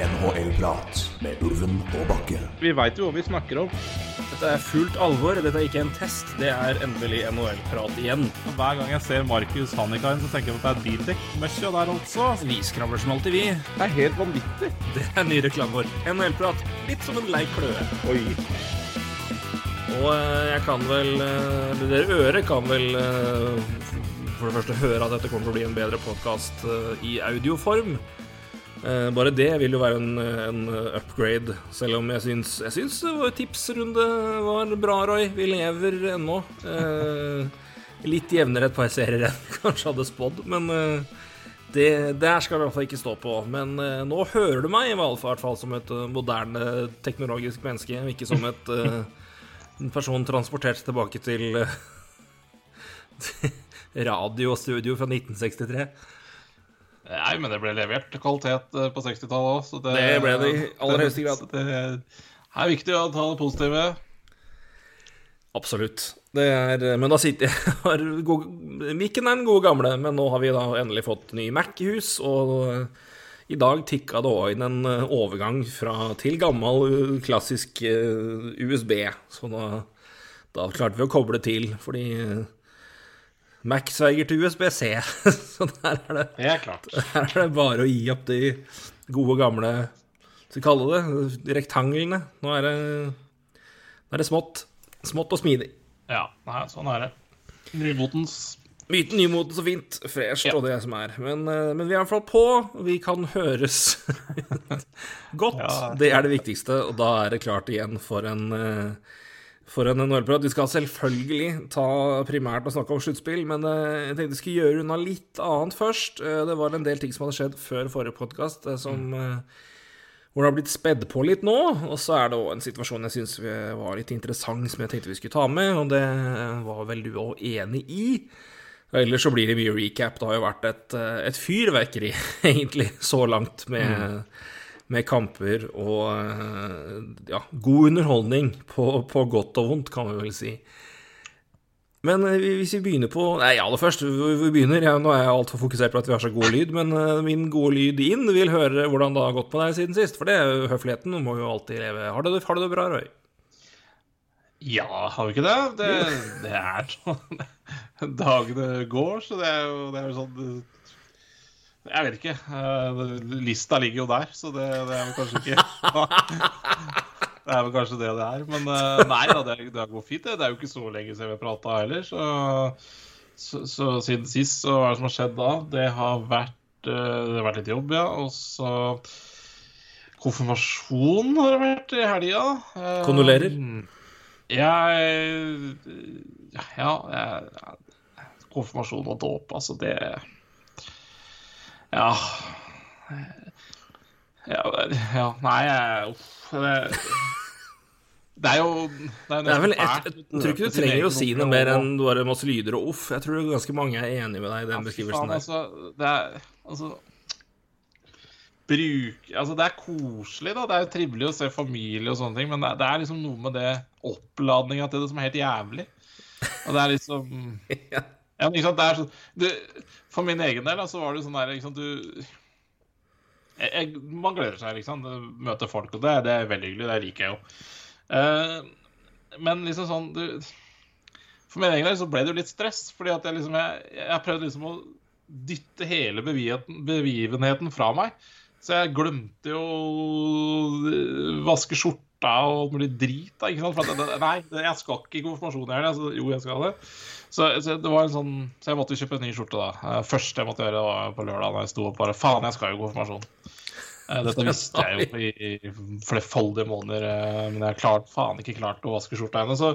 NHL-prat med Ulven og Bakke. Vi veit jo hva vi snakker om. Dette er fullt alvor. Dette er ikke en test. Det er endelig NHL-prat igjen. Og Hver gang jeg ser Markus Hannikainen, så tenker jeg på at det er bildekk-møkkja der altså. Vi skravler som alltid, vi. Det er helt vanvittig. Det er ny reklame vår. NHL-prat. Litt som en lei kløe. Oi. Og eh, jeg kan vel eh, Dere øret kan vel eh, for det første høre at dette kommer til å bli en bedre podkast i audioform. Eh, Bare det vil jo være en, en upgrade, selv om jeg syns, jeg syns vår tipsrunde var bra, Roy. Vi lever ennå. Eh, litt jevnere et par serier enn vi kanskje hadde spådd, men eh, det, der skal vi i hvert fall ikke stå på. Men nå hører du meg i hvert fall som et moderne teknologisk menneske, ikke som et en person transportert tilbake til radiostudio fra 1963. Nei, men det ble levert kvalitet eh, på 60-tallet òg, så det Det ble det i aller høyeste grad. Det er viktig å ta det positive. Absolutt. Det er, men da sitter jeg har Mikken er den gode gamle, men nå har vi da endelig fått ny Mac i hus, og i dag tikka det òg inn en overgang fra, til gammel, klassisk eh, USB. Så da, da klarte vi å koble til, fordi eh, Mac sverger til USB-C. Så der er, det, Det er klart. her er det bare å gi opp de gode, gamle Skal vi kalle det rektanglene. Nå er det, nå er det smått. Smått og smidig. Ja, nei, sånn er det. Nymotens Myten nymoten så fint. Fresht Ja. og det som er. Men, eh, men vi er iallfall fall på. Vi kan høres godt. Ja. Det er det viktigste. Og da er det klart igjen for en eh, for en NHL-prat. Vi skal selvfølgelig ta primært og snakke om sluttspill, men eh, jeg tenkte vi skulle gjøre unna litt annet først. Eh, Det var en del ting som hadde skjedd før forrige podkast, som eh, hvor det har blitt spedd på litt nå. Og så er det òg en situasjon jeg syns var litt interessant, som jeg tenkte vi skulle ta med, og det var vel du òg enig i. Ellers så blir det mye recap. Det har jo vært et, et fyrverkeri, egentlig, så langt med, med kamper og eh, ja, god underholdning, på, på godt og vondt, kan vi vel si. Men eh, hvis vi begynner på Nei, aller først, vi vi begynner. Ja, nå er jeg altfor fokusert på at vi har så god lyd, men eh, min gode lyd inn vil høre hvordan det har gått med deg siden sist. For det er jo høfligheten, du må jo alltid leve. Har du det, har du det bra, Røy? Ja, har vi ikke det? Det, det er sånn Dagene går, så det er jo, det er jo sånn Jeg vet ikke. eh, Lista ligger jo der, så det, det er vel kanskje ikke Det er vel kanskje det det er. Men eh, nei da, det, det går fint. Det Det er jo ikke så lenge siden vi har prata heller. Så, så, så siden sist, så hva er det som har skjedd da? Det har vært, eh, det har vært litt jobb, ja. Og så Konfirmasjon har det vært i helga. Kondolerer. Jeg Ja, jeg, konfirmasjon og dåp, altså det Ja. Ja, ja Nei, jeg Uff. Det, det er jo Det er, Det er vel et, jeg tror ikke du trenger å si noe mer enn bare masse lyder og uff. Jeg tror ganske mange er enig med deg i den beskrivelsen der. altså, det er Altså Bruk Altså, det er koselig, da. Det er jo trivelig å se familie og sånne ting, men det, det er liksom noe med det oppladninga til det som er helt jævlig. Og det er liksom Ja. Ja, det er så, du, For min egen del, så var det sånn der liksom, du jeg, Man gleder seg, liksom. Møte folk, og det, det er veldig hyggelig. Det liker jeg jo. Uh, men liksom sånn du, For min egen del så ble det jo litt stress, fordi at jeg liksom Jeg, jeg prøvde liksom å dytte hele begivenheten, fra meg. Så jeg glemte jo å vaske skjorta og alt mulig drit. Da, ikke sant? For at, nei, jeg skal ikke i konfirmasjon i helga. Altså, jo, jeg skal det. Så, så det var en sånn Så jeg måtte kjøpe en ny skjorte, da. Første jeg måtte gjøre var på lørdag da jeg sto opp bare Faen, jeg skal jo i konfirmasjon. Eh, Dette visste jeg jo i, i flerfoldige måneder, eh, men jeg har faen ikke klart å vaske skjorta ennå. Så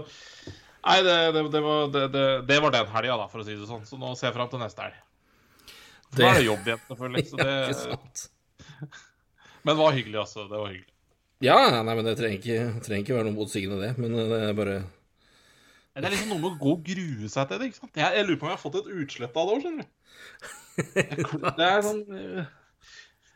nei, det, det, det, var, det, var den helga, da, for å si det sånn. Så nå ser jeg fram til neste helg. Da Det- er det jobb igjen, selvfølgelig. Så det, sant? men det var hyggelig, altså. Det var hyggelig. Ja, nei, men det trenger ikke, trenger ikke være noe motsigende, det. Men det er bare Det er liksom noe med å gå og grue seg til det. ikke sant? Jeg, jeg lurer på om jeg har fått et utslett av det òg, skjønner du. Det er sånn eh,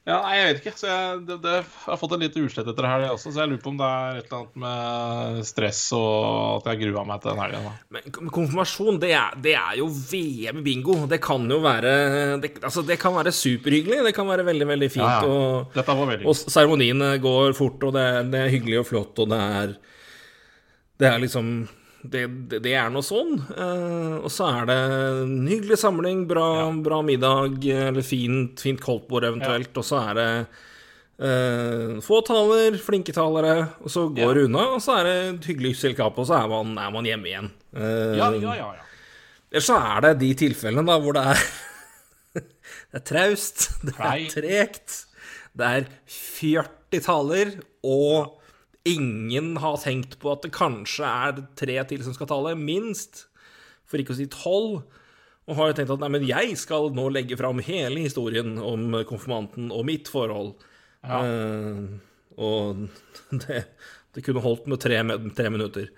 Ja, nei, jeg vet ikke. Så jeg, det, det, jeg har fått en liten utslett etter helga også, så jeg lurer på om det er et eller annet med stress og at jeg grua meg til den helga. Men konfirmasjon, det er, det er jo VM i bingo. Det kan jo være det, Altså, det kan være superhyggelig. Det kan være veldig, veldig fint. Ja, ja. Dette var veldig og seremoniene går fort, og det det er hyggelig og flott, og det er Det er liksom Det, det, det er noe sånn. Uh, og så er det en hyggelig samling, bra, bra middag, eller fint, fint koldtbord eventuelt, og så er det uh, få taler, flinke talere, og så går det unna, og så er det et hyggelig selskap, og så er man, er man hjemme igjen. Uh, Ja, ja, ja. ja. Ellers så er det de tilfellene da hvor det er Det er traust, det er tregt, det er 40 taler, og ingen har tenkt på at det kanskje er tre til som skal tale, minst, for ikke å si tolv. Og har jo tenkt at nei, men jeg skal nå legge fram hele historien om konfirmanten og mitt forhold. Eh, og det, det kunne holdt med tre, tre minutter.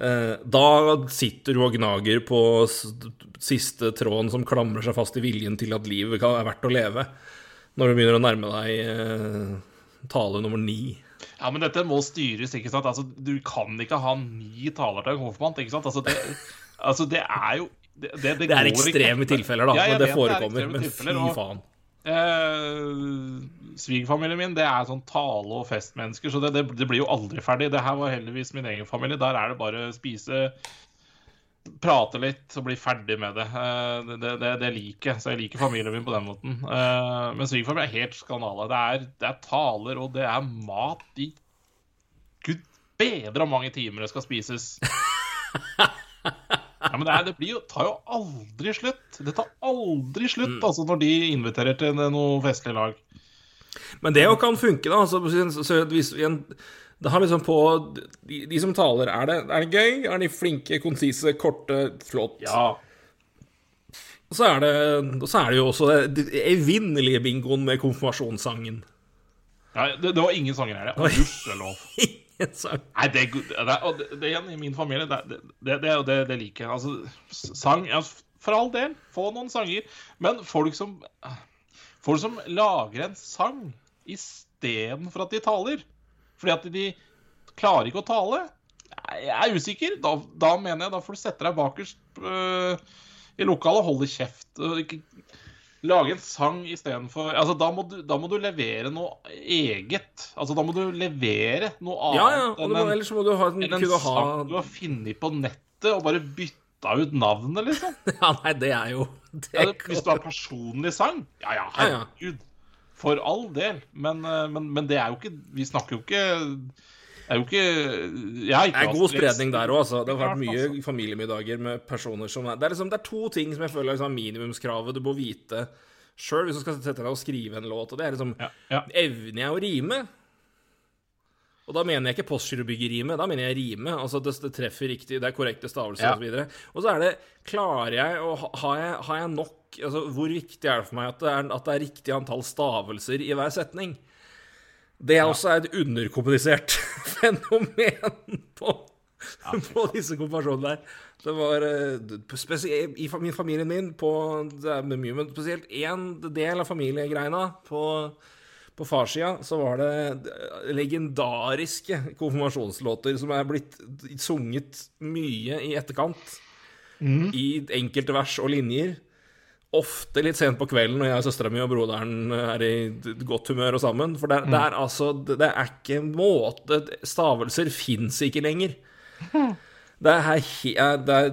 Uh, da sitter du og gnager på siste tråden som klamrer seg fast i viljen til at livet er verdt å leve, når du begynner å nærme deg uh, tale nummer ni. Ja, men dette må styres, ikke sant? Altså, du kan ikke ha ni taler til en konfirmant, ikke sant? Altså, det, altså, det er jo Det, det, Det er går ikke. ekstreme tilfeller, da, Ja, men det er forekommer. ekstreme Men fy faen. Eh, Svigerfamilien min det er sånn tale- og festmennesker, så det, det, det blir jo aldri ferdig. Det her var heldigvis min egen familie. Der er det bare spise, prate litt og bli ferdig med det. Eh, det, det, det, det liker jeg. Så jeg liker familien min på den måten. Eh, men svigerfamilien er helt skandale. Det er, det er taler, og det er mat i Gud bedre hvor mange timer det skal spises. Ja, men det, er, det blir jo, tar jo aldri slutt. Det tar aldri slutt altså, når de inviterer til noe festlig lag. Men det jo kan funke, da. Altså, så, så, hvis det har liksom på de, de som taler, er det, er det gøy? Er de flinke, konsise, korte, flott? Ja. Og så er det, så er det jo også den evinnelige bingoen med konfirmasjonssangen. ja det, det var ingen sanger her, det. Gudskjelov. Nei, det, det, det, igjen i min familie, det, det liker jeg. Altså, sang ja, For all del, få noen sanger. Men folk som Folk som lager en sang istedenfor at de taler. Fordi at de klarer ikke å tale. Jeg er usikker. Da, da mener jeg da får du sette deg bakerst øh, i lokalet og holde kjeft. Og ikke lage en sang istedenfor altså, da, må du, da må du levere noe eget. Altså, da må du levere noe annet Ja, ja, enn en, ellers må du ha, enn en sang ha du har funnet på nettet og bare bytta ut navnet, liksom. Ja, nei, det er jo det Ja, det, hvis du har personlig sang, ja ja, Ja, ja. For all del. Men, eh, men, men det er jo ikke Vi snakker jo ikke Det er jo ikke jeg er god spredning der òg, altså. Det har vært mye altså. familiemiddager med personer som er Det er, liksom, det er to ting som jeg føler er liksom minimumskravet du må vite sjøl hvis du skal sette deg og skrive en låt. Og det er liksom Ja, ja. Evner jeg å rime? Og da mener jeg ikke postgirobyggerime, da mener jeg rime. Altså det, det treffer riktig, det er korrekte stavelser Ja. og så. Og så er det Klarer jeg å ha- Har jeg, har jeg nok Altså hvor viktig er det for meg at det er, at det er riktig antall stavelser i hver setning? Det er også et underkommunisert fenomen på, på disse konfirmasjonene der. Det var eh, i min familien min på Det er mye, men spesielt én del av familiegreina på, på farssida så var det legendariske konfirmasjonslåter som er blitt sunget mye i etterkant. I enkelte vers og linjer. Ofte litt sent på kvelden når jeg og søstera mi og broderen er i godt humør og sammen. For det, er- det er altså Det er ikke måte Stavelser fins ikke lenger. Det er, eh, det er,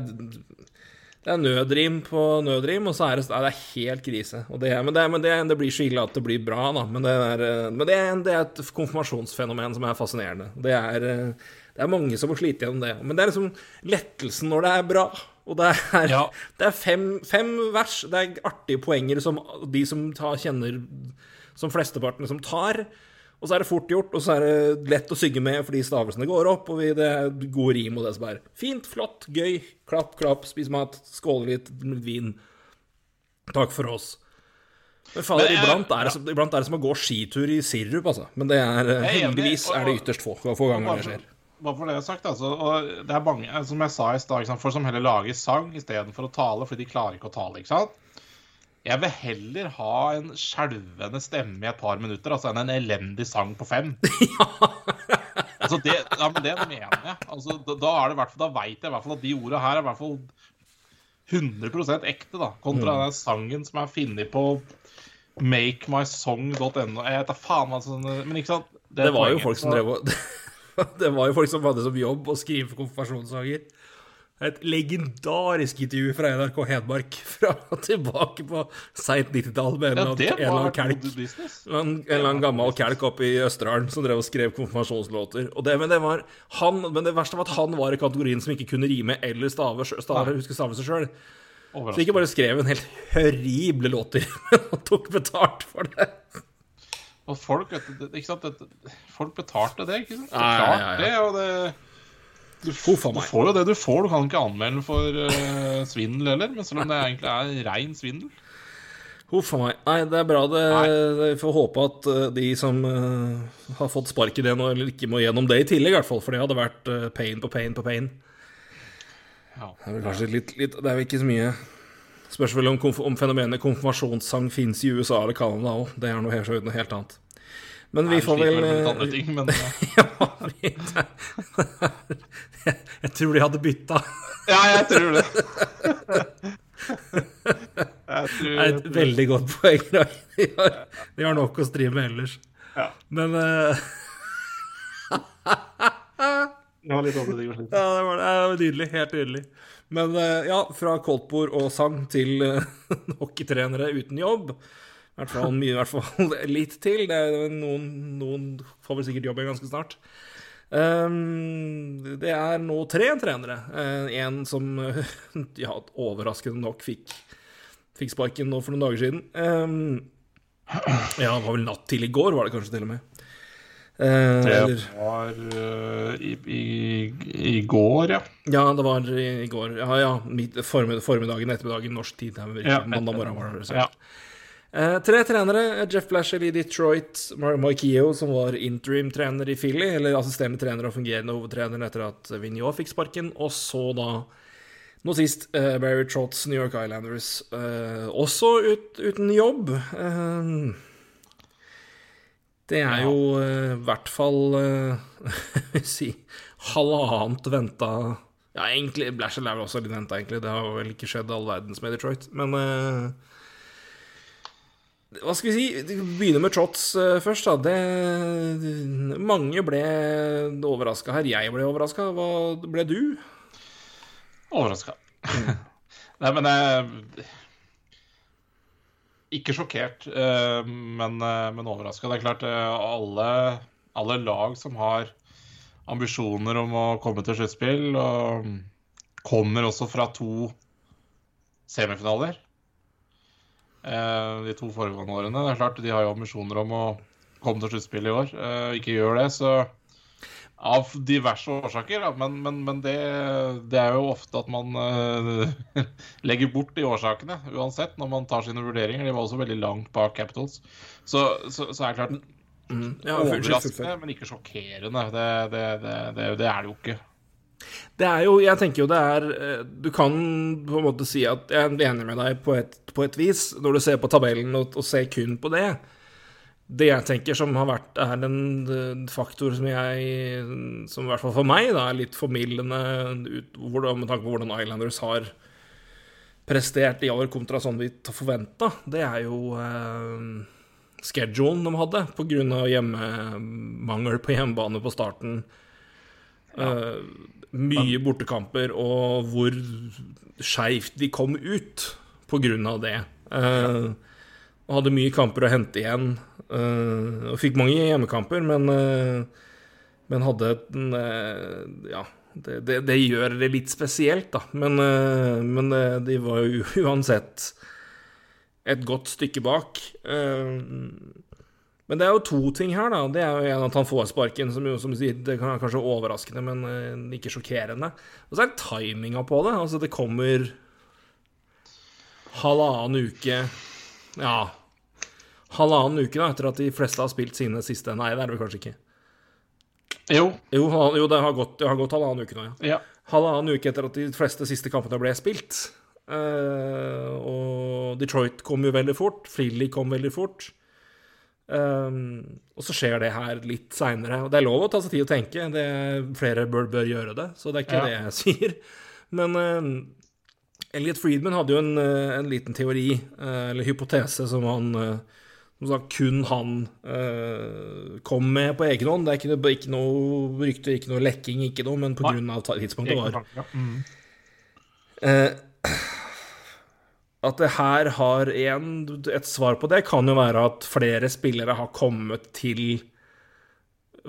det er nødrim på nødrim, og så er det, det er helt krise. Det, men det, men det, det blir så ille at det blir bra, da. Men det er, eh, men det er, det et konfirmasjonsfenomen som er fascinerende. Det er, eh, det er mange som må slite gjennom det. Men det er liksom lettelsen når det er bra. Og det er, Ja. det er fem, fem vers. Det er artige poenger som de som tar, kjenner Som flesteparten som tar. Og så er det fort gjort, og så er det lett å synge med fordi stavelsene går opp, og vi, det er god rim og det som er. Fint, flott, gøy. Klapp, klapp, spis mat, skåle litt vin. Takk for oss. Men fader, Men iblant, er det, som- iblant er det som å gå skitur i sirup, altså. Men det er er heldigvis er det ytterst få, få ganger det skjer. Bare for det jeg har sagt, altså. Og det er mange, som jeg sa i stad, folk som heller lager sang istedenfor å tale, fordi de klarer ikke å tale. ikke sant? Jeg vil heller ha en skjelvende stemme i et par minutter altså, enn en elendig sang på fem. altså det, ja, men det mener jeg. Altså, da, da, er det hvert da vet jeg i hvert fall at de orda her er i hvert fall 100% ekte, da. Kontra mm. den sangen som er funnet på makemysong.no. Jeg vet da faen hva sånn Men ikke sant? Det, det var jo folk som drev og Det var jo folk som hadde som jobb å skrive konfirmasjonssanger. Et legendarisk intervju fra NRK Hedmark fra tilbake på seint 90-tall med en, ja, en, eller annen kalk. En, en eller annen gammel kelk oppe i Østerdalen som drev og skrev konfirmasjonslåter. Det, men, det var han, men det verste var at han var i kategorien som ikke kunne rime eller stave, stave, huske stave seg sjøl. Så ikke bare skrev en helt horrible låter, men han tok betalt for det. Og folk, ikke sant? folk betalte det, ikke sant? Nei, ja, det. Og det du, du, får jo det du får. Du kan ikke anmelde for uh, svindel heller, men selv om det egentlig er rein svindel. Huff a meg. Nei, det er bra. Det, vi får håpe at uh, de som uh, har fått spark i det nå, eller ikke må gjennom det i tillegg, i hvert fall. For det hadde vært pain på pain på pain. Ja. Det er vel kanskje litt, litt Det er vel ikke så mye Spørs vel om, om fenomenet konfirmasjonssang fins i USA eller Canada òg. Det er noe helt, noe helt annet. Men vi får vel andre ting, men, ja, vi, jeg, tror de hadde bytta. ja, jeg tror det. jeg tror, det er et veldig godt poeng. De har, de har nok å stri med ellers. Ja. Men uh... Det var litt å Ja, det var, det var nydelig. Helt nydelig. Men uh, ja, fra koldtbord og sang til uh, hockeytrenere uten jobb. I hvert fall, mye, i hvert fall litt til. Det er noen, noen får vel sikkert jobb igjen ganske snart. Um, det er nå tre trenere. Uh, en som ja, overraskende nok fikk, fikk sparken nå for noen dager siden. Um, ja, det var vel natt til i går, var det kanskje til og med. Uh, det var uh, i, i, i, går, ja. Ja, det var i, i går. Ja, ja. formiddagen, ettermiddagen, norsk tid. Ja, mandag morgen var det. Ja. Eh, tre trenere. Jeff Blasher i Detroit, Mike Eo, som var interim-trener i Philly, eller assisterende trener og fungerende hovedtrener etter at Vigneault fikk sparken. Og så da, nå sist, eh, Barry Trotts, New York Islanders, eh, også ut, uten jobb. Eh, det er jo eh, i hvert fall uh, si halvannet venta Ja, egentlig Blasher er vel også litt venta, egentlig. Det har vel ikke skjedd all verdens med Detroit. Men uh, hva skal vi si? Vi begynner med Trots uh, først. da det, Mange ble overraska her. Jeg ble overraska. Hva ble du? Overraska. Nei, men jeg Ikke sjokkert, uh, men, uh, men overraska. Det er klart, alle, alle, lag som har ambisjoner om å komme til sluttspill, kommer også fra to semifinaler Eh, de to foregående årene. Det er klart, De har jo ambisjoner om å komme til sluttspillet i år. Eh, ikke gjør det, så av diverse årsaker. Men, men, men det, det, er jo ofte at man uh, legger bort de årsakene uansett, når man tar sine vurderinger. De var også veldig langt bak Capitals. Så, så, så er det klart mm, ja, overraskende, men ikke sjokkerende. Det, det, det, er det jo ikke. Det er jo Jeg tenker jo det er eh, Du kan på en måte si at jeg er enig med deg på et, på et vis, når du ser på tabellen og, og, ser kun på det. Det jeg tenker som har vært er en, en faktor som jeg Som i hvert fall for meg da, er litt formildende ut, med tanke på hvordan Islanders har prestert i år kontra sånn vi forventa, det er jo eh, schedulen de hadde, pga. hjemmemangel på hjemmebane på starten. Ja. Eh, mye bortekamper, og hvor skeivt de kom ut av det. Eh, hadde mye kamper å hente igjen. Uh, og fikk mange hjemmekamper, men, uh, men hadde en Ja, det, det, det, gjør det litt spesielt, da. Men, men de var jo uansett et godt stykke bak. Uh, men det er jo to ting her, da. Det er jo en at han får sparken, som jo som sier, det kan kanskje overraskende, men uh, ikke sjokkerende. Og så er det timinga på det. Altså, det kommer halvannen uke Ja, halvannen uke da, etter at de fleste har spilt sine siste Nei, det er det vel kanskje ikke. Jo. Jo, jo det, har gått, det har gått halvannen uke nå, ja. ja. Halvannen uke etter at de fleste siste kampene ble spilt. Uh, og Detroit kom jo veldig fort. Freely kom veldig fort. Um, og så skjer det her litt seinere. Og det er lov å ta seg tid å tenke. Det, flere bør, bør gjøre det, så det er ikke Ja. det jeg sier. Men uh, Elliot Friedman hadde jo en, uh, en liten teori, uh, eller hypotese, som han uh, sagt, kun han uh, kom med på egen hånd. Det er ikke, noe- ikke noe rykte, ikke noe lekking, ikke noe, men av tidspunktet var. Mm. Eh, at det her har en, Et svar på det kan jo være at flere spillere har kommet til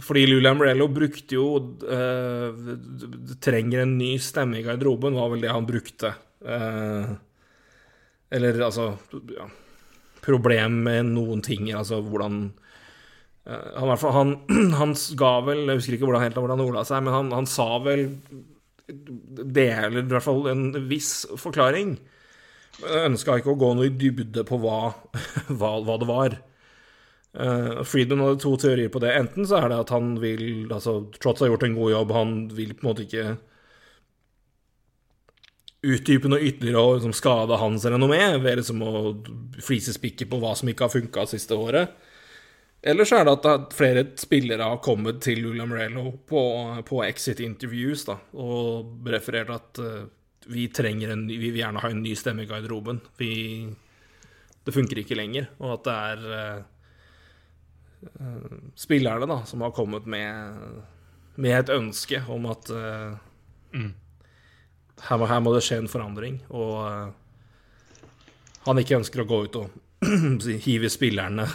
Fordi Lula Morello brukte jo d- Trenger en ny stemme i garderoben, var vel det han brukte. Eh, eller altså ja, Problem med noen ting, altså hvordan eh, han, han, han ga vel Jeg husker ikke hvordan, helt hvordan han ordla seg, men han, han sa vel det, eller i hvert fall en viss forklaring. Ønska ikke å gå noe i dybde på hva, hva, hva det var. Uh, Friedman hadde to teorier på det. Enten så er det at han vil Altså, Trotz har gjort en god jobb, han vil på en måte ikke utdype noe ytterligere og liksom skade hans renommé ved liksom å flisespikke på hva som ikke har funka siste året. Eller så er det at flere spillere har kommet til Lula Morello på, på exit interviews da, og referert at uh, vi trenger en vi vil gjerne ha en ny stemme i garderoben. Vi, det funker ikke lenger. Og at det er uh, uh, spillerne da, som har kommet med, med et ønske om at Mm. Her, her må det skje en forandring. Og eh, han ikke ønsker å gå ut og hive spillerne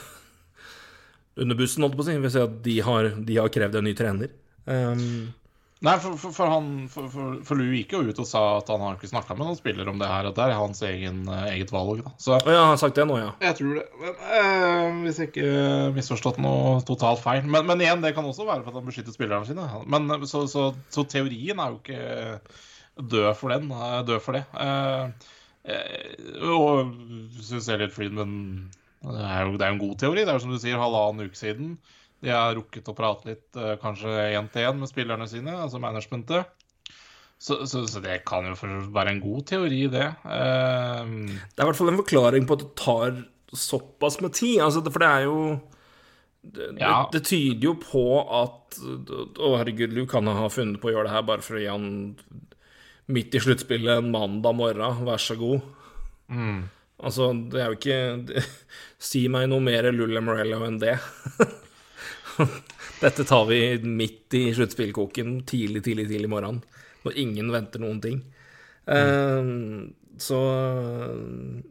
under bussen, holdt på å si. Hvis at de har, de har krevd en ny trener. Um, Nei, for, for, for han for, Lou gikk jo ut og sa at han har ikke snakka med noen spiller om det her, at det er hans egen, eh, eget valg. da Så ja, han har sagt det nå, ja. jeg tror det. Men, eh, hvis jeg ikke har misforstått noe totalt feil. Men, men igjen, det kan også være for at han beskytter spillerne sine. Men eh, så, så, så teorien er jo ikke død for den. Dø for det. Eh, eh, og syns Elliot Friedman det er, jo, det er jo en god teori. Det er jo som du sier, halvannen uke siden. De har rukket å prate litt, eh, kanskje én til én, med spillerne sine, altså managementet. Så, så, så det kan jo være en god teori, det. Det er i hvert fall en forklaring på at det tar såpass med tid. Altså, for det er jo det, Ja. det, det tyder jo på at Å, herregud, du kan ha funnet på å gjøre det her bare for å gi han midt i sluttspillet en mandag morgen, vær så god. mm. Altså, det er jo ikke det, Si meg noe mer Lulle Morello enn det. Dette tar vi midt i sluttspillkoken tidlig, tidlig, tidlig i morgen. Når ingen venter noen ting. Eh, så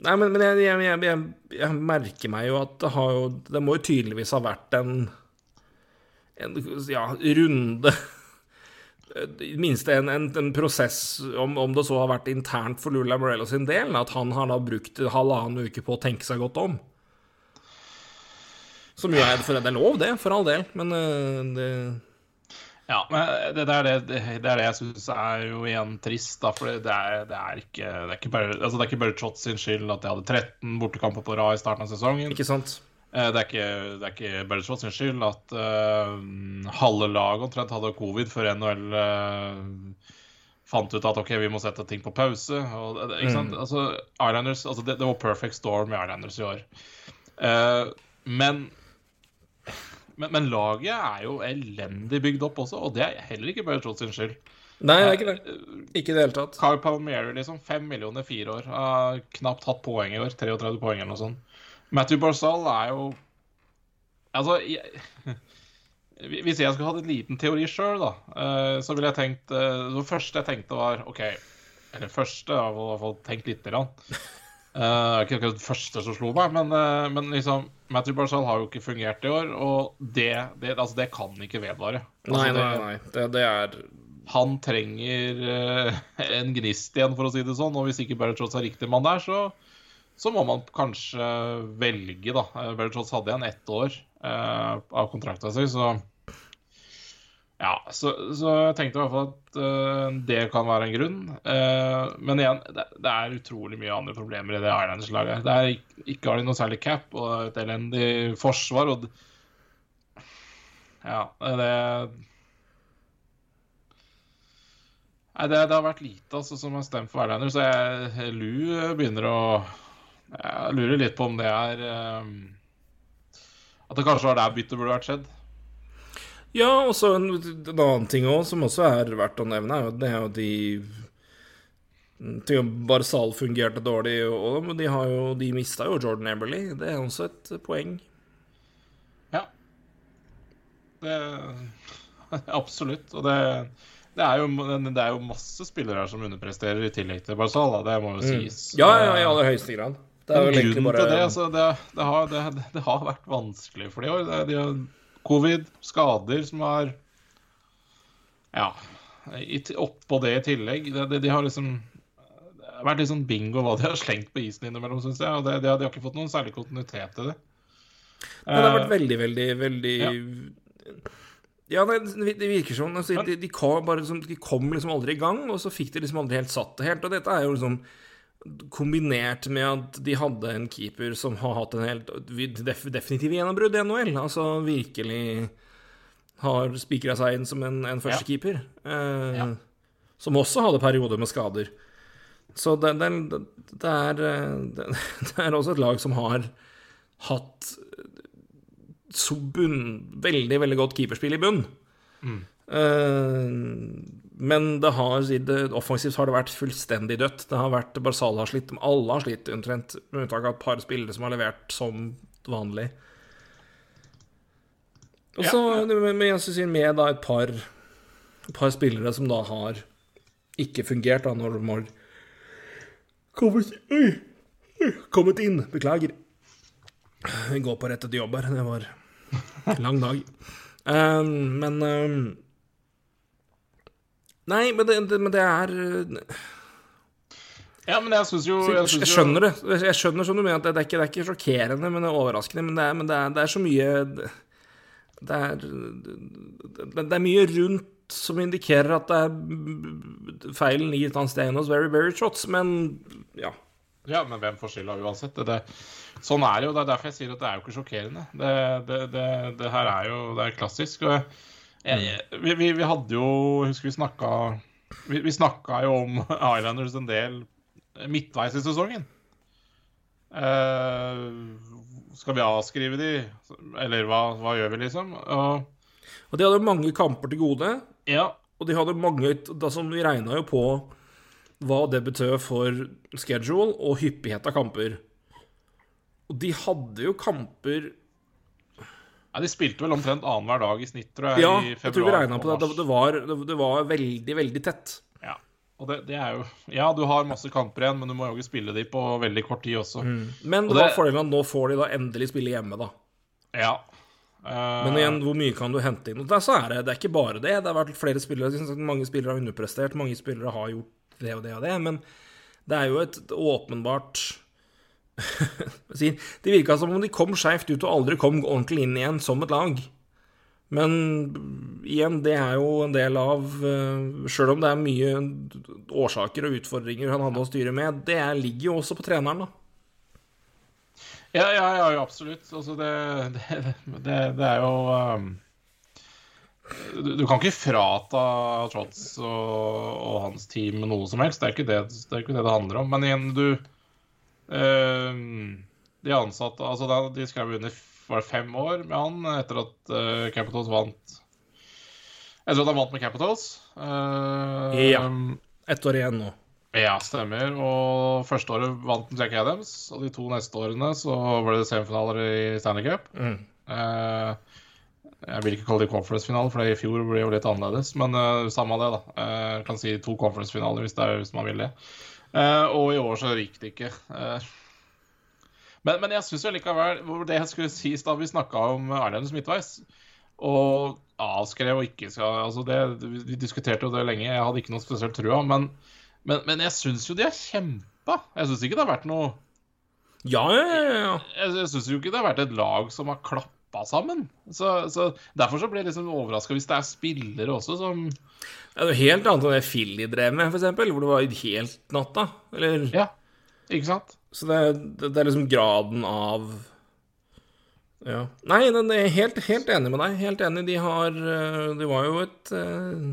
Nei, men, men jeg, jeg, jeg, jeg, jeg merker meg jo at det har jo Det må jo tydeligvis ha vært en En ja, runde i det minste en, en, en prosess, om, om det så har vært internt for Lula Morello sin del, at han har da brukt halvannen uke på å tenke seg godt om. Som jo er, for det er lov, det, for all del, men øh, det Ja, men det, det, er det, det er det jeg syns er jo igjen trist, da. For det er, det er ikke Det er ikke bare, altså det er ikke bare Trotz sin skyld at de hadde 13 bortekamper på rad i starten av sesongen. Ikke sant? Eh, Det er ikke, det er ikke bare sin skyld at uh, halve laget omtrent hadde covid før NHL uh, fant ut at OK, vi må sette ting på pause. Og, ikke sant? Altså, Islanders, altså det, det var perfect storm i Islanders i år. Uh, men men, men laget er jo elendig bygd opp også, og det er heller ikke Trotz sin skyld. Nei, det er ikke det. Ikke i det hele tatt. Carl Palmieri, liksom. Fem millioner fire år. Har knapt hatt poeng i år. 33 poeng eller noe sånt. Matthew Barzal er jo Altså jeg... Hvis jeg skulle hatt en liten teori sjøl, da, eh, så ville jeg tenkt eh, Det første jeg tenkte, var OK Eller første, jeg har i hvert fall tenkt lite grann. Uh, ikke akkurat det første som slo meg, men, uh, men liksom Matthew Barzal har jo ikke fungert i år, og det, det, altså, det kan ikke vedvare. Altså, Nei, nei, nei. Det, det er han trenger uh, en gnist igjen, for å si det sånn. Og hvis ikke Bertrotz er riktig mann der, så, så må man kanskje velge, da. Bertrotz hadde igjen ett år eh, av kontrakta si, så ja, så, så jeg tenkte i hvert fall at uh, det kan være en grunn. Uh, men igjen, det, det er utrolig mye andre problemer i det Islanders-laget. Det er ikke, ikke har de noe særlig cap og et elendig forsvar. Og ja, det Nei, det, det har vært lite altså, som har stemt for jeg, Lu begynner å Jeg lurer litt på om det er um, At det kanskje var der byttet burde vært skjedd. Ja, og så en, en annen ting også, som også er verdt å nevne, er jo det er jo de til Barzal fungerte dårlig, og de, har jo, de mista jo Jordan Eberly. Det er også et poeng. Ja. Det Absolutt. Og det, det, er jo, det, er jo, masse spillere her som underpresterer, i tillegg til Barzal. Det må jo mm. sies. Mm. Ja, ja, i aller høyeste grad. Det er jo egentlig bare det, altså, det, det, har, det, har, vært vanskelig for de år. De har covid, skader som har Ja. Oppå det i tillegg. De, har liksom det har vært litt sånn bingo hva de har slengt på isen innimellom, syns jeg. Og det, de, har, de, har, ikke fått noen særlig kontinuitet til det. Men det har vært veldig, veldig, veldig Ja, ja det, det, virker sånn. Altså, de, de, kom liksom, de, kom liksom aldri i gang, og så fikk de liksom aldri helt satt det helt. Og dette er jo liksom kombinert med at de hadde en keeper som har hatt en helt definitiv gjennombrudd i NHL. Altså virkelig har spikra seg inn som en, en førstekeeper. Ja. Eh, ja. Som også hadde perioder med skader. Så det, det, det, er, det, er også et lag som har hatt så bunn, veldig, veldig godt keeperspill i bunn. Mm. Uh, men det har, offensivt har det vært fullstendig dødt. Det har vært Barzal har slitt, alle har slitt omtrent, med unntak av et par spillere som har levert som vanlig. Og så ja. jeg med da et par, et par spillere som da har ikke fungert, da, når de har Kommet øy, Kommet inn. Beklager. Vi går på rett etter jobb her. Det var en lang dag. Um, men um, Nei, men det, det, men det er ja, men jeg syns jo Jeg, jeg skjønner det. Jeg skjønner som du mener at det, er ikke, det er ikke sjokkerende, men det er overraskende. Men det er, men det er, det er så mye det er, det er mye rundt som indikerer at det er feilen ligger et annet sted enn hos Very Very Shots, men ja. Ja, men hvem får skylda uansett? Det, sånn er det jo. Det er derfor jeg sier at det er jo ikke sjokkerende. Det, det her er jo det er klassisk. Og jeg, vi, vi, vi, hadde jo Husker vi snakka Vi, vi snakka jo om Islanders en del midtveis i sesongen. Uh, skal vi avskrive de? Eller hva, hva gjør vi, liksom? Og og de hadde mange kamper til gode. Ja. Og de hadde mange da som Vi regna jo på hva det betød for schedule og hyppighet av kamper. Og de hadde jo kamper ja, De spilte vel omtrent annenhver dag i snitt, tror jeg. Ja, i jeg tror vi regna på det. Det var, det var, veldig, veldig tett. Ja. Og det, det, er jo Ja, du har masse kamper igjen, men du må jo ikke spille de på veldig kort tid også. Mm. Men det var fordelen at nå får de da endelig spille hjemme, da. Ja, men igjen, hvor mye kan du hente inn? Og der så er det, det er ikke bare det. Det har vært flere spillere Mange spillere har underprestert, mange spillere har gjort det og det og det. Men det er jo et åpenbart Det virka som om de kom skeivt ut og aldri kom ordentlig inn igjen som et lag. Men igjen, det er jo en del av uh, Sjøl om det er mye årsaker og utfordringer han hadde å styre med, det ligger jo også på treneren, da. Ja, ja, ja absolutt. Altså, det, det, det, det, er jo um, du, du, kan ikke frata Trots og, og, hans team noe som helst. Det er ikke det det, er ikke det, handler om. Men igjen, du De ansatte altså da, De skrev under var fem år med han etter at uh, Capitals vant Etter at han vant med Capitals. Uh, ja. Ett år igjen nå. Ja, stemmer. Og første året vant Jack Adams. Og de to neste årene så ble det semifinaler i Stanley Cup. Mm. Uh, jeg vil ikke kalle det conference-finale, for det i fjor ble jo litt annerledes. Men uh, samme det, da. Jeg kan si to conference-finaler hvis, hvis, man vil det. Og i år så gikk det ikke. men, men jeg syns likevel Det jeg skulle si da vi snakka om Islanders midtveis og avskrev og ikke skal altså det, Vi diskuterte jo det lenge, jeg hadde ikke noe spesielt trua. Men men, men jeg syns jo de har kjempa. Jeg syns ikke det har vært noe Ja, ja, ja. Jeg, jeg syns jo ikke det har vært et lag som har klappa sammen. Så, så Derfor så blir jeg liksom overraska hvis det er spillere også som Det er helt annet enn det Filly drev med, f.eks., hvor det var helt natta. Eller Ja, ikke sant? Så det, det, det er liksom graden av ja. Nei, jeg er helt, helt enig med deg. Helt enig. De har eh, Det var jo et uh,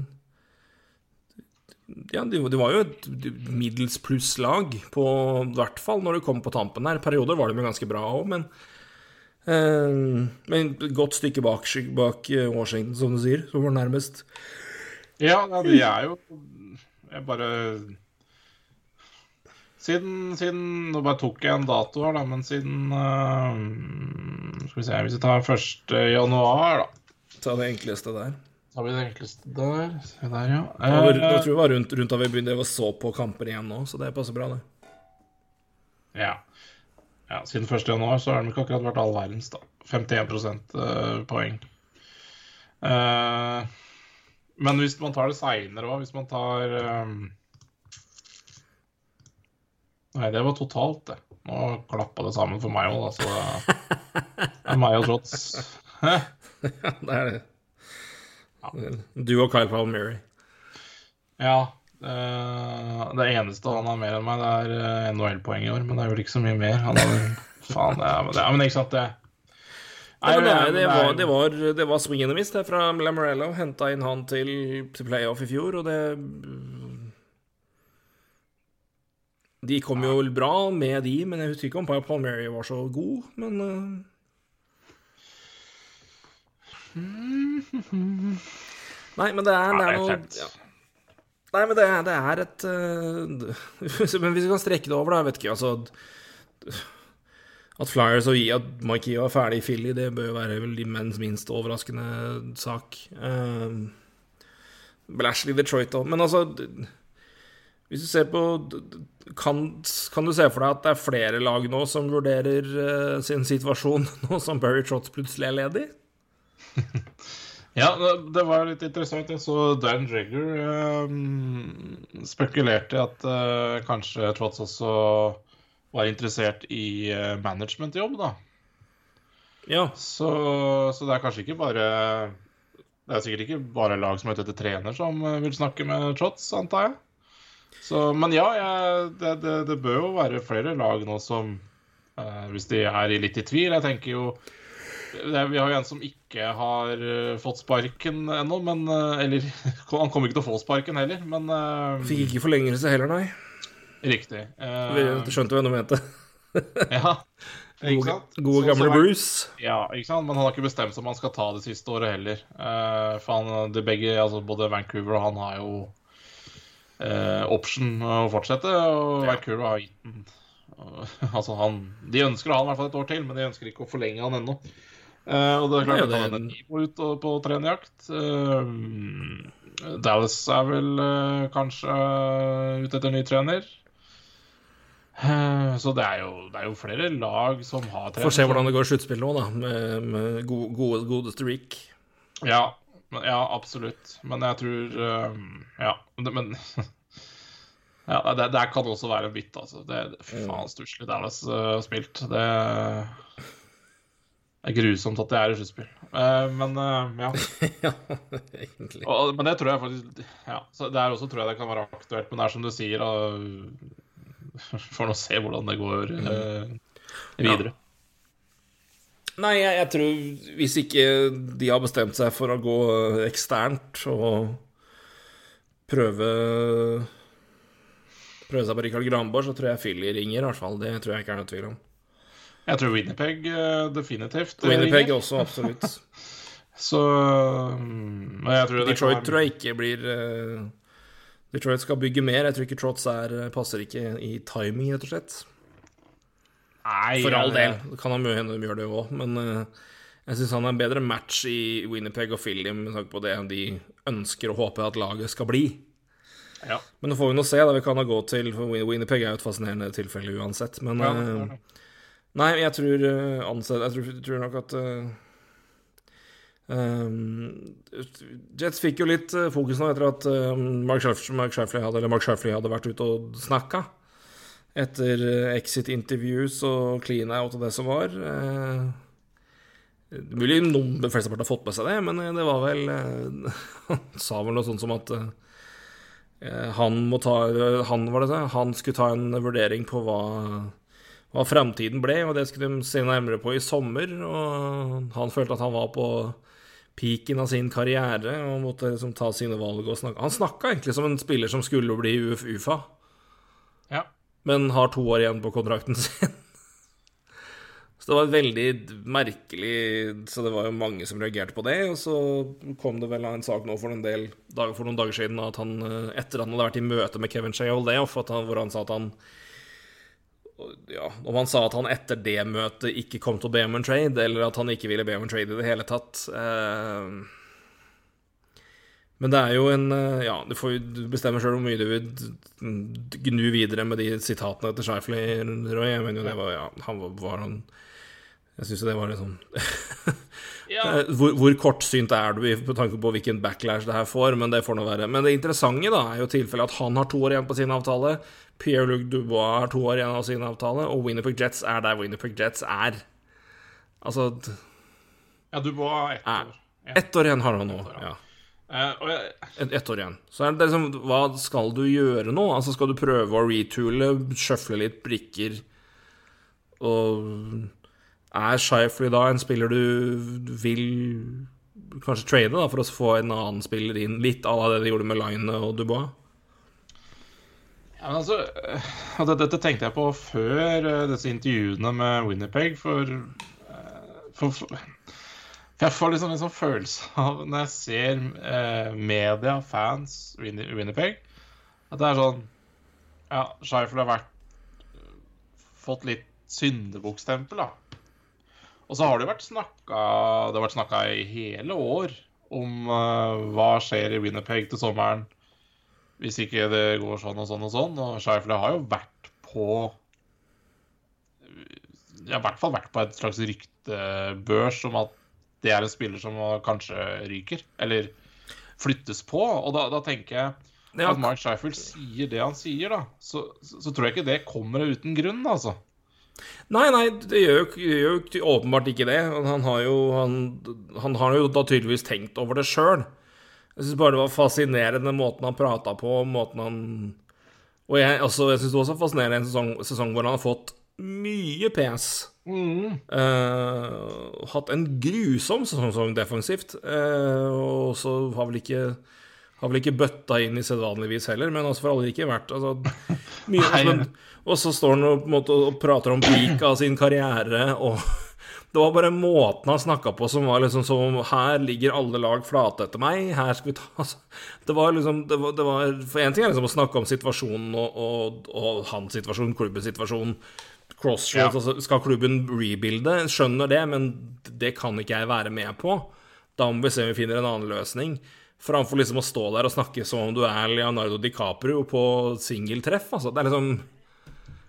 Ja, de, de var jo et middels pluss-lag, på i hvert fall når det kom på tampen her. Perioder var de jo ganske bra òg, men eh, Men et godt stykke bak, bak eh, Washington, som du sier, som var nærmest. Ja, ja, de er jo Jeg bare siden, siden Nå bare tok jeg en dato her, da, men siden uh, Skal vi se Hvis vi tar 1. januar, da. Ta det enkleste der. Har vi det enkleste der. Se der, ja. Det var, jeg Eh, tror det var rundt, rundt da vi begynte å så på kamper igjen nå, så det passer bra, det. ja. Ja. Siden 1. januar så har de ikke akkurat vært all verdens, da. 51 eh, poeng. Uh, men hvis man tar det seinere òg, hvis man tar um... Nei, det var totalt, det. Nå klappa det sammen for meg òg, da, så det er meg og Trots. Ja, det er det. Du og Kyle Palmieri. Ja. Eh, det eneste han har mer enn meg, det er eh, NHL-poeng i år, men det er vel ikke så mye mer. Han har vel Faen, det er, det er men ikke sant, det Nei, det, er, det, var, det, var, det var swing and a miss fra Lamorello. Henta inn han til, til playoff i fjor, og det De kom jo bra med de, men jeg husker ikke om Paul Palmieri var så god, men uh... Nei, men det er, det er noe ja. Nei, men det det er et uh, Men hvis vi kan strekke det over, da, jeg vet ikke, altså At Flyers og at Mike Yeo er ferdig i Philly, det bør jo være vel de menns minst overraskende sak. Uh, Blashley Detroit òg. Men altså Hvis du ser på kan, kan du se for deg at det er flere lag nå som vurderer uh, sin situasjon nå som Barry Trotz plutselig er ledig? Ja, det- var litt interessant. Jeg så Dan Jagger eh, spekulerte i at eh, kanskje Trots også var interessert i eh, managementjobb, da. Ja. Så, så det er kanskje ikke bare Det er sikkert ikke bare lag som heter etter trener som eh, vil snakke med Trots, antar jeg. Så, men ja, jeg, det, det, det bør jo være flere lag nå som eh, Hvis de er litt i tvil. Jeg tenker jo Vi har jo en som ikke har eh, fått sparken ennå, men eh, Eller han kommer ikke til å få sparken heller, men eh, Fikk ikke forlengelse heller, nei. Riktig. Uh, Vi skjønte hvem du mente. ja, ikke Gode, gode Så- gamle så er- Bruce. Ja, ikke sant? Men han har ikke bestemt seg om han skal ta det siste året heller. Uh, for han, det begge, altså både Vancouver og han har jo uh, option å fortsette, og Ja. Vancouver har gitt den Altså, han De ønsker å ha han i hvert fall et år til, men de ønsker ikke å forlenge han ennå. Eh, og det er klart Nei, det kan det- hende de må ut og- på trenerjakt. Uh, Dallas er vel uh, kanskje ute etter ny trener. Så det er, jo, det er jo flere lag som har trener. Får se hvordan det går i sluttspill nå, da, med, med gode, gode, Rick. Ja, ja, absolutt. Men jeg tror Ja, men Ja, det, det kan også være en bit, altså. Det, faen, stusslig Dallas uh, spilt. Det er grusomt at det er i sluttspill. Eh, men øh, ja. ja, egentlig. Og, men det tror jeg faktisk Ja, så der også tror jeg det kan være aktuelt. Men det er som du sier, da Får nå se hvordan det går øh, videre. Nei, jeg, jeg tror hvis ikke de har bestemt seg for å gå eksternt og prøve Prøve seg på Rikard Granborg, så tror jeg Filly ringer, i hvert fall. Det tror jeg ikke er noe tvil om. Jeg tror Winnipeg øh, definitivt Winnerpeg Winnipeg også, absolutt. Så mm, men jeg tror det Detroit kan- tror jeg ikke blir eh, Detroit skal bygge mer. Jeg tror ikke Trots er, passer ikke i timing, rett og slett. Nei, For all del. Det kan hende de gjør det òg, men eh, jeg syns han er en bedre match i Winnipeg og Philly med tanke på det de ønsker og håper at laget skal bli. Ja. Men nå får vi nå se, da. Vi kan da gå til For Win- Winnipeg er jo et fascinerende tilfelle uansett. Men Ja, det eh, det. Nei, jeg tror eh, ansett, Jeg tror, tror nok at um, Jets fikk jo litt eh, fokus nå etter at eh, Mark, Scheif- Mark, Scheifele hadde, Mark Scheifele hadde vært ute og snakka. Etter exit-interviews og clean-out og det som var. Uh, mulig noen de fleste har fått med seg det, men det var vel uh, Han sa vel noe sånt som at uh, han ta Han, det? Han skulle ta en vurdering på hva hva framtiden ble, og det skulle de se nærmere på i sommer. Og han følte at han var på peaken av sin karriere og måtte liksom ta sine valg og snakke Han snakka egentlig som en spiller som skulle bli UF UFA, Ja. men har to år igjen på kontrakten sin. Så det var veldig merkelig Så det var jo mange som reagerte på det. Og så kom det vel en sak nå for, en del for noen dager siden at han, eh, etter at han hadde vært i møte med Kevin Shea han, hvor han sa at han ja, Om han sa at han etter det møtet ikke kom til å be om en trade, eller at han ikke ville be om en trade i det hele tatt eh, Men det er jo en eh, Ja, du får jo bestemme sjøl hvor mye du vil gnu videre med de sitatene etter Shifley, Roy. Jeg mener jo det var Ja, han var, var han Jeg syns jo det var litt sånn Ja. Eh, hvor, hvor kortsynt er du med på tanke på hvilken backlash det her får, men det får nå være. Men det interessante da er jo tilfellet at han har to år igjen på sin avtale, Pierre-Luc Dubois har to år igjen av sin avtale, og Winnerpeg Jets er der Winnerpeg Jets er. Altså ja, Dubois har ett år. Ett år igjen har han nå. Ja. Et, ett år igjen. Så er det liksom Hva skal du gjøre nå? Altså Skal du prøve å retoole, sjøfle litt brikker og Er Shifley da en spiller du vil kanskje trade da, for å få en annen spiller inn? Litt à la det de gjorde med Line og Dubois? Ja, men altså, eh, og det, Dette tenkte jeg på før eh, disse intervjuene med Winnerpeg, eh, for, for for jeg får liksom en sånn følelse av når jeg ser eh, media, fans, Winnerpeg, at det er sånn Ja, Scheifel har vært fått litt syndebukkstempel, da. Og så har det vært snakka Det har vært snakka i hele år om uh, hva skjer i Winnerpeg til sommeren hvis ikke det går sånn og sånn og sånn. Og Scheifele har jo vært på Jeg har i hvert fall vært på et slags ryktebørs om at det er en spiller som kanskje ryker. Eller flyttes på. Og da, da tenker jeg at Mark Scheifel sier det han sier, da. Så, så, så tror jeg ikke det kommer uten grunn, altså. Nei, nei, det gjør jo, åpenbart ikke det. Han har jo, han, han har jo da tydeligvis tenkt over det sjøl. Jeg syns bare det var fascinerende måten han prata på, måten han Og jeg, altså, jeg syns det også er fascinerende en sesong, sesong hvor han har fått mye pes. Eh, hatt en grusom sesong defensivt. Uh, og så har vel ikke har vel ikke bøtta inn i sedvanligvis heller, men altså for alle ikke vært altså, mye, Nei. men, Og så står han og, måte, og prater om peak av sin karriere, og det var bare måten han snakka på som var liksom som om Her ligger alle lag flate etter meg, her skal vi ta altså, Det var liksom det var, det var, For én ting er liksom å snakke om situasjonen og, og, og hans situasjon, klubbens situasjon. Crossroads, Ja. altså skal klubben rebuilde? Skjønner det, men det kan ikke jeg være med på. Da må vi se om vi finner en annen løsning. Framfor liksom å stå der og snakke som om du er Leonardo DiCaprio på singeltreff. Altså, det er liksom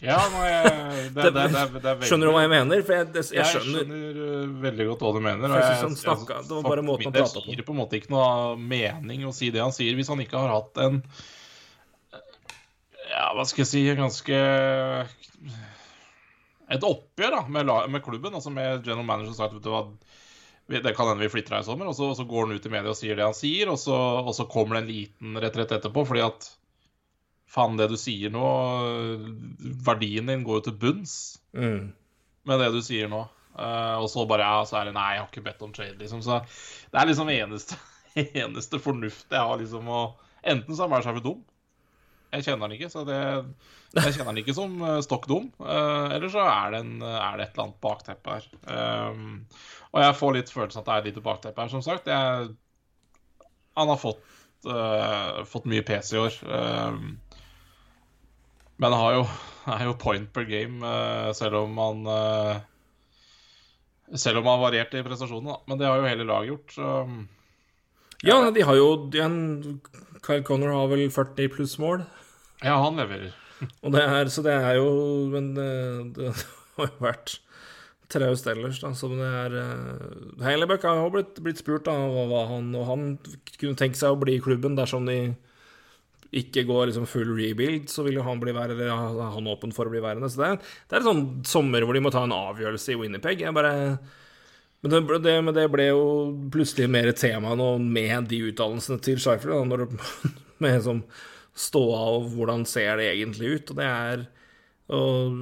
Ja, nei, det, det, det, det, er- det er Skjønner du hva jeg mener? For jeg, det, jeg Jeg skjønner skjønner uh, veldig godt hva du mener. Jeg og synes det var bare måten han på. gir på en måte ikke noe mening å si det han sier, hvis han ikke har hatt en Ja, hva skal jeg si Ganske Et oppgjør da med, med klubben, altså med general manager som sagt vet det kan hende vi flytter her i sommer, og så, så går han ut i media og sier det han sier, og så, og så kommer det en liten retrett etterpå, fordi at faen, det du sier nå Verdien din går jo til bunns mm. med det du sier nå. Uh, og så bare ja, så er det nei, jeg har ikke bedt om trade, liksom. Så det er liksom eneste, eneste fornuft jeg har, liksom å Enten så er Marshall dum. Jeg kjenner han ikke, så det Jeg kjenner han ikke som uh, stokk dum. Uh, eller så er det, en, er det et eller annet bakteppe her. Um, og jeg får litt følelsen at det er et lite bakteppe her, som sagt. Jeg, han har fått, uh, fått mye pes i år. Um, men han har jo, er jo point per game, eh, selv om han eh, Selv om han har variert i prestasjonene. Men det har jo hele laget gjort. Så Ja, de har jo en, Kyle Connor har vel 40 pluss mål. ja, han leverer. Og det er, så det er jo Men det, det har jo vært traust ellers, da. Så det er uh, har jo blitt, blitt spurt da hva, hva han Og han kunne tenke seg å bli i klubben dersom de ikke går liksom full rebuild, så vil jo han bli værende, eller er han åpen for å bli værende. Så det det er en sånn sommer hvor de må ta en avgjørelse i Winnerpeg. Jeg bare men det, det, men det ble jo plutselig mer tema nå med de utdannelsene til Scheifler, med som ståa og hvordan ser det egentlig ut, og det er og,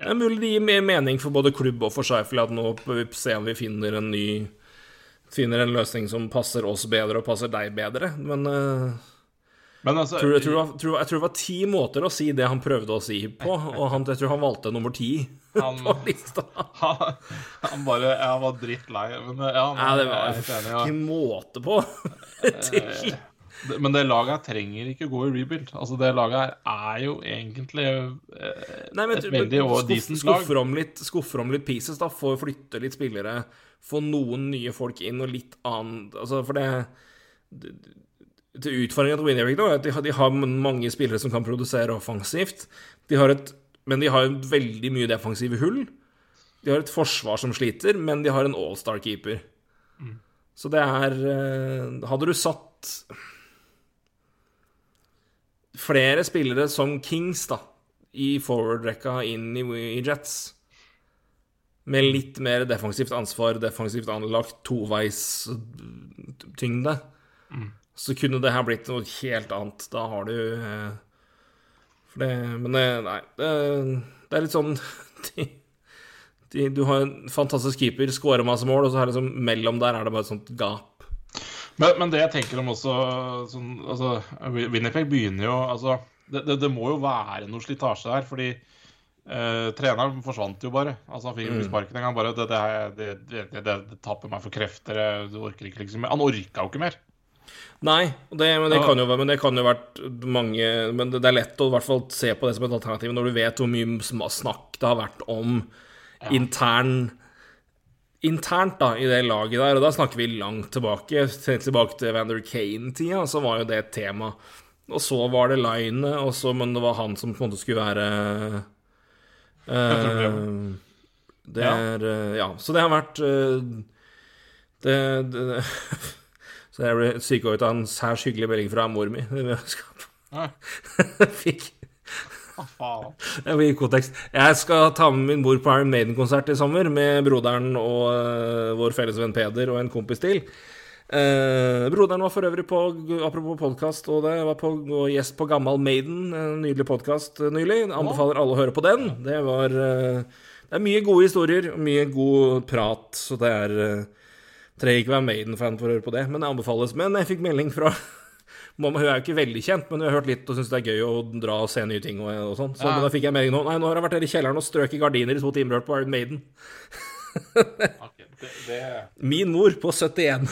Det er mulig det gir mer mening for både klubb og for Scheifler at nå se om vi finner en ny finner en løsning som passer oss bedre og passer deg bedre. Men uh, Men altså tror, jeg, tror, var- tror, jeg tror det var ti måter å si det han prøvde å si på, og han, jeg tror han valgte nummer ti Han- han, han bare han var drittlei. Men ja, Nei, det jeg var ja. ikke måte på. Det- Men det laget trenger ikke gå i rebuild. Altså, det laget er jo egentlig eh, Nei, men, et veldig og decent lag. skuffer, om litt, skuffer om litt pieces, da. Få flytte litt spillere. Få noen nye folk inn, og litt annet Altså, for det, det til Utfordringen til Winnerwick er at de har, de har mange spillere som kan produsere offensivt. De har et, men de har veldig mye defensive hull. De har et forsvar som sliter, men de har en all-star-keeper. Så det er eh, Hadde du satt flere spillere som Kings, da, i forward-rekka inn i, i Jets. Med litt mer defensivt ansvar, defensivt anlagt, toveis tyngde. Så kunne det her blitt noe helt annet. Da har du eh, det Men det, nei. Det, det er litt sånn de, de, Du har en fantastisk keeper, scorer masse mål, og så er det liksom mellom der er det bare et sånt gap. Men, men det jeg tenker om også sånn, altså, Winnipeg begynner jo altså, det, det, det må jo være noe slitasje her, fordi eh, treneren forsvant jo bare. Altså Han fikk jo ikke sparken engang. Bare det, det, det, det, tapper meg for krefter. Du orker ikke liksom Han orka jo ikke mer. Nei, det, men, det kan jo, men det kan jo vært mange Men det er lett å i hvert fall se på det som et alternativ når du vet hvor mye snakk det har vært om intern Internt da, i det laget der, og da snakker vi langt tilbake, tilbake til Vander Kane-tida, så var jo det et tema. Og så var det Line, og så, men det var han som på en måte skulle være uh, Det er uh, Ja, så det har vært uh, det, det Så jeg ble psyka ut av en særs hyggelig melding fra mor mi. Fikk? Jeg kontekst. Jeg skal ta med min mor på Iron Maiden-konsert i sommer med broderen og uh, vår felles venn Peder og en kompis til. Eh, broderen var for øvrig på, apropos podkast, og det var på, og gjest på Gammal Maiden, en nydelig podkast nylig. Anbefaler alle å høre på den. Det var eh, Det er mye gode historier og mye god prat, så det er eh, Trenger ikke være Maiden-fan for å høre på det, men det anbefales. Men jeg fikk melding fra hun er jo ikke veldig kjent, men hun har hørt litt og syns det er gøy å dra og se nye ting. og, og sånn. Så Ja. da fikk jeg melding nå. Nei, nå har jeg vært her i kjelleren og strøket gardiner i to timer på Iron Maiden. okay, det, det, Min mor på 71.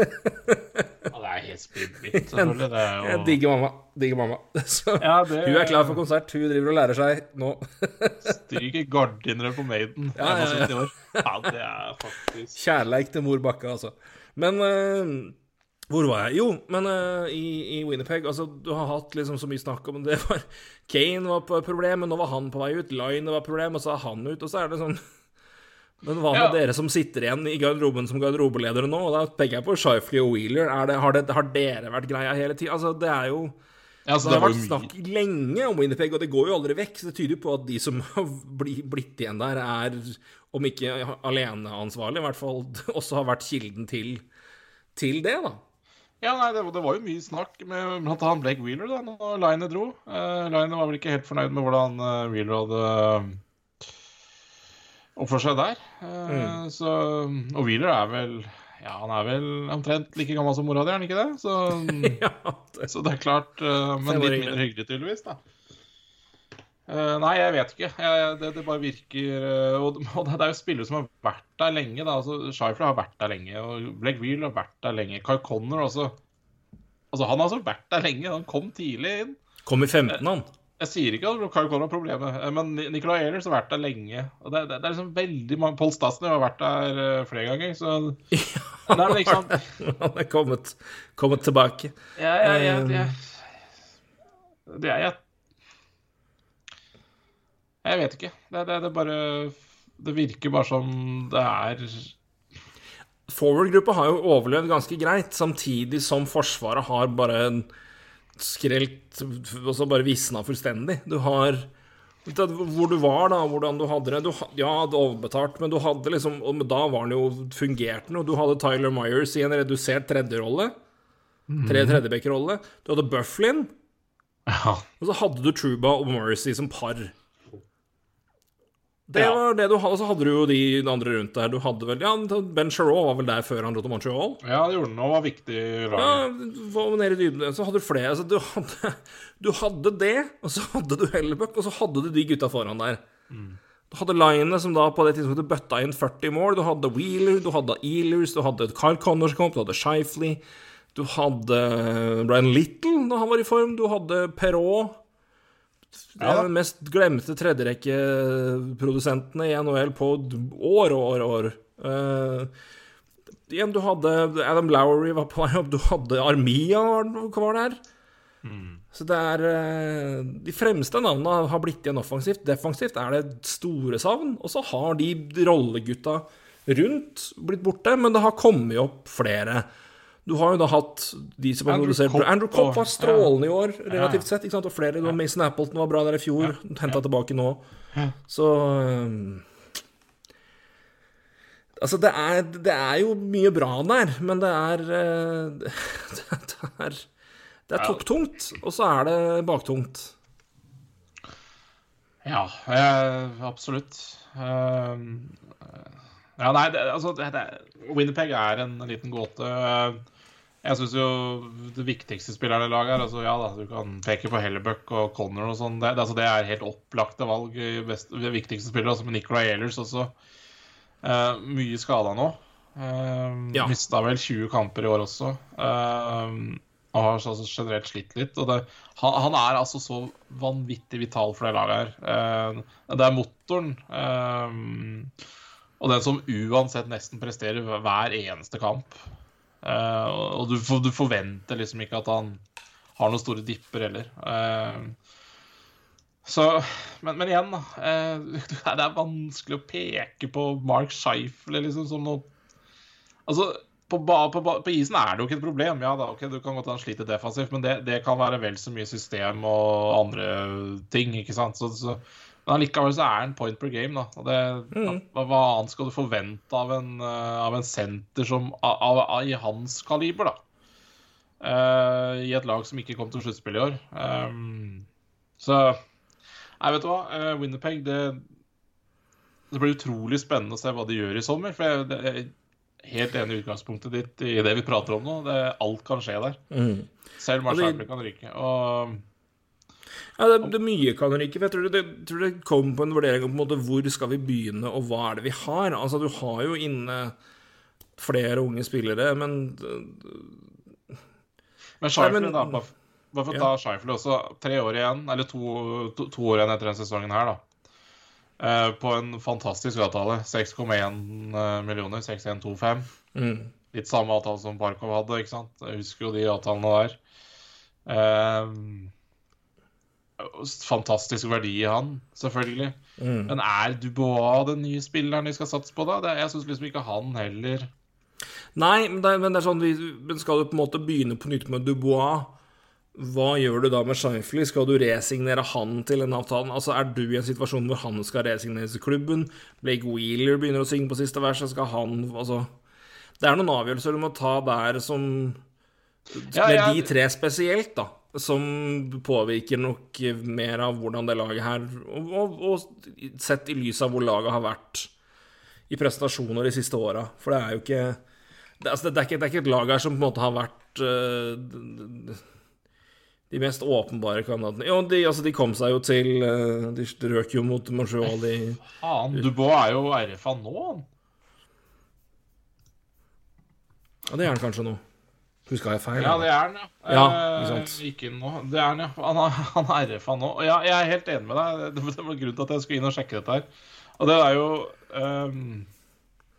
det er helt spinnvilt, selvfølgelig. Det er Jeg digger mamma. Digger mamma. Så Ja, det- hun er klar for konsert. Hun driver og lærer seg nå. Stryker gardiner på Maiden. Ja, ja, ja. Ja, det er faktisk Kjærleik til mor Bakke, altså. Men eh, hvor var jeg? Jo, men uh, i, i Winnerpeg Altså, du har hatt liksom så mye snakk om det var Kane var på problem, men nå var han på vei ut. Line var problem, og så er han ut. Og så er det sånn Men hva med Ja. dere som sitter igjen i garderoben som garderobeledere nå? Og da tenker jeg på Shifley og Wheeler. Er det, har, det, har dere vært greia hele tida? Altså, det er jo ja, altså, det har vært snakk lenge om Winnerpeg, og det går jo aldri vekk. Så det tyder jo på at de som har blitt igjen der, er, om ikke aleneansvarlig, i hvert fall også har vært kilden til, til det, da. Ja, nei, det, det var jo mye snakk med annet Blake Wheeler da når Line dro. Uh, Line var vel ikke helt fornøyd med hvordan uh, Wheeler hadde uh, oppført seg der. Uh, så, og Wheeler er vel ja, han er vel omtrent like gammel som mora di, er han ikke det? Så, ja, det, så det er klart Men litt mindre hyggelig, tydeligvis, da. Uh, nei, jeg vet ikke. Jeg, det, det bare virker uh, Og, og det, er jo spillere som har vært der lenge. da, altså Shifler har vært der lenge, og Blake Wheeler har vært der lenge. Kai Connor også. Altså, Han har altså vært der lenge. Han kom tidlig inn. kom i 15, han. Jeg sier ikke at Kai Connor har problemet, eh, men Nicolay Ehlers har vært der lenge. Og det, det, det er liksom veldig mange Paul Stasny har vært der flere ganger, så ja, ikke Han er kommet, kommet tilbake. Ja, ja, ja, jeg, det er jeg Jeg vet ikke. Det, det, det bare Det virker bare som det er Forward-gruppa har jo overlevd ganske greit, samtidig som Forsvaret har bare skrelt Og så bare visna fullstendig. Du har Hvor du var, da, hvordan du hadde det du, Ja, du overbetalt, men du hadde liksom Og da var det jo fungerte noe. Du hadde Tyler Myers i en redusert tredjerolle. Tre tredjeback-rolle. Du hadde Bufflin, Ja. og så hadde du Truba og Morrissey som par. Det Ja. var det du hadde, og så hadde du jo de andre rundt der. Du hadde vel Ja, Ben Sharrow var vel der før han dro til Montreal? Ja, det gjorde han og var viktig Ja, var nede i dybden. Så hadde du flere. Altså, du hadde, du hadde det, og så hadde du Hellebuck, og så hadde du de gutta foran der. Du hadde Line, som da på det tidspunktet bøtta inn 40 mål. Du hadde Wheeler, du hadde Ealers, du hadde Kyle Connors kom du hadde Shifley. Du hadde Brian Little da han var i form. Du hadde Perrault. Det er den mest glemte tredjerekkeprodusentene i NHL på år og år og år. Uh, igjen, du hadde Adam Lowery var på vei opp. Du hadde Armia Hva var, det her? Mm. Så det er eh, De fremste navnene har blitt igjen offensivt. Defensivt er det store savn. Og så har de rollegutta rundt blitt borte, men det har kommet opp flere. Du har jo da hatt de som har produsert Andrew Copp var strålende i år, relativt sett. Ikke sant? Og flere. Ja. Mason Appleton var bra der i fjor. Henta tilbake nå. Så um, Altså, det er, det er jo mye bra der, men det er eh, Det er, det er topptungt, og så er det baktungt. Ja, eh, absolutt. Ja, nei, det, altså det, det, Winnipeg er en liten gåte. Jeg syns jo det viktigste spillerne i laget er altså, Ja da, du kan peke på Hellebuck og Connor og sånn. Det, altså, det er helt opplagte valg. Best, viktigste spillere, altså med Nicolay Ehlers også. Uh, mye skada nå. Uh, Ja. Mista vel 20 kamper i år også. Uh, og har altså generelt slitt litt. Og han, han er altså så vanvittig vital for det laget her. Uh, det er motoren. eh, og den som uansett nesten presterer hver eneste kamp. Uh, og du, du forventer liksom ikke at han har noen store dipper heller. Uh, så, men, men igjen, da. Uh, det er vanskelig å peke på Mark Scheifler liksom, som noe Altså, på, på, på isen er det jo ikke et problem. Ja da, ok, Du kan godt ha sliter defensivt, men det, det kan være vel så mye system og andre ting. ikke sant? Så, så, men allikevel så er en point per game. da. Og det, hva, hva annet skal du forvente av en, eh, av en senter som, av, av, i hans kaliber, da? Uh, I et lag som ikke kom til sluttspill i år. Um, så Nei, vet du hva. Uh, Winnerpeg, det, det blir utrolig spennende å se hva de gjør i sommer. For jeg, det, jeg helt enig i utgangspunktet ditt i det vi prater om nå. Det, alt kan skje der. Selv Og det- Marshall kan ryke. Og Ja, det, det mye kan ryke. for Jeg tror det, tror det kommer på en vurdering om på en måte, hvor skal vi begynne, og hva er det vi har. Altså, Du har jo inne flere unge spillere, men Men Scheifler, da. Bare, bare for å ta Scheifler også. Tre år igjen, eller to, to, to år igjen etter denne sesongen her, da. Eh, på en fantastisk avtale. 6,1 millioner. 6125. mm. Litt samme avtale som Barkov hadde, ikke sant? Jeg husker jo de avtalene der. Eh, fantastisk verdi i han, selvfølgelig. Mm. Men er Dubois den nye spilleren de skal satse på, da? Det, jeg syns liksom ikke han heller Nei, men det, er- men det er sånn Skal du på en måte begynne på nytt med Dubois, hva gjør du da med Scheifly? Skal du resignere han til en avtale? Altså, Er du i en situasjon hvor han skal resigneres i klubben? Blake Wheeler begynner å synge på siste vers, så skal han Altså Det er noen avgjørelser du må ta der som Ja, Med ja. de tre spesielt, da. Som påvirker nok mer av hvordan det laget her Og, og, og sett i lys av hvor laget har vært i prestasjoner de siste åra. For det er jo ikke det, altså, det, er ikke det er ikke et lag her som på en måte har vært uh, de, mest åpenbare kandidatene. Jo, de, altså, de kom seg jo til uh, De røk jo mot Montreal, de Faen, Dubois er jo RFA nå, han. Ja, det er han kanskje nå. Huska jeg feil? Ja, det er han, ja. Ja, Eh, ikke. Nå. Det er han, ja. Han er, han er RFA nå. Og ja, jeg er helt enig med deg. Det, var grunnen til at jeg skulle inn og sjekke dette her. Og det er jo um,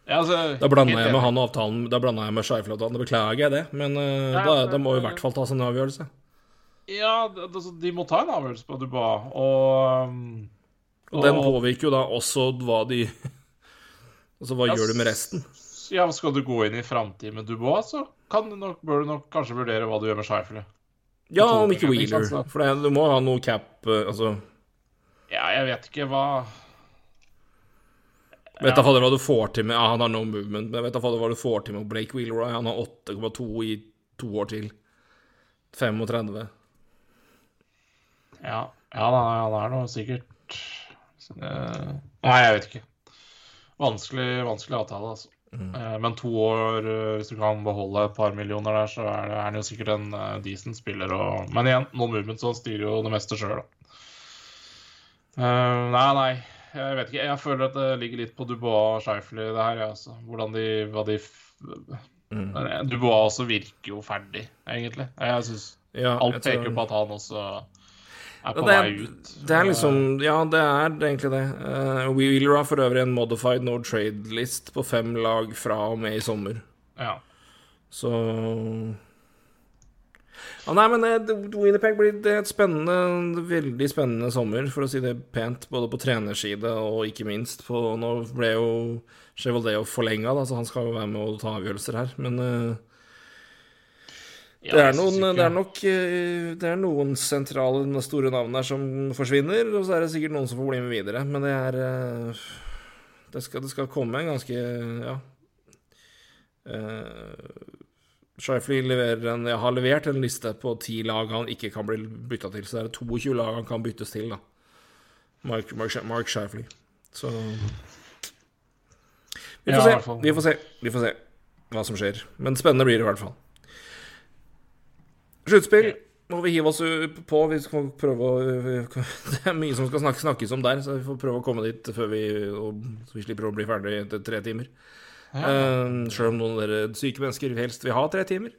ja, altså, Da blanda jeg med enig. han og avtalen Da blanda jeg med Scheifel-avtalen. Beklager jeg det, men uh, Nei, da, da må i hvert fall tas en avgjørelse. Ja, det, de må ta en avgjørelse på Dubois, og og, Og den påvirker jo da også hva de Altså, hva Ja, gjør du med resten? Ja, Skal du gå inn i framtid med Dubois, så kan du nok, bør du nok kanskje vurdere hva du gjør med Scheifele. Ja, om ikke Wheeler. For det, du må ha noe cap øh, Altså Ja, jeg vet ikke hva Vet da fader hva du får til med Ja, han har no movement, men vet da fader hva du får til med Blake Wheeler. Han har 8,2 i to år til. 35. Ja, ja han er nå sikkert eh, Nei, jeg vet ikke. Vanskelig, vanskelig avtale, altså. Eh, Men to år, eh, hvis du kan beholde et par millioner der, så er han jo sikkert en eh, decent spiller. Og... Men igjen, no movement, så han styrer jo det meste sjøl, da. Uh, nei, nei. Jeg vet ikke. Jeg føler at det ligger litt på Dubois og Scheifele, det her. Ja, altså. Hvordan de, hva de. Mm. Dubois også virker jo ferdig, egentlig. Jeg synes Ja, Alt peker tror- på at han også er på det vei ut. Det er liksom Ja, det er egentlig det. Uh, Wheeler har for øvrig en modified no trade-list på fem lag fra og med i sommer. Ja. Så ja, Nei, men det- Winnipeg blir det et spennende, veldig spennende sommer, for å si det pent. Både på trenerside og ikke minst på Nå ble jo Chevaldeau forlenga, så han skal jo være med og ta avgjørelser her. Men eh, Ja, det, er noen, det er nok eh, Det er noen sentrale, store navn der som forsvinner, og så er det sikkert noen som får bli med videre. Men det er eh, Det skal, det skal komme en ganske Ja. Uh, Shifley leverer en, jeg har levert en liste på ti lag han ikke kan bli bytta til, så det er 22 lag han kan byttes til, da. Mark, Mark, Mark Shifley. Så Vi får ja, se. Vi får se. Vi får se hva som skjer. Men spennende blir det i hvert fall. Sluttspill må vi hive oss på. Vi skal prøve å Det er mye som skal snakkes, snakkes om der, så vi får prøve å komme dit før vi og, Så vi slipper å bli ferdig etter tre timer. Ja. Uh, Sjøl om noen av dere syke mennesker helst vil ha tre timer.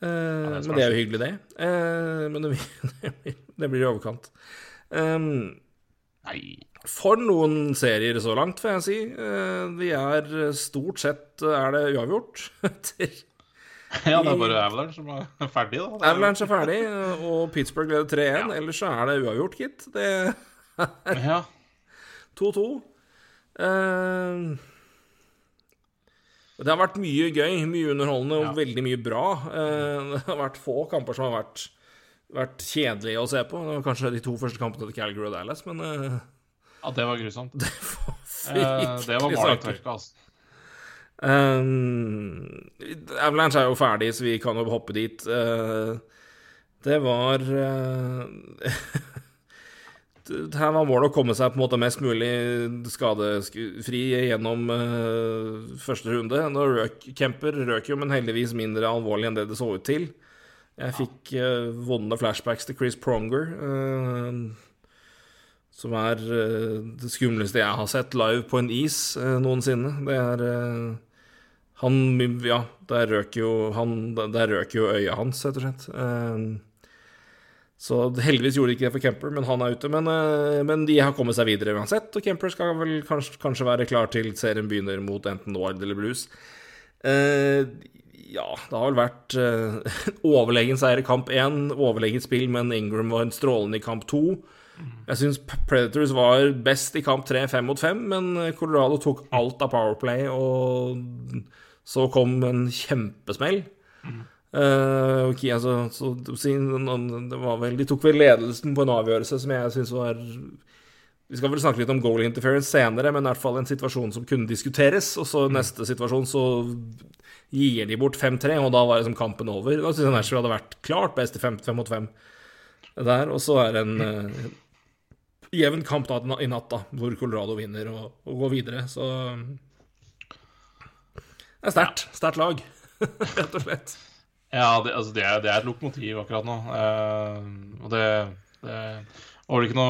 Uh, ja, det men det er jo hyggelig, det. Uh, men det, det blir i overkant. Um, Nei. for noen serier så langt, får jeg si. Vi er stort sett Er det uavgjort? Etter Ja, det er bare Avalanche som er ferdig, da. Er Avalanche er ferdig, og Pittsburgh leder 3-1. Ellers så er det uavgjort, gitt. Det er 2-2. Uh, det har vært mye gøy, mye underholdende og Ja. veldig mye bra. Uh, det har vært få kamper som har vært, vært kjedelige å se på. Det var kanskje de to første kampene til Calgary og Dallas, men uh, ja, det var grusomt. det var Eh, det var bare Tørke, altså. Um, Avalanche er jo ferdig, så vi kan jo hoppe dit. Uh, det var uh, Her var målet å komme seg på en måte mest mulig skadefri gjennom uh, første runde. Nå røk, Kemper røk jo, men heldigvis mindre alvorlig enn det det så ut til. Jeg fikk uh, vonde flashbacks til Chris Pronger. Uh, som er det skumleste jeg har sett live på en is noensinne. Det er Han Ja, der røk jo han, Der røk jo øyet hans, rett og slett. Eh, så heldigvis gjorde de ikke det for Kemper, men han er ute. Men, eh, men de har kommet seg videre uansett, og Kemper skal vel kanskje, kanskje være klar til serien begynner mot enten Wild eller Blues. Eh, ja, det har vel vært overlegen seier i kamp én, overlegent spill, men Ingram var en strålende i kamp to. Jeg syns Predators var best i kamp tre, fem mot fem, men Colorado tok alt av Powerplay, og så kom en kjempesmell. Mm. Uh, okay, altså, så, det var vel, de tok vel ledelsen på en avgjørelse som jeg syns var Vi skal vel snakke litt om goal interference senere, men i hvert fall en situasjon som kunne diskuteres. Og så neste situasjon så gir de bort 5-3, og da var liksom kampen over. Da syns jeg Nashville hadde vært klart best i 5 mot 5 der. Og så er det en uh, jevn kamp da, i natt, da, hvor Colorado vinner og, og går videre. Så det er sterkt. Sterkt lag, rett og slett. Ja, det, altså det, er, det er et lokomotiv akkurat nå. Eh, og det, det var vel ikke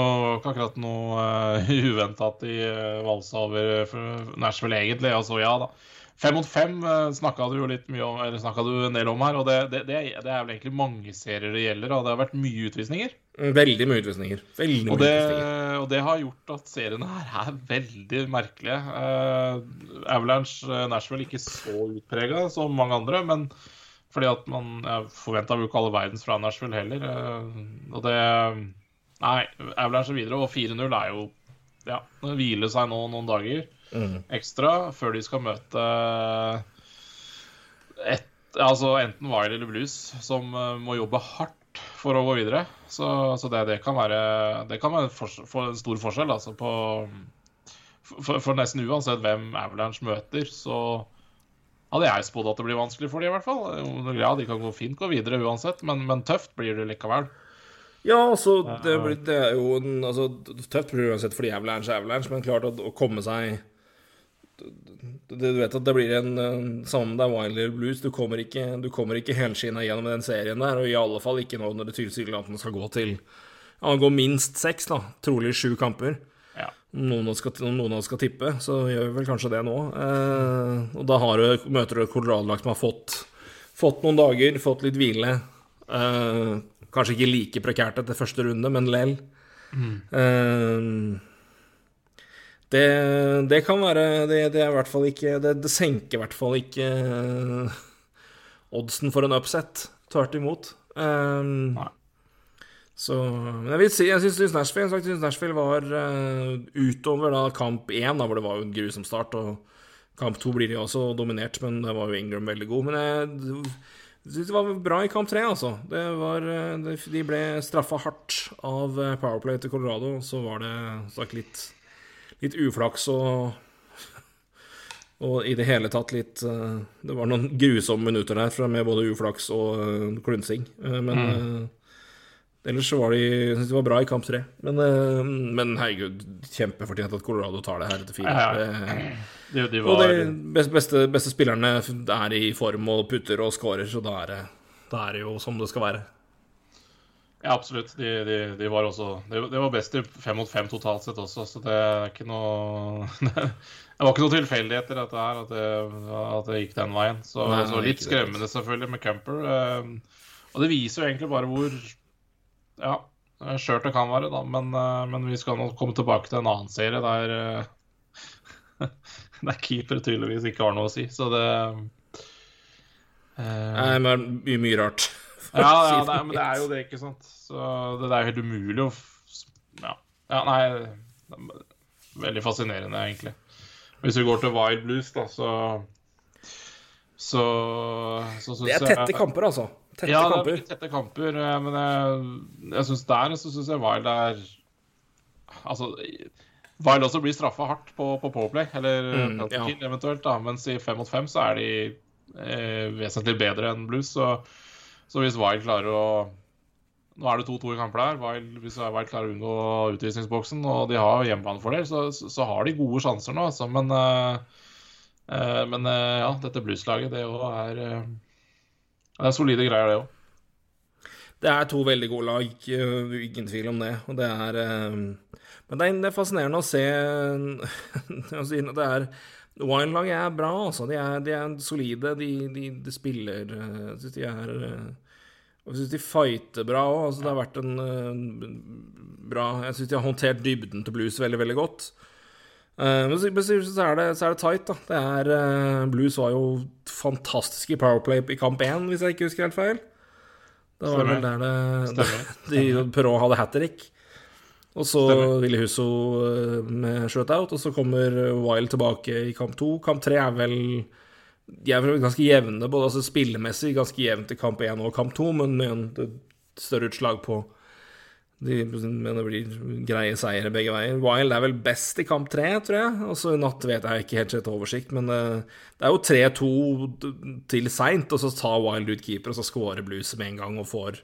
akkurat noe uh, uventa at de uh, valsa over uh, Nashville, egentlig. Altså, ja da. Fem mot fem uh, snakka du jo litt mye om, eller snakka du en del om her. Og det, det, det, er, vel egentlig mange serier det gjelder. Og det har vært mye utvisninger. Veldig mye utvisninger. Veldig mye Og det, utvisninger. og det har gjort at seriene her er veldig merkelige. Uh, Avalanche uh, Nashville ikke så utprega som mange andre, men fordi at man forventa jo ikke all verdens fra Nashville heller. Uh, og det Nei, Avalanche er videre, og 4-0 er jo Ja, det hviler seg nå noen dager Mm. ekstra før de skal møte et, altså enten Wild eller Blues, som uh, må jobbe hardt for å gå videre. Så, så det, det kan være Det kan være en, fors- for, en stor forskjell altså på for, for nesten uansett hvem Avalanche møter, så hadde jeg spådd at det blir vanskelig for dem, i hvert fall. Ja, de kan gå fint gå videre uansett, men, men tøft blir det likevel. Ja, altså, det, blir, det er jo en, altså, tøft blir det uansett fordi Avalanche er Avalanche, men klart at å komme seg Du vet at det blir en, Samme med det er eller Blues, du kommer ikke, du kommer ikke helskinna gjennom den serien der, og i alle fall ikke nå når det tilsynelatende skal gå til gå minst seks, da. Trolig sju kamper. Ja. Noen av oss skal, noen av oss skal tippe, så gjør vi vel kanskje det nå. Eh, og da har du, møter du et Colorado-lag som har fått, fått noen dager, fått litt hvile. Eh, kanskje ikke like prekært etter første runde, men lell. Eh, det, det kan være Det, det er i hvert fall ikke Det, det senker i hvert fall ikke uh, oddsen for en upset. Tvert imot. Um, Nei. så Men jeg vil si Jeg syns Nashville, synes Nashville var uh, utover da kamp én, hvor det var jo en grusom start, og kamp to blir de også dominert, men det var jo Ingram veldig god. Men jeg synes det var bra i kamp tre, altså. Det var, eh, det- de ble straffa hardt av eh, Powerplay til Colorado, og så var det sagt litt, litt uflaks og og i det hele tatt litt eh, Det var noen grusomme minutter der fra- med både uflaks og eh, klunsing. Eh, men mm. ellers så var de Jeg syns de var bra i kamp tre. Men, men herregud, kjempefortjent at Colorado tar det her etter fire. Ja, ja. Det- De, de og de beste, beste spillerne er i form og putter og scorer, så da er det, da er det jo som det skal være. Ja, absolutt. De, de, de var også De, de var best i fem mot fem totalt sett også, så det er ikke noe Det var ikke noe tilfeldigheter, dette her, at det, at det gikk den veien. Så, Nei, så litt det. skremmende selvfølgelig med Camper. eh, Og det viser jo egentlig bare hvor ja, skjørt det kan være, da. Men, eh, men vi skal nå komme tilbake til en annen serie der eh, der keeper tydeligvis ikke har noe å si. Så det eh, Nei, men mye, mye rart. Ja, ja det er, men det er jo det, ikke sant. Så det er jo helt umulig å Ja, ja nei Veldig fascinerende, egentlig. Hvis vi går til Wild Blues, da, så Så, så syns Det er tette kamper, altså. Tette ja, det er tette kamper, eh, men jeg, jeg syns der så syns jeg Wild er Altså Wild også blir straffa hardt på, på Powerplay, eller Mm, ja. eventuelt, da, mens i fem mot fem så er de eh, vesentlig bedre enn Blues. Så, så hvis Wild klarer å Nå er det 2-2 i kamper der. Wild, hvis Wild klarer å unngå utvisningsboksen, og de har hjemmebanefordel, så, så, har de gode sjanser nå, altså. Men, eh, men uh, ja, dette Blues-laget, det òg er Det er solide greier, det òg. Det er to veldig gode lag, ingen tvil om det. Og det er Men det er, er fascinerende å se Det er Wild-laget er bra, altså. De er, de er solide. De, de, de spiller øh, Jeg syns de er og jeg syns de fighter bra òg. Altså, det har vært en øh, bra Jeg syns de har håndtert dybden til Blues veldig, veldig godt. Eh, men så, er det, så er det tight, da. Det er, eh, Blues var jo fantastisk i Powerplay i kamp én, hvis jeg ikke husker helt feil. Det var vel der det de Perrault hadde hat trick. Og så. Ville Husso eh, med shutout, og så kommer Wild tilbake i kamp to. Kamp tre er vel De er ganske jevne, både altså spillemessig ganske jevnt i kamp én og kamp to, men med en større utslag på de, men det blir greie seire begge veier. Wild er vel best i kamp tre, tror jeg. Og så i natt vet jeg ikke helt sett oversikt, men eh, det er jo 3-2 til seint, og så tar Wild ut keeper, og så scorer Blues med en gang og får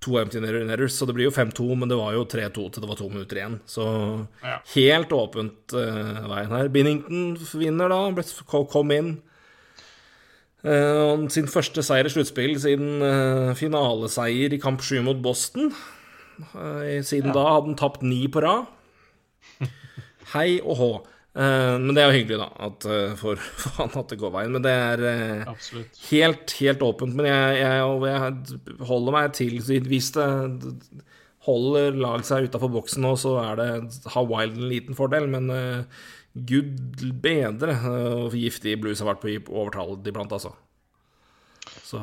to empty netters. Så det blir jo 5-2, men det var jo 3-2 til det var to minutter igjen. Så Ja. helt åpent uh, veien her. Binnington vinner da, kom inn. Uh, sin første seier i sluttspill siden uh, finaleseier i kamp 7 mot Boston. Eh, siden da hadde han tapt ni på rad. Hei og hå. Eh, men det er jo hyggelig, da, at, eh, for, faen han at det går veien. Men det er eh, Absolutt. helt, helt åpent. Men jeg, jeg, jeg holder meg til Hvis det holder lag seg utafor boksen nå, så er det har Wild en liten fordel. Men uh, gud bedre hvor uh, giftig Blues har vært på overtall iblant, altså. Så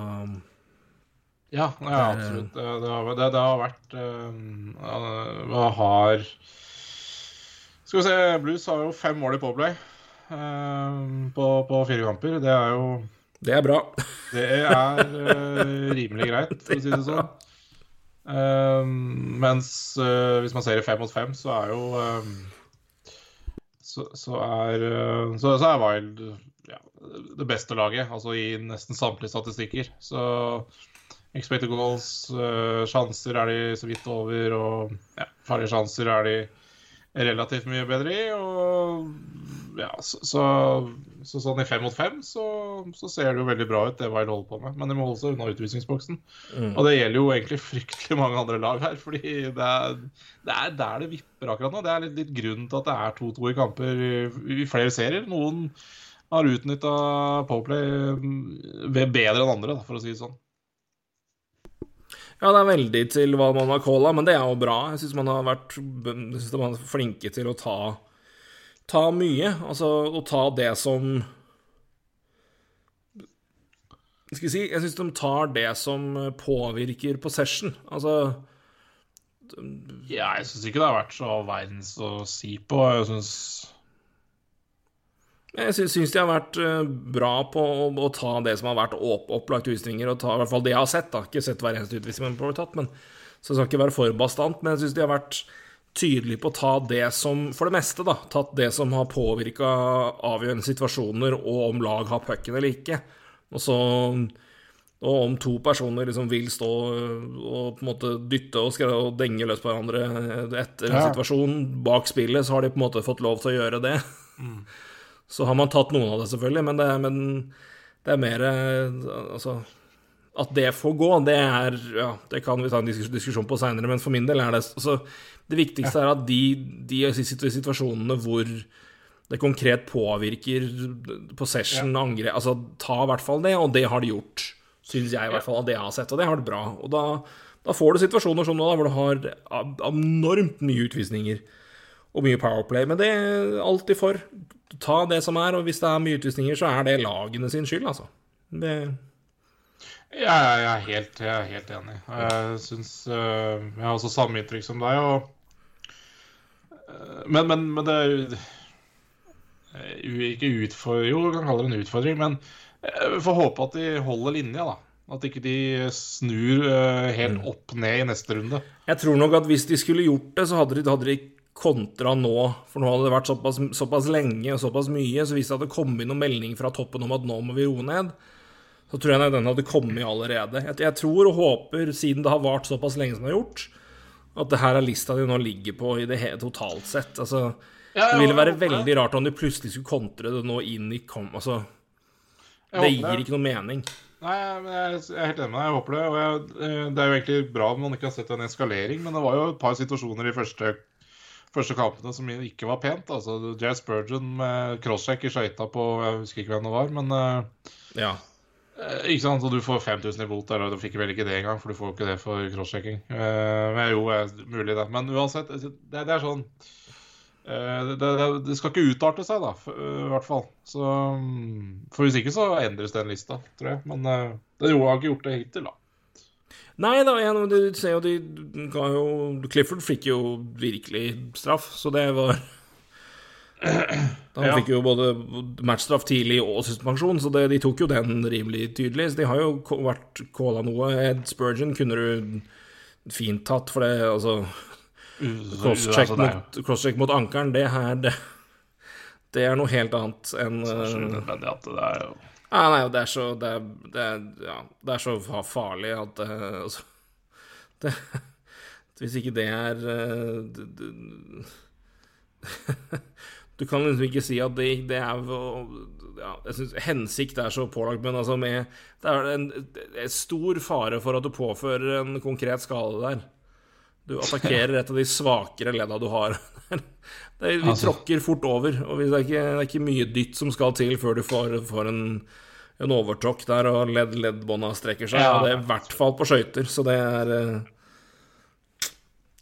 Ja, ja absolutt. Det, det, har, det, det har vært uh, har Skal vi se, Blues har jo fem mål i Powerplay eh, på, på fire kamper. Det er jo det er bra. Det er eh, rimelig greit, for å si det sånn. Eh, mens hvis man ser i fem mot fem, så er jo så, så, er, så, så er Wild ja, det beste laget, altså i nesten samtlige statistikker. Så Expected goals, uh, sjanser er de så vidt over, og ja, farlige sjanser er de relativt mye bedre i. Og ja, så, så, så sånn i fem mot fem så, så, ser det jo veldig bra ut, det Wild holder på med. Men de må holde seg unna utvisningsboksen. Mm. Og det gjelder jo egentlig fryktelig mange andre lag her, fordi det er, det er der det vipper akkurat nå. Det er litt, litt grunnen til at det er 2-2 i kamper i, i flere serier. Noen har utnytta Powerplay mm, bedre enn andre, for å si det sånn. Ja, det er veldig til hva man har calla, men det er jo bra. Jeg syns man har vært synes man flinke til å ta, ta mye. Altså å ta det som Skal vi si Jeg syns de tar det som påvirker possession. Altså Ja, jeg syns ikke det har vært så verdens å si på. Jeg syns jeg syns de har vært eh, bra på å, å, ta det som har vært opp, opplagte utvisninger, og ta i hvert fall det jeg har sett. da, Ikke sett hver eneste utvisning man har tatt, men så skal ikke være for bastant. Men jeg syns de har vært tydelige på å ta det som, for det meste, da, tatt det som har påvirka avgjørende situasjoner, og om lag har pucken eller ikke. Og så og om to personer liksom vil stå og på en måte dytte og, og denge løs på hverandre etter en ja. situasjon bak spillet, så har de på en måte fått lov til å gjøre det. Mm. Så har man tatt noen av det, selvfølgelig, men det, men det er mer Altså At det får gå, det er Ja, det kan vi ta en diskusjon på seinere, men for min del er det altså, Det viktigste er at de, de situasjonene hvor det konkret påvirker possession, ja. angrep Altså ta i hvert fall det, og det har de gjort. Syns jeg i hvert fall av det jeg har sett, og det har det bra. Og da, da får du situasjoner som nå, hvor du har enormt mye utvisninger og mye powerplay. Men det er alltid for ta det som er, og hvis det er mye utvisninger, så er det lagene sin skyld, altså. Det ja, jeg er helt, jeg er helt enig. Jeg syns eh, Jeg har også samme inntrykk som deg. Og, eh, men, men, men, det er jo ikke utfordring Jo, kan kalle det en utfordring, men vi får håpe at de holder linja, da. At ikke de snur helt mm. opp ned i neste runde. Jeg tror nok at hvis de skulle gjort det, så hadde de, hadde de kontra nå, for nå hadde det vært såpass, såpass lenge og såpass mye, så hvis det hadde kommet noen melding fra toppen om at nå må vi roe ned, så tror jeg den hadde kommet allerede. Jeg, jeg, tror og håper, siden det har vart såpass lenge som det har gjort, at det her er lista de nå ligger på i det hele totalt sett. Altså, det ville være veldig rart om de plutselig skulle kontre det nå inn i kom... Altså, det gir ikke noe mening. Nei, jeg er helt enig med deg. Jeg håper det. Og jeg, eh, det er jo egentlig bra om man ikke har sett en eskalering, men det var jo et par situasjoner i første første kampene som ikke var pent. Altså Jazz Spurgeon med crosscheck i skøyta på Jeg husker ikke hvem det var, men uh, ja. Uh, ikke sant, så Du får 5000 i bot der, og du fikk vel ikke det engang, for du får ikke det for crosschecking. Uh, men jo, mulig det. Men uansett, det, det er sånn det, det, det, skal ikke utarte seg, da, i hvert fall. Så, mm, for hvis ikke så endres den lista, tror jeg. Men det har ikke gjort det hittil, da. Nei da, jeg, du ser jo de ga jo Clifford fikk jo virkelig straff, så det var Han ja. fikk jo både matchstraff tidlig og suspensjon, så det, de tok jo den rimelig tydelig. Så de har jo vært calla noe. Ed Spurgeon kunne du fint tatt, for det altså Crosscheck altså, mot, cross mot ankelen, det her det, det, er noe helt annet enn Så det er jo Ah, nei, det er så Det er, det er, ja, det er så farlig at uh, altså, det, Hvis ikke det er det, Du kan liksom ikke si at det, det er ja, Jeg synes, hensikt er så pålagt, men altså med Det er en, en stor fare for at du påfører en konkret skade der. Du attakkerer et av de svakere ledda du har. Det, vi altså. tråkker fort over, og det er, ikke, det er ikke mye dytt som skal til før du får, får en, en overtråkk der og ledd, leddbånda strekker seg. Ja. Og det er i hvert fall på skøyter, så det er eh,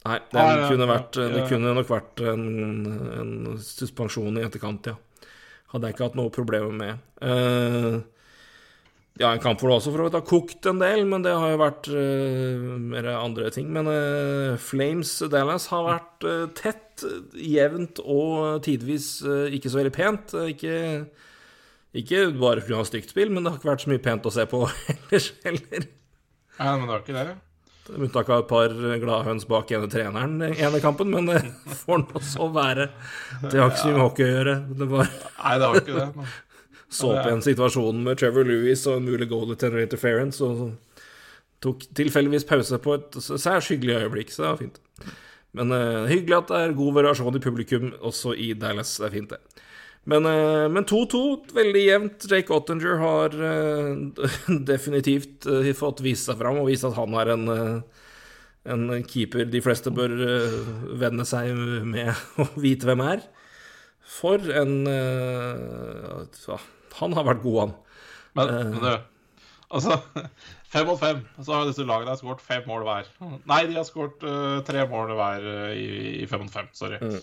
Nei, det, ja, kunne, vært, det kunne nok vært en, en, suspensjon i etterkant, ja. Hadde jeg ikke hatt noe problemer med. Uh, ja, en kamp hvor det også for å vidt har kokt en del, men det har jo vært uh, mer andre ting. Men uh, Flames Dallas har vært uh, tett, jevnt og tidvis ikke så veldig pent. Ikke, ikke bare fordi det har stygt spill, men det har ikke vært så mye pent å se på ellers heller. Ja, men det har ikke det? Med unntak av et par gladhøns bak ene treneren i ene kampen, men det får nå så være. Det har ikke så mye med hockey å gjøre. Det var... Nei, det har ikke det. Så på en situasjon med Trevor Lewis og en mulig goal to interference. Og tok tilfeldigvis pause på et særs hyggelig øyeblikk, så det var fint. Men uh, hyggelig at det er god variasjon i publikum også i Dallas. Det er fint, det. Men 2-2, uh, veldig jevnt. Jake Ottinger har uh, definitivt fått vist seg fram og vist at han er en, en keeper de fleste bør venne seg med å vite hvem er. For en Han har vært god, han. Men, men du, altså Fem mot fem. Så har disse lagene skåret fem mål hver. Nei, de har skåret uh, tre mål hver uh, i, i, fem mot fem. Sorry. Mm.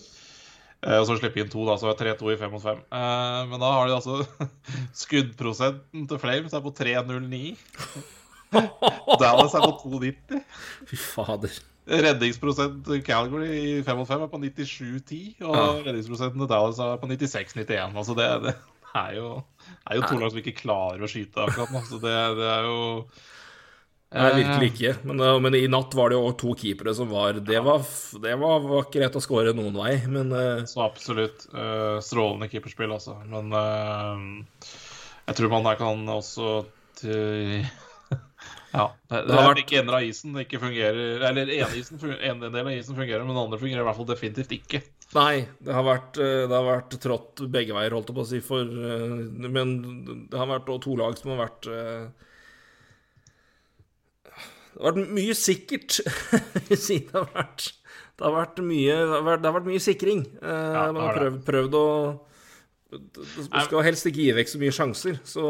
Uh, og så slipper inn to, da, så er 3-2 i fem mot fem. men da har de altså skuddprosenten til Flames er på 3-0-9. Dallas er på 2,90. Fy fader. Redningsprosent Calgary i 5 mot 5 er på 97,10, og ja. redningsprosenten til Dallas er på 96,91. Altså det, det, er jo, er jo to lag som ikke klarer å skyte akkurat nå. Så det, det er jo Nei, virkelig ikke. Men, eh, men, i natt var det jo to keepere som var Det var, det var, var ikke rett å skåre noen vei, men uh... Så absolutt. Uh, strålende keeperspill, altså. Men uh, jeg tror man der kan også til Ja. Det, det, er vært... ikke ender av isen det ikke fungerer Eller ene, isen, en del av isen fungerer, men den andre fungerer i hvert fall definitivt ikke. Nei, det har vært, det har vært trått begge veier, holdt jeg på å si, for Men det har vært to lag som har vært det har vært mye sikkert. det, har vært, det, har vært mye, det har vært mye sikring. Eh, ja, man har prøvd, prøvd å Du skal helst ikke gi vekk så mye sjanser, så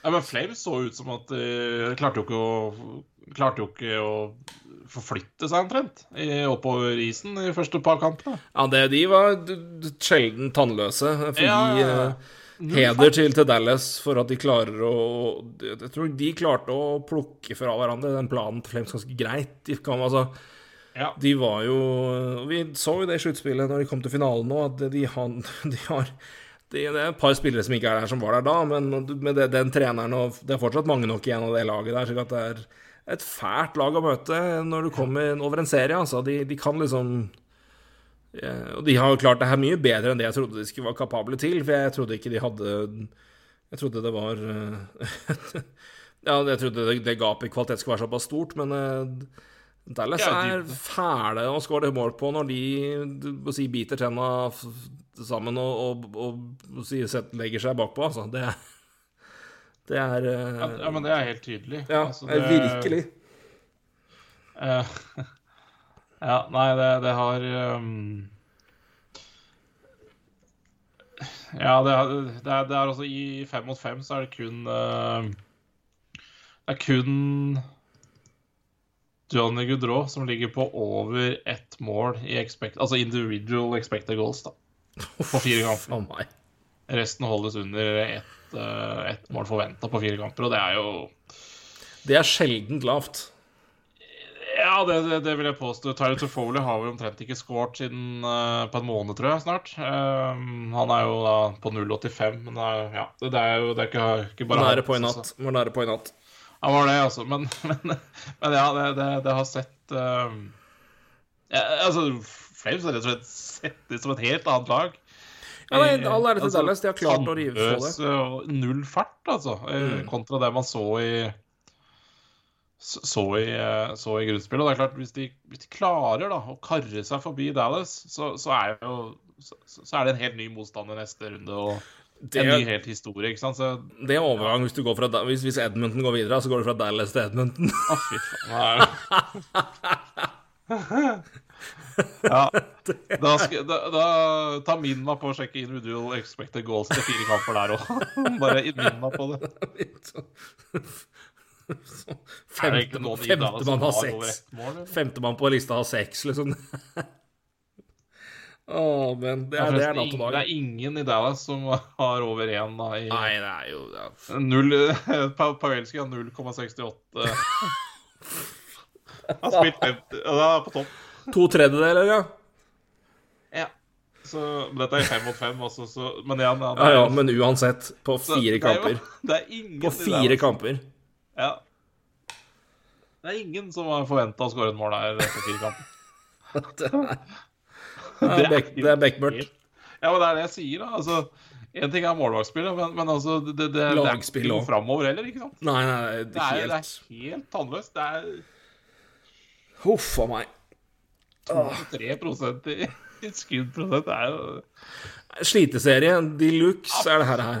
ja, Men Flames så ut som at de klarte jo ikke å Klarte jo ikke å forflytte seg omtrent oppover isen i første par kampene. Ja, det, de var sjelden tannløse. Fordi ja. Eh, Heder til, til, Dallas for at de klarer å Jeg tror de klarte å plukke fra hverandre den planen til Flames ganske greit. De, kan, altså, ja. de var jo Vi så jo det i sluttspillet når de kom til finalen nå, at de, han, de har det er et par spillere som ikke er der, som var der da, men med den treneren og Det er fortsatt mange nok igjen av det laget der, slik at det er et fælt lag å møte når du kommer over en serie. Altså. De, de kan liksom Eh, og de har klart det her mye bedre enn det jeg trodde de skulle være kapable til, for jeg trodde ikke de hadde Jeg trodde det var eh, Ja, jeg trodde det, det gapet i kvalitet skulle være såpass stort, men uh, Dallas er fæle å skåre mål på når de si, biter tenna sammen og, og, og, og si, legger seg bakpå, altså. Det, det er uh, ja, men det er helt tydelig. Ja, altså, det, virkelig. Uh, Ja, nei, det, det har um... Ja, det er, det, er, det er, altså I fem mot fem så er det kun uh... Det er kun Johnny Goodrow som ligger på over ett mål i expect, altså individual expected goals da, på fire kamper. oh Resten holdes under ett, et mål forventa på fire kamper, og det er jo Det er sjeldent lavt. Ja, det, det, det, vil jeg påstå. Tyler Tofoley har vi omtrent ikke scoret siden uh, på en måned, tror jeg, snart. Um, han er jo da på 0,85, men uh, ja, det, er jo det er ikke, ikke bare nære på i natt. Var nære på i natt. Han var det, altså. Men, men, men ja, det, har sett uh, ja, Altså, Flames har rett og slett sett det som et helt annet lag. Ja, nei, All ære til altså, Dallas. De har klart å rive på det. Null fart, altså, mm. kontra det man så i så i, eh, så i grunnspillet. Og det er klart, hvis de, hvis de klarer da, å karre seg forbi Dallas, så, så, er jo, så, så, er det en helt ny motstander neste runde. og det, en ny helt historie. ikke sant? Så, det er overgang hvis, du går fra, hvis, hvis, Edmonton går videre, så går du fra Dallas til Edmonton. Å, fy faen. ja. Da, skal, da, da ta min meg på å sjekke individual expected goals til fire kamper der òg. Bare minn meg på det. Femtemann femte har seks. Femtemann på lista har seks, liksom. Oh, men det er, det er natt og dag. Det er ingen i Dallas som har over én. I... Nei, det er jo ja. Null Pavelski har 0,68. har spilt 50 Og er på topp. To tredjedeler, ja. Ja. Så, dette er fem mot fem, også, så, men igjen ja, ja, men uansett, på fire kamper. Det er ingen på fire kamper. Ja. Det er ingen som har forventa å skåre et mål her på fire kamper. det er, det er, er Beckmurt. Ja, men det er det jeg sier, da. Altså, En ting er målvaktspillet, men, men altså det, det, det er ikke noe framover heller, ikke sant? Nei, nei, det Det er helt... det er helt tannløst. Det er Huff a meg. 2-3 i, i skuddprosent. Er jo Sliteserie de luxe er det her. her.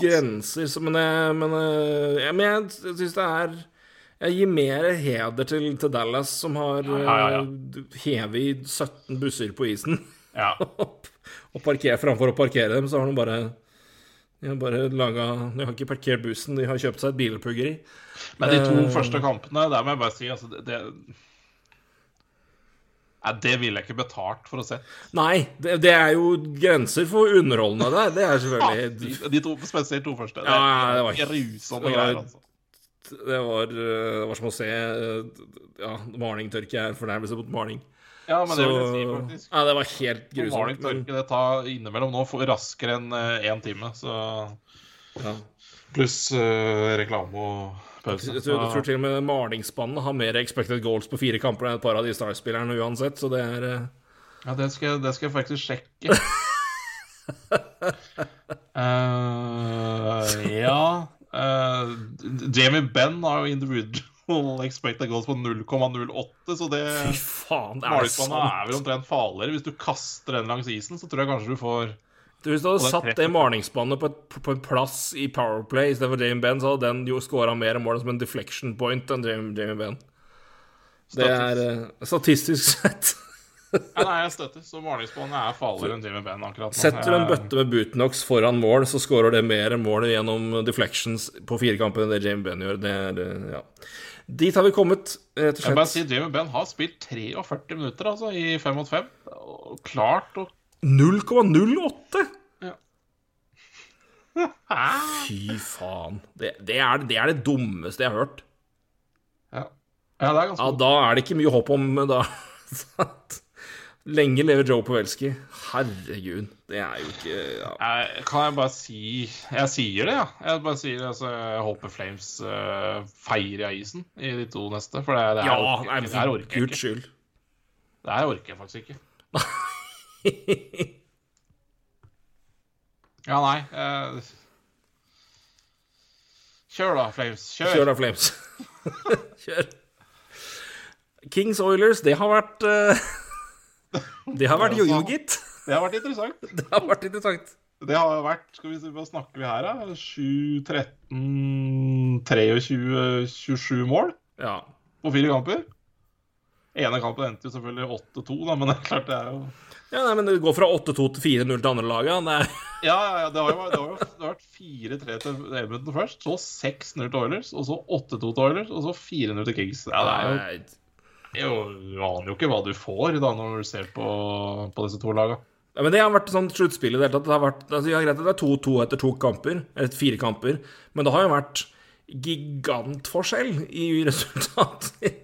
Grenser så, Men jeg, men, jeg, men jeg syns det er Jeg gir mer heder til, til Dallas, som har Ja, ja, ja. eh, hevet 17 busser på isen. Ja. og parker, framfor å parkere dem, så har de bare De har bare laga De har ikke parkert bussen, de har kjøpt seg et bilpuggeri. Men de to uh, første kampene, der må jeg bare si altså, det Nei, det ville jeg ikke betalt for å se. Nei, det, det er jo grenser for underholdende der. Det er Ja, selvfølgelig de, de to, spesielt to første. Ja, det var- grusomme greier, altså. Det var, eh, det var som å se Ja, Ja, malingtørke er fornærmelse mot maling. Ja, men Så det vil jeg si, faktisk. Ja, det var helt grusomt. Maling grusomt. Men, det tar innimellom nå raskere enn én time, så ja. Pluss uh, reklame og pause. jeg, tror, jeg tror til og med malingsspannet har mer expected goals på fire kamper enn et par av de Stars-spillerne uansett, så det er eh, Ja, det skal, det skal jeg faktisk sjekke. uh, ja uh, Jamie Benn har jo individual expected goals på 0,08, så det Fy faen, det er er vel omtrent farligere. Hvis du kaster den langs isen, så tror jeg kanskje du får Du, hvis du hadde Og satt det malingsspannet på, på en plass i Powerplay istedenfor Jamie Benn, så hadde den jo scora mer mål som en deflection point enn Jamie, Jamie Benn. Det er uh, statistisk sett. Ja, nei, jeg støtter. Så Malingsspannet er farligere enn Jamie Benn akkurat nå. Setter du en bøtte med Butenox foran mål, så scorer det mer mål gjennom deflections på firekampen enn det Jamie Benn gjør. Det er, uh, ja. Dit har vi kommet, rett og Jeg bare slett. sier Jamie Benn har spilt 43 minutter altså, i 5 mot 5. Klart å 0,08! Hæ? Fy faen. Det, det, er, det er det dummeste jeg har hørt. Ja. ja, det er ganske Ja, da er det ikke mye håp om da. Lenge lever Joe Pavelski. Herregud. Det er jo ikke ja. Jeg, kan jeg bare si Jeg sier det, ja. Jeg bare sier det, altså, jeg håper Flames uh, feirer av isen i de to neste. For det, det, her, Ja, orker, jeg ikke. guds skyld. Det her orker jeg faktisk ikke. Ja, nei uh, Kjør da, Flames. Kjør. Kjør da, Flames. Kjør. Kings Oilers, det har vært uh, Det har vært jojo, gitt. Det har vært interessant. Det har vært interessant. Det har vært Skal vi se, hva snakker vi her, da? 7, 13, 23, 27 mål Ja. på fire kamper. Ene kampen endte jo selvfølgelig 8-2, men det er klart det er jo ja nei, men det går fra 8-2 til 4-0 til andre laget. Er Ja, ja, det har jo, det har jo det har vært 4-3 til Edmundton først, så 6-0 til Oilers, og så 8-2 til Oilers, og så 4-0 til Kings. Ja, det er jo, jo Du aner jo ikke hva du får da når du ser på, på disse to lagene. Ja, men det har vært sånn sluttspill i det hele tatt. Det har vært, altså, ja, greit, det er 2-2 etter to kamper, eller fire kamper, men det har jo vært gigantforskjell i resultater.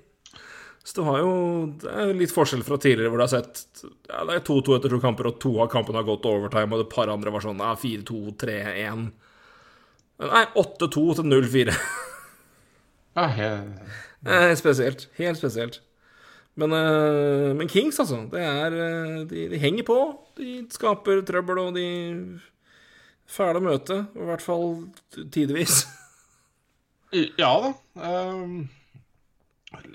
Så det har jo Det er litt forskjell fra tidligere, hvor du har sett Ja, det er 2-2 etter to kamper, og to av kampene har gått overtime, og et par andre var sånn ja, 4-2, 3-1 Nei, 8-2 til 0-4. Ja, Eh, spesielt. Helt spesielt. Men, eh, men Kings, altså. Det er eh, de, de henger på. De skaper trøbbel, og de Fæle å møte. I hvert fall tidvis. ja da. ehm,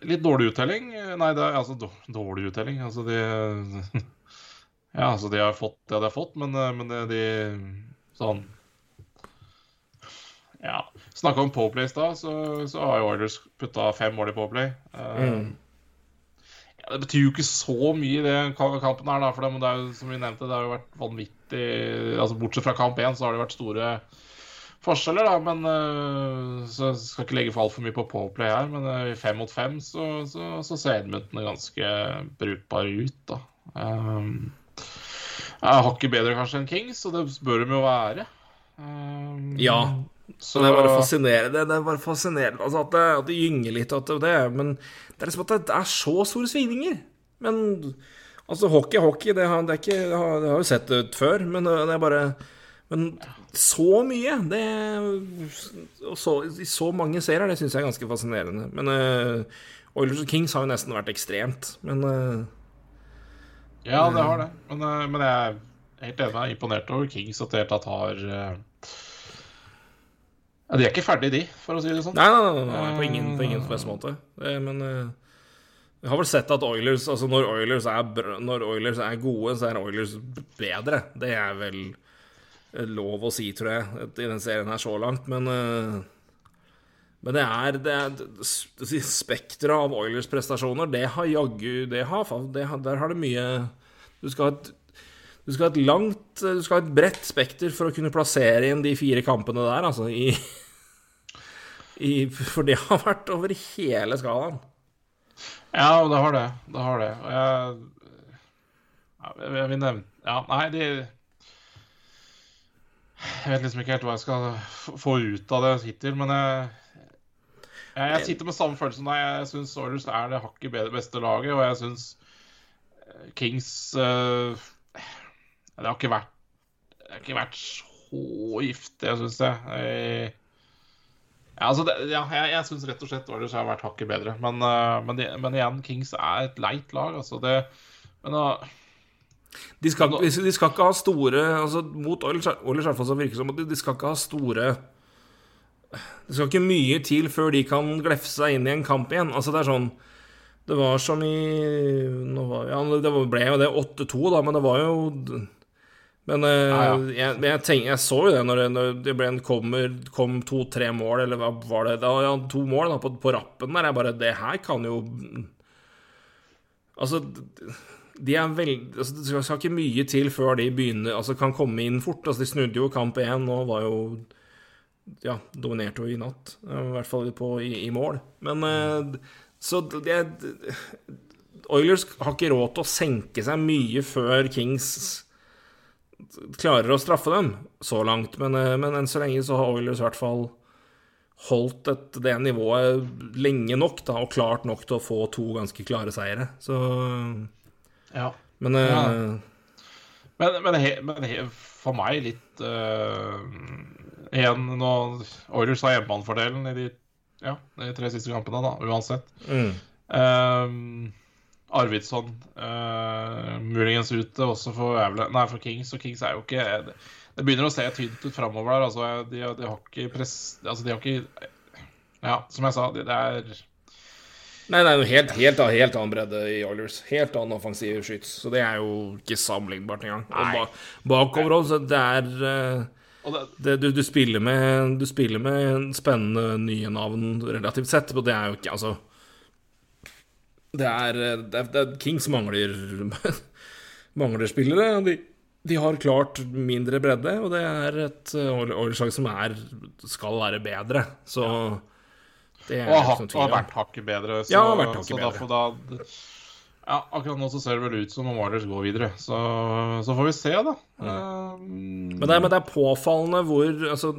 litt dårlig uttelling. Nei, det er altså dårlig uttelling. Altså de Ja, altså de har fått det de har fått, men, eh, men det, de Sånn Ja. Snakka om Poplay i stad, så, så har jo Oilers putta fem mål i Poplay. Mm. ja, det betyr jo ikke så mye i den kampen her, da. For det, det er jo, som vi nevnte, det har jo vært vanvittig altså Bortsett fra kamp én, så har det vært store forskjeller, da. Men uh, så jeg skal ikke legge for altfor mye på Powerplay her. Men uh, i fem mot fem så, så, så ser Edmundton ganske brukbare ut, da. Um, har ikke bedre kanskje enn Kings, og det bør de jo være. Um, Ja. så det er bare fascinerende. Det er bare fascinerende altså at, det, at det gynger litt, at det, men det er liksom at det, er så store svingninger. Men altså, hockey hockey. Det har, det ikke, det har, det har jo sett det ut før, men det er bare Men så mye! Det og så, I så mange serier, det syns jeg er ganske fascinerende. Men uh, Oilers og Kings har jo nesten vært ekstremt. Men uh, Ja, det har det. Men, uh, men jeg helt enig. Jeg er imponert over Kings at de helt tatt har ja, De er ikke ferdige, de, for å si det sånn. Nei, nei, nei, nei, på ingen, på ingen som måte. Men jeg har vel sett at Oilers Altså, når Oilers er, når Oilers er gode, så er Oilers bedre. Det er vel lov å si, tror jeg, i den serien her så langt. Men eh, men det er, det er Spekteret av Oilers prestasjoner, det har jaggu det har, det har, Der har det mye Du skal ha et du skal ha et langt Du skal ha et bredt spekter for å kunne plassere inn de fire kampene der, altså, i, i For det har vært over hele skalaen. Ja, det har det. Det har det. Og jeg, jeg, jeg, jeg vil nevne Ja, nei, de Jeg vet liksom ikke helt hva jeg skal få ut av det hittil, men jeg jeg, sitter med samme følelse som deg. Jeg syns Oilers er det hakket bedre beste laget, og jeg syns Kings uh, Det har ikke vært Det har ikke vært så giftig, syns jeg. jeg altså det, ja, jeg, jeg syns rett og slett Oilers har vært hakket bedre. Men, uh, men, men igjen, Kings er et leit lag. Altså det, men da De skal, de skal ikke ha store altså Mot Ole så virker som at de, skal ikke ha store Det skal ikke mye til før de kan glefse seg inn i en kamp igjen. Altså Det er sånn Det var som i var, Ja, det ble jo det 8-2, da, men det var jo Men eh, Ja, ja. Jeg, jeg, tenk, jeg så jo det når det, når det ble en kommer, kom to-tre mål, eller hva var det? Da, ja, to mål da, på, på rappen der. Jeg bare Det her kan jo Altså de er veld, altså, Det skal ikke mye til før de begynner Altså kan komme inn fort. Altså De snudde jo kamp én og var jo Ja, dominerte jo i natt. I hvert fall på, i, i mål. Men eh, Så det Oilers har ikke råd til å senke seg mye før Kings klarer å straffe dem så langt. Men, eh, men enn så lenge så har Oilers i hvert fall holdt et, det nivået lenge nok, da, og klart nok til å få to ganske klare seire. Så Ja. Men eh, Ja. Men, men, he, men he, for meg litt uh, Igjen nå Oilers har hjemmebanefordelen i de, ja, de tre siste kampene, da, uansett. mm. Uh, Arvidsson uh, muligens ute også for, nei, for Kings. Og Kings er jo ikke Det, det begynner å se tynt ut framover der. Altså, de, de har ikke press... Altså, de har ikke Ja, som jeg sa, det, det er Nei, det jo helt, helt, helt annen bredde i Oilers. Helt annen offensiv skyts. Så det er jo ikke sammenlignbart engang. Ba, bakover også, det er eh, det, du, du, spiller med, du spiller med spennende nye navn relativt sett, og det er jo ikke Altså Det er, eh, det er, det er Kings mangler Mangler spillere. De, de har klart mindre bredde, og det er et eh, Oilers-lag som er skal være bedre. Så det er og har, ikke og vært hakket bedre. Så, Ja, har vært hakket bedre. da ja, Akkurat nå så ser det vel ut som om Oilers går videre. Så, så får vi se, da. Um, Men det, er, men det er påfallende hvor altså,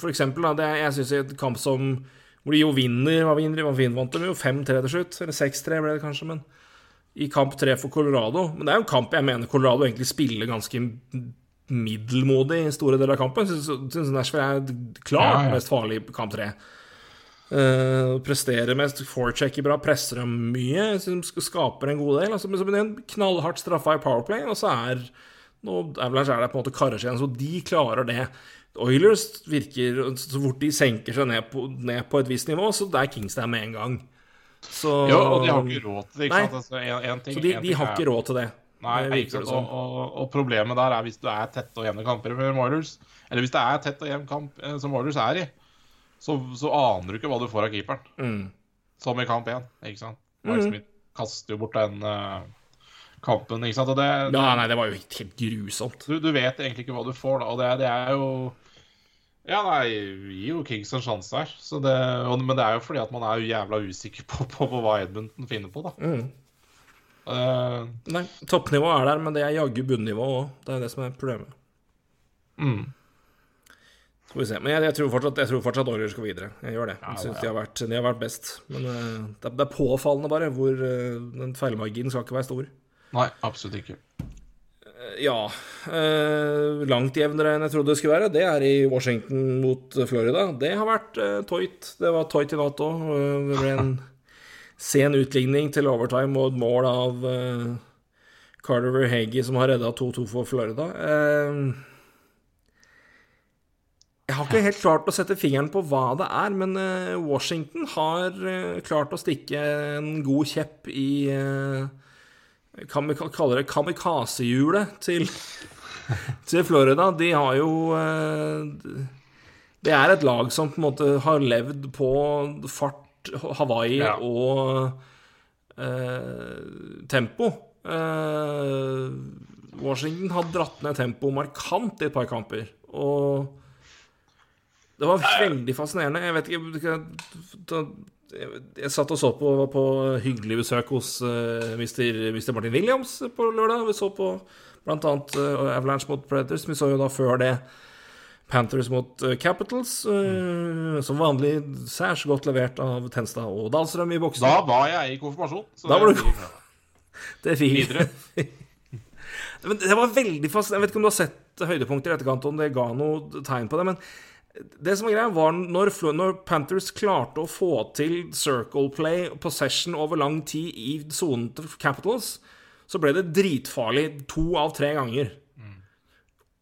For eksempel, da, det er, jeg syns i et kamp som hvor de jo vinner Hva vinner? Hva vinner vant de jo? 5-3 til slutt? Eller 6-3 ble det kanskje, men I kamp 3 for Colorado. Men det er jo en kamp jeg mener Colorado egentlig spiller ganske middelmodig i store deler av kampen. Syns Nashville er klart Ja, ja. mest farlig i kamp 3. Uh, presterer mest, forechecker bra, presser dem mye. Skaper en god del. Altså, men så blir det en knallhardt straffa i Powerplay, og så er nå Avalanche er det på en måte karer seg igjen, så de klarer det. Oilers virker Så fort de senker seg ned på, ned på et visst nivå, så det er Kings der med en gang. Så, jo, og de har ikke råd til det. ikke sant? Altså, en, en ting, så de, de har er- ikke råd til det. Nei, det virker det som. og, og, og problemet der er hvis du er tette og jevne kamper med Oilers, eller hvis det er tett og jevn kamp eh, som Oilers er i, så, så aner du ikke hva du får av keeperen. Mm. Som i kamp én, ikke sant? Mike Smith kaster jo bort den uh, kampen, ikke sant? Og det, Ja, nei, det var jo helt grusomt. du, du vet egentlig ikke hva du får, da. Og det, det er jo Ja, nei, gir jo Kings en sjanse her. Så det, men det er jo fordi at man er jo jævla usikker på, på, på hva Edmundton finner på, da. Mm. Uh, Nei, toppnivået er der, men det er jaggu bunnivå òg. Det er det som er problemet. mm. Får vi se. Men jeg, jeg, tror fortsatt, jeg tror fortsatt Oilers skal videre. Jeg gjør det. Jeg synes ja. de, de har vært best. Men uh, det, er- det er påfallende, bare, hvor uh, den feilmarginen skal ikke være stor. Nei, absolutt ikke. Eh, Ja. eh, langt jevnere enn jeg trodde det skulle være. Det er i Washington mot Florida. Det har vært uh, toit. Det var toit i natt òg. det ble en sen utligning til overtime og et mål av uh, Carter Verhage som har redda 2-2 for Florida. Eh, jeg har ikke helt klart å sette fingeren på hva det er, men eh, Washington har eh, klart å stikke en god kjepp i eh, Kan vi kalle det kamikaze-hjulet til, til Florida. De har jo Det er et lag som på en måte har levd på fart, Hawaii Ja. og eh, tempo. Eh, Washington har dratt ned tempoet markant i et par kamper. Og det var veldig fascinerende. Jeg vet ikke Jeg, satt og så på, var på hyggelig besøk hos uh, Mr. Mr. Martin Williams på lørdag. Vi så på annet uh, Avalanche mot Predators. Vi så jo da før det Panthers mot uh, Capitals. uh, Som vanlig særs godt levert av Tenstad og Dahlstrøm i boksen. Da var jeg i konfirmasjon. så Da var du Det fint. Videre. Men det var veldig fascinerende. Jeg vet ikke om du har sett høydepunkter i etterkant, om det ga noe tegn på det, men det som var greia, var når, når Panthers klarte å få til circle play, possession over lang tid i sonen til Capitals, så ble det dritfarlig to av tre ganger.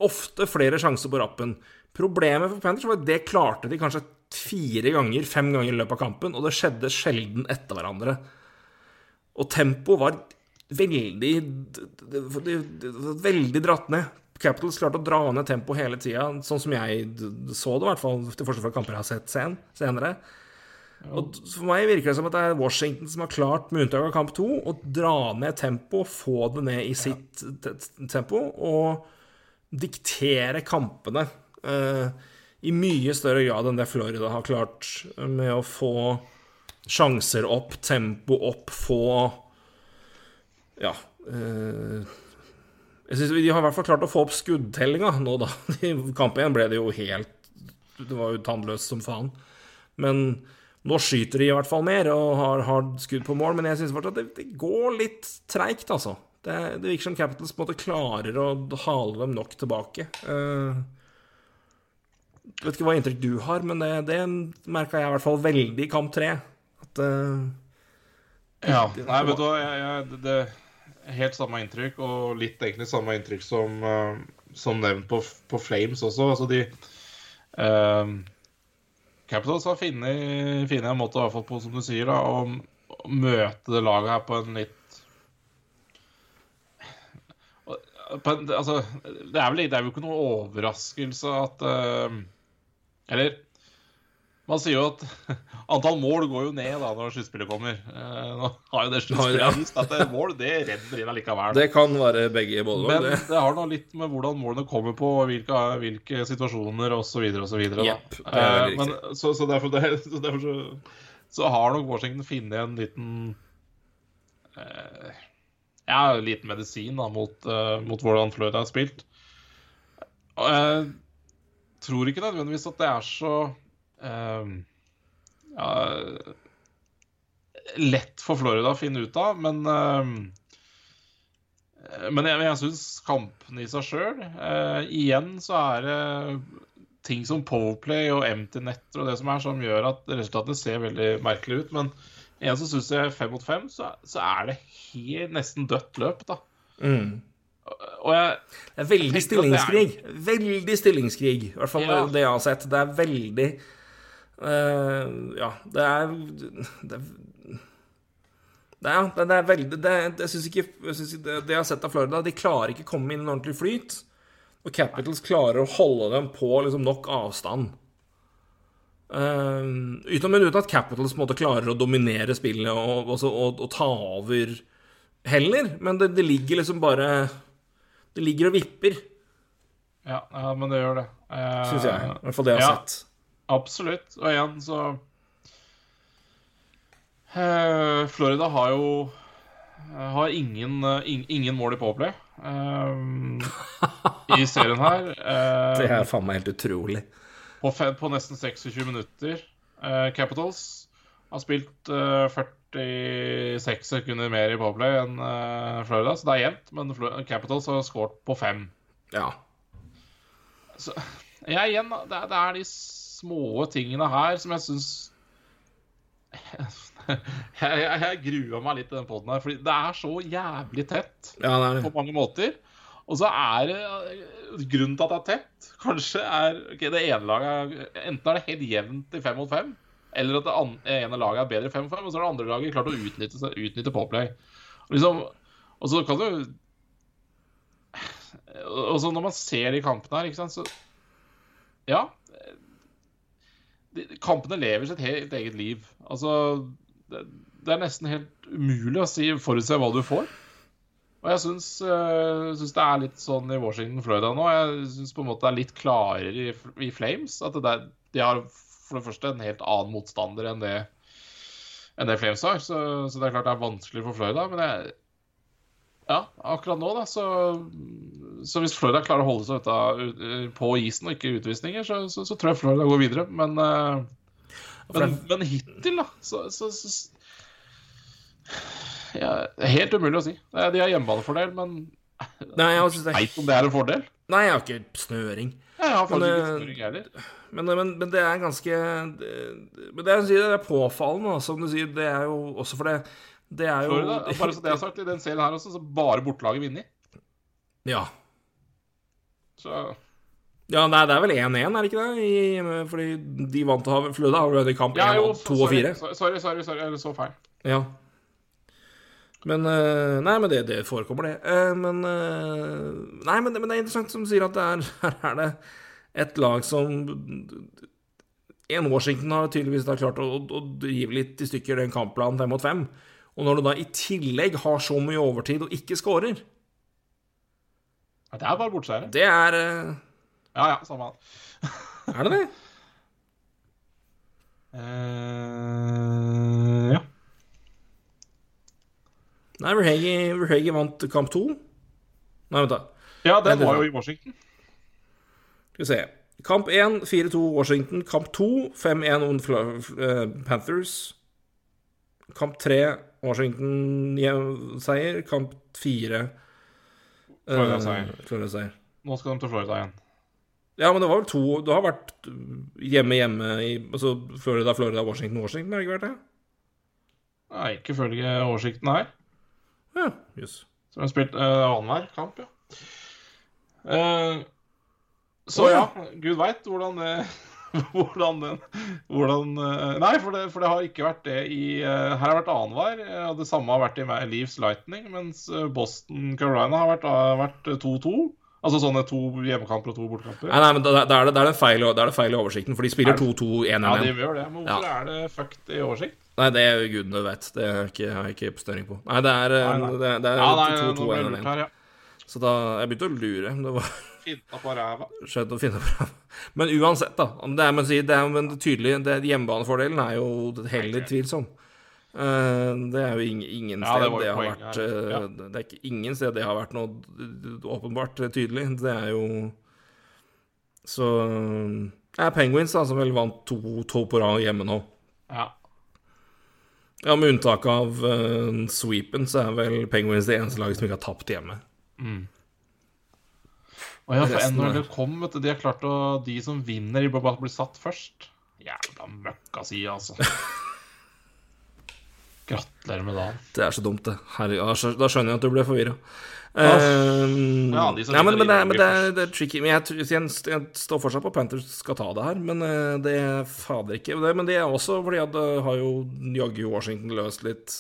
Ofte flere sjanser på rappen. Problemet for Panthers var at det klarte de kanskje fire ganger, fem ganger i løpet av kampen, og det skjedde sjelden etter hverandre. Og tempoet var veldig Veldig dratt ned. Capitals klarte å dra ned tempoet hele tida, sånn som jeg så det, i hvert fall til forskjell fra kamper jeg har sett sen, senere. Og For meg virker det som at det er Washington som har klart, med unntak av kamp to, å dra ned tempoet, få det ned i sitt tempo, og diktere kampene eh, i mye større grad enn det Florida har klart, med å få sjanser opp, tempo opp, få Ja. Eh, jeg synes De har i hvert fall klart å få opp skuddtellinga nå, da. I kampen én ble det jo helt Det var jo tannløst som faen. Men nå skyter de i hvert fall mer og har, har skudd på mål. Men jeg syns fortsatt det, det går litt treigt, altså. Det, det virker som Capitals på en måte klarer å hale dem nok tilbake. Uh, vet ikke hva inntrykk du har, men det, det merka jeg i hvert fall veldig i kamp tre. At uh, Ja. Nei, vet du hva, jeg, jeg, det, helt samme inntrykk, og litt egentlig samme inntrykk som, eh, som nevnt på, på Flames også. Altså de eh, Capitals har funnet en måte, i hvert fall på, som du sier, da, å, å møte det laget her på en litt på en, altså, det er, vel, det er jo ikke noe overraskelse at eh, Eller man sier jo at antall mål går jo ned da når sluttspillet kommer. Eh, nå har jo det sluttspillet vist at mål det renner inn allikevel. det kan være begge både Men det. det har nå litt med hvordan målene kommer på, hvilke, hvilke situasjoner osv. osv. Yep, Men så, så derfor, det, så, derfor så, så har nok Washington funnet en liten eh, Ja, en liten medisin da, mot, eh, mot hvordan Florida har spilt. Jeg tror ikke nødvendigvis at det er så eh, ja, lett for Florida å finne ut av, men eh, men jeg, jeg syns kampen i seg sjøl Igjen så er det ting som powerplay og empty netter og det som er, som gjør at resultatet ser veldig merkelig ut. Men igjen så syns jeg fem mot fem, så, så er det helt nesten dødt løp, da. Mm. Og jeg Det er veldig stillingskrig. er- stillingskrig. Veldig stillingskrig, i hvert fall Ja. det jeg har sett. Det er veldig eh, Ja, det er Det det, det det er veldig det, Jeg syns ikke jeg synes ikke det, det jeg har sett av Florida, de klarer ikke å komme inn i en ordentlig flyt. Og Capitals klarer å holde dem på liksom nok avstand. Uh, utenom men uten at Capitals måte klarer å dominere spillet og, og, og, og ta over heller. Men det, det ligger liksom bare Det ligger og vipper, Ja, ja men det gjør det. Uh, syns jeg. I hvert fall det jeg har ja. sett. Absolutt. Og igjen så eh, Florida har jo eh, har ingen, eh, ingen mål i powerplay eh, i serien her. Eh, Det er faen meg helt utrolig. på, fem, på nesten 26 minutter. Capitals har spilt eh, 46 sekunder mer i powerplay enn Florida, så det er jevnt. Men Capitals har skåret på fem. Ja. Så, ja, igjen, det er, det er de små tingene her som jeg syns jeg, jeg, jeg grua meg litt til den poden her, fordi det er så jævlig tett Ja, det er på mange måter. Og så er det eh, Grunnen til at det er tett, kanskje er okay, det ene laget er, Enten er det helt jevnt i fem mot fem, eller at det ene laget er bedre i fem mot fem, og så har det andre laget klart å utnytte, utnytte påplay. Og Liksom, og så kan du Og så når man ser de kampene her, ikke sant, så Ja. Kampene lever sitt helt eget liv. Altså det, er nesten helt umulig å si, forutse hva du får. Og jeg syns, øh, syns det er litt sånn i Washington Florida nå. Jeg syns på en måte det er litt klarere i, i Flames. At der, de har for det første en helt annen motstander enn det, enn det Flames har. Så, så det er klart det er vanskelig for Florida. Men jeg, ja, akkurat nå, da, så, så hvis Florida klarer å holde seg ute på isen og ikke utvisninger, så, så, så tror jeg Florida går videre. Men, øh, men, men hittil, da, så, så, ja, Helt umulig å si. Eh, De har hjemmebanefordel, men Nei, jeg er veit om det er en fordel? Nei, jeg har ikke snøring. Jeg har faktisk Men, ikke eh, snøring heller. Men, men, men det er ganske det, Men det, er, det er påfallende, som du sier. Det er jo også for det Det er jo Florida, bare så det er sagt, i den serien her også, så bare bortelaget vinner. Ja. Så ja, nei, det er vel 1-1, er det ikke det? I, fordi de vant å ha Florida har vunnet kamp 1, Ja, jo, 2 og 4. sorry, sorry, sorry, jeg så feil. Ja. Men eh, Nei, men det, det forekommer, det. Eh, men eh, Nei, men, men det er interessant som du sier at det er, her er det et lag som En Washington har tydeligvis da klart å, å, å rive litt i stykker den kampplanen fem mot fem. Og når du da i tillegg har så mye overtid og ikke scorer, Det er bare bortseire. det er uh... Ja ja, samme det. Er det det? Uh, ja. Nei, Verhage, Verhage vant kamp to. Nei, vent, da. ja, den var jo i Washington. Skal vi se. Kamp 1 4-2 Washington. Kamp 2 5-1 mot eh, Panthers. Kamp 3 Washington-seier. Kamp 4 Florida seier. Florida. Nå skal de til Florida igjen. Ja, men det var vel to Det har vært hjemme, hjemme i Altså Florida, Florida, Washington, Washington, har det ikke vært det? Nei, ikke følge oversikten her. Ja, jøss. Så har spilt uh, annenhver kamp, ja. Uh, så oh, ja, ja. gud veit hvordan det Hvordan den hvordan, eh, Nei, for det, for det har ikke vært det i eh, Her har det vært annenhver. eh, det samme har vært i Leafs Lightning, mens Boston Carolina har vært 2-2. Altså sånne to hjemmekamper og to bortekamper. Nei, nei, men da, da, er det, da, er det feil, da er det feil i oversikten, for de spiller Er det- 2-2-1-1. Ja, de gjør det. Men hvorfor er det fucked i oversikt? Nei, det er gudene vet. Det har jeg ikke, ikke støring på. Nei, det er, eh, Nei, nei. det, det er Ja, nei, nå ble jeg 2-2-1-1. lurt ja. Så da Jeg begynte å lure. Det var Finna på ræva. skjønt å finne på Men uansett, da. Om det er, men, det er men tydelig det, Hjemmebanefordelen er jo heller tvilsom. Eh, det er jo ingen, ingen Ja, sted det det, har vært eh, Ja. Det er ikke ingen sted det har vært noe eh, åpenbart tydelig. Det er jo Så Det er Penguins, da, som vel vant to, to på rad hjemme nå. Ja. Ja, Med unntak av uh, sweepen, så er vel Penguins det eneste laget som ikke har tapt hjemme. Og ja, for NHL kom, vet du, de har klart å De som vinner, de bør bare bli satt først. Jævla møkka si, altså. Gratulerer med dagen. Det er så dumt, det. Herre, da skjønner jeg at du ble forvirra. Ja, de som nei, men, men, det, er- men det, er, det er tricky. Men jeg, tror- jeg, jeg står fortsatt på Panthers skal ta det her, men eh, det er fader ikke det, Men det er også fordi at det har jo jaggu Washington løst litt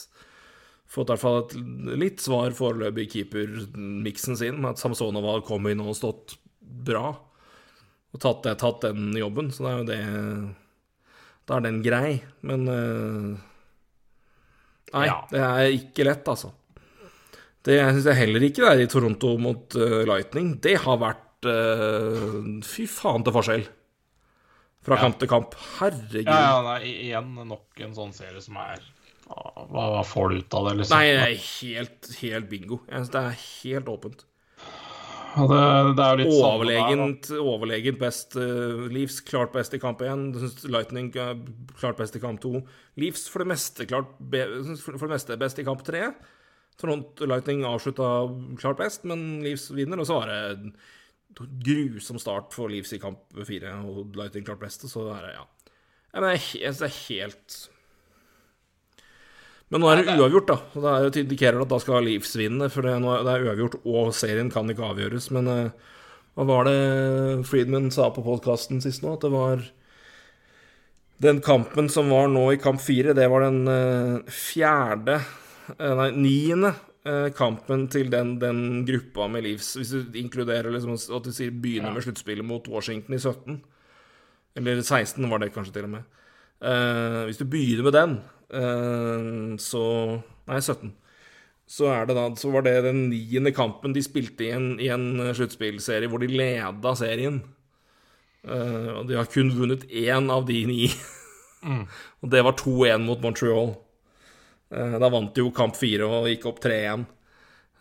Fått i hvert fall et litt svar foreløpig i keepermiksen sin, med at Samsonova har kommet inn og stått bra. Og tatt, tatt den jobben, så det er jo det Da er den grei, men eh, Nei, Ja. det er ikke lett, altså. Det syns jeg heller ikke det er i Toronto mot uh, Lightning. Det har vært uh, Fy faen til forskjell. Fra kamp til kamp. Herregud. Ja, ja, nei, igjen nok en sånn serie som er Hva, hva får du ut av det, liksom? Nei, det er helt, helt bingo. Det er helt åpent. Det, det er jo litt samme der. Overlegent, overlegent best. Uh, Leafs klart best i kamp 1. Lightning uh, klart best i kamp 2. Leafs for det meste klart be, for det meste best i kamp 3. Toronto Lightning avslutta klart best, men Leafs vinner. Og så var det grusom start for Leafs i kamp 4, og Lightning klart best. Og så er det, ja. Jeg, mener, jeg, jeg det er helt Men nå er det uavgjort, da. Så det er indikerer at da skal Leafs vinne, for det, er- det uavgjort, og serien kan ikke avgjøres. Men eh, hva var det Friedman sa på podkasten sist nå? At det var Den kampen som var nå i kamp fire, det var den eh, fjerde eh, Nei, niende kampen til den, den gruppa med Leafs. Hvis du inkluderer liksom at du sier begynner med sluttspillet mot Washington i 17. Eller 16 var det kanskje til og med. Uh, hvis du begynner med den, så Nei, 17. Så, det da, så var det den niende kampen de spilte i en, i en sluttspillserie hvor de leda serien. Uh, og de har kun vunnet én av de ni. og det var 2-1 mot Montreal. Uh, da vant de jo kamp fire og gikk opp 3-1.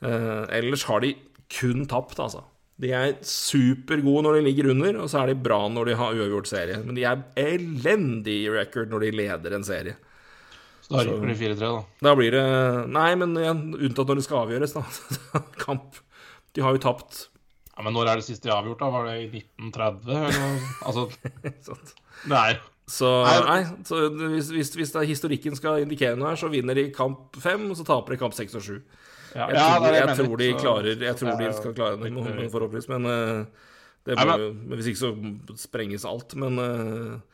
Uh, ellers har de kun tapt, altså. De er supergode når de ligger under, og så er de bra når de har uavgjort serie. Men de er elendig i record når de leder en serie. Da ryker det 4-3, da. Da blir det Nei, men igjen, unntatt når det skal avgjøres, da. Kamp. De har jo tapt. Ja, Men når er det siste de har avgjort, da? Var det i 1930? Eller? noe? Altså, Nei. det er Så, Nei, nei, så hvis, hvis, hvis det er historikken skal indikere noe her, så vinner de kamp fem, og så taper de kamp seks og sju. ja, Jeg, tror, det det jeg mener. tror de klarer Jeg tror de skal klare må- forhåpentligvis. Men eh, det Nei, må, men- jo- hvis ikke så sprenges alt. Men, eh,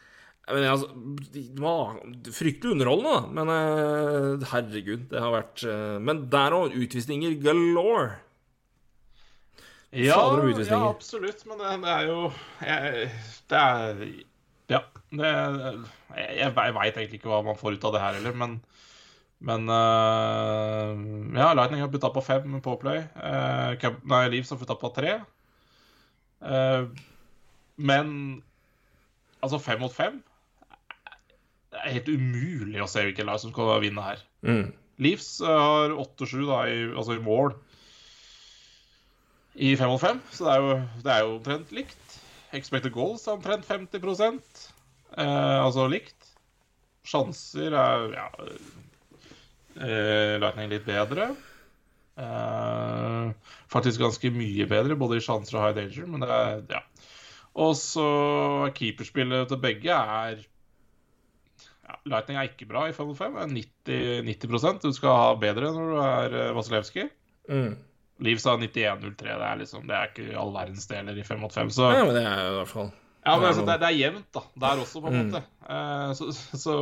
jeg mener, altså, det var Fryktelig underholdende, da. Men uh, herregud, det har vært uh, Men der òg, utvisninger galore. Ja, ja, absolutt, men det, det er jo jeg, Det er Ja. Det, jeg jeg veit egentlig ikke hva man får ut av det her heller, men men uh, Ja, Lightning har putta på fem på Play. Uh, nei, Leaves har putta på tre. Uh, men altså fem mot fem Det er helt umulig å se hvilket lag som skal vinne her. Mm. Leafs eh, har 8-7 da, i, altså i mål i 5 mot 5, så det er, jo, det er jo omtrent likt. Expected goals er omtrent 50% eh, altså likt. Sjanser er ja, eh, Lightning litt bedre. Eh, faktisk ganske mye bedre, både i sjanser og high danger, men det er ja. Og så er keeperspillet til begge er ja, Lightning er ikke bra i 5 mot 5. er 90, 90% Du skal ha bedre når du er eh, Vasilevskij. Mm. Leaves har 91-03. Det liksom, det er ikke all verdens deler i 5 mot 5. Så Ja, men det er jo i hvert fall ja, men det altså, det, er- det er jevnt, da. Der også, på en Mm. måte. Eh, så, så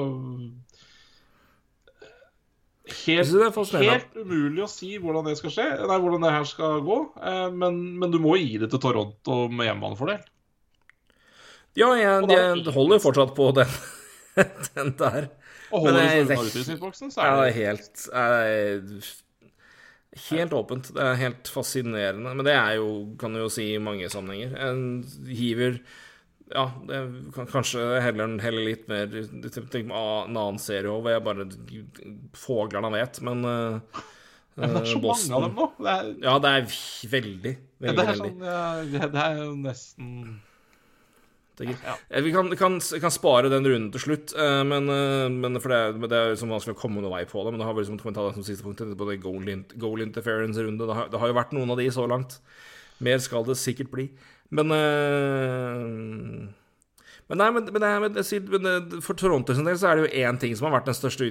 Helt, det helt umulig å si hvordan det skal skje, nei, hvordan det her skal gå. Uh, men, men du må gi det til Toronto med hjemmebanefordel. Ja, jeg, jeg holder fortsatt på den, den der. Og holder det- det- unna utvisningsboksen, så er det det er helt jeg, Helt åpent. Det er helt fascinerende. Men det er jo, kan du jo si, i mange sammenhenger. En hiver Ja, det kan kanskje heller, heller litt mer Tenk på en annen serie òg, hvor jeg bare Fåglene vet, men uh, Det er så mange av dem nå. Det er, Ja, det er veldig, veldig, det veldig, er, sånn, ja, det er jo nesten Det. Ja. Eh, Vi kan, kan, kan spare den runden til slutt, eh, men, eh, men for det, er- det er liksom vanskelig å komme noen vei på det. Men det har vi liksom, ta det som siste punkt på det goal, in, goal interference-runde. Det, det har jo vært noen av de så langt. Mer skal det sikkert bli. Men øh, men, nei, men, men, men, for Toronto sin del så er det jo én ting som har vært den største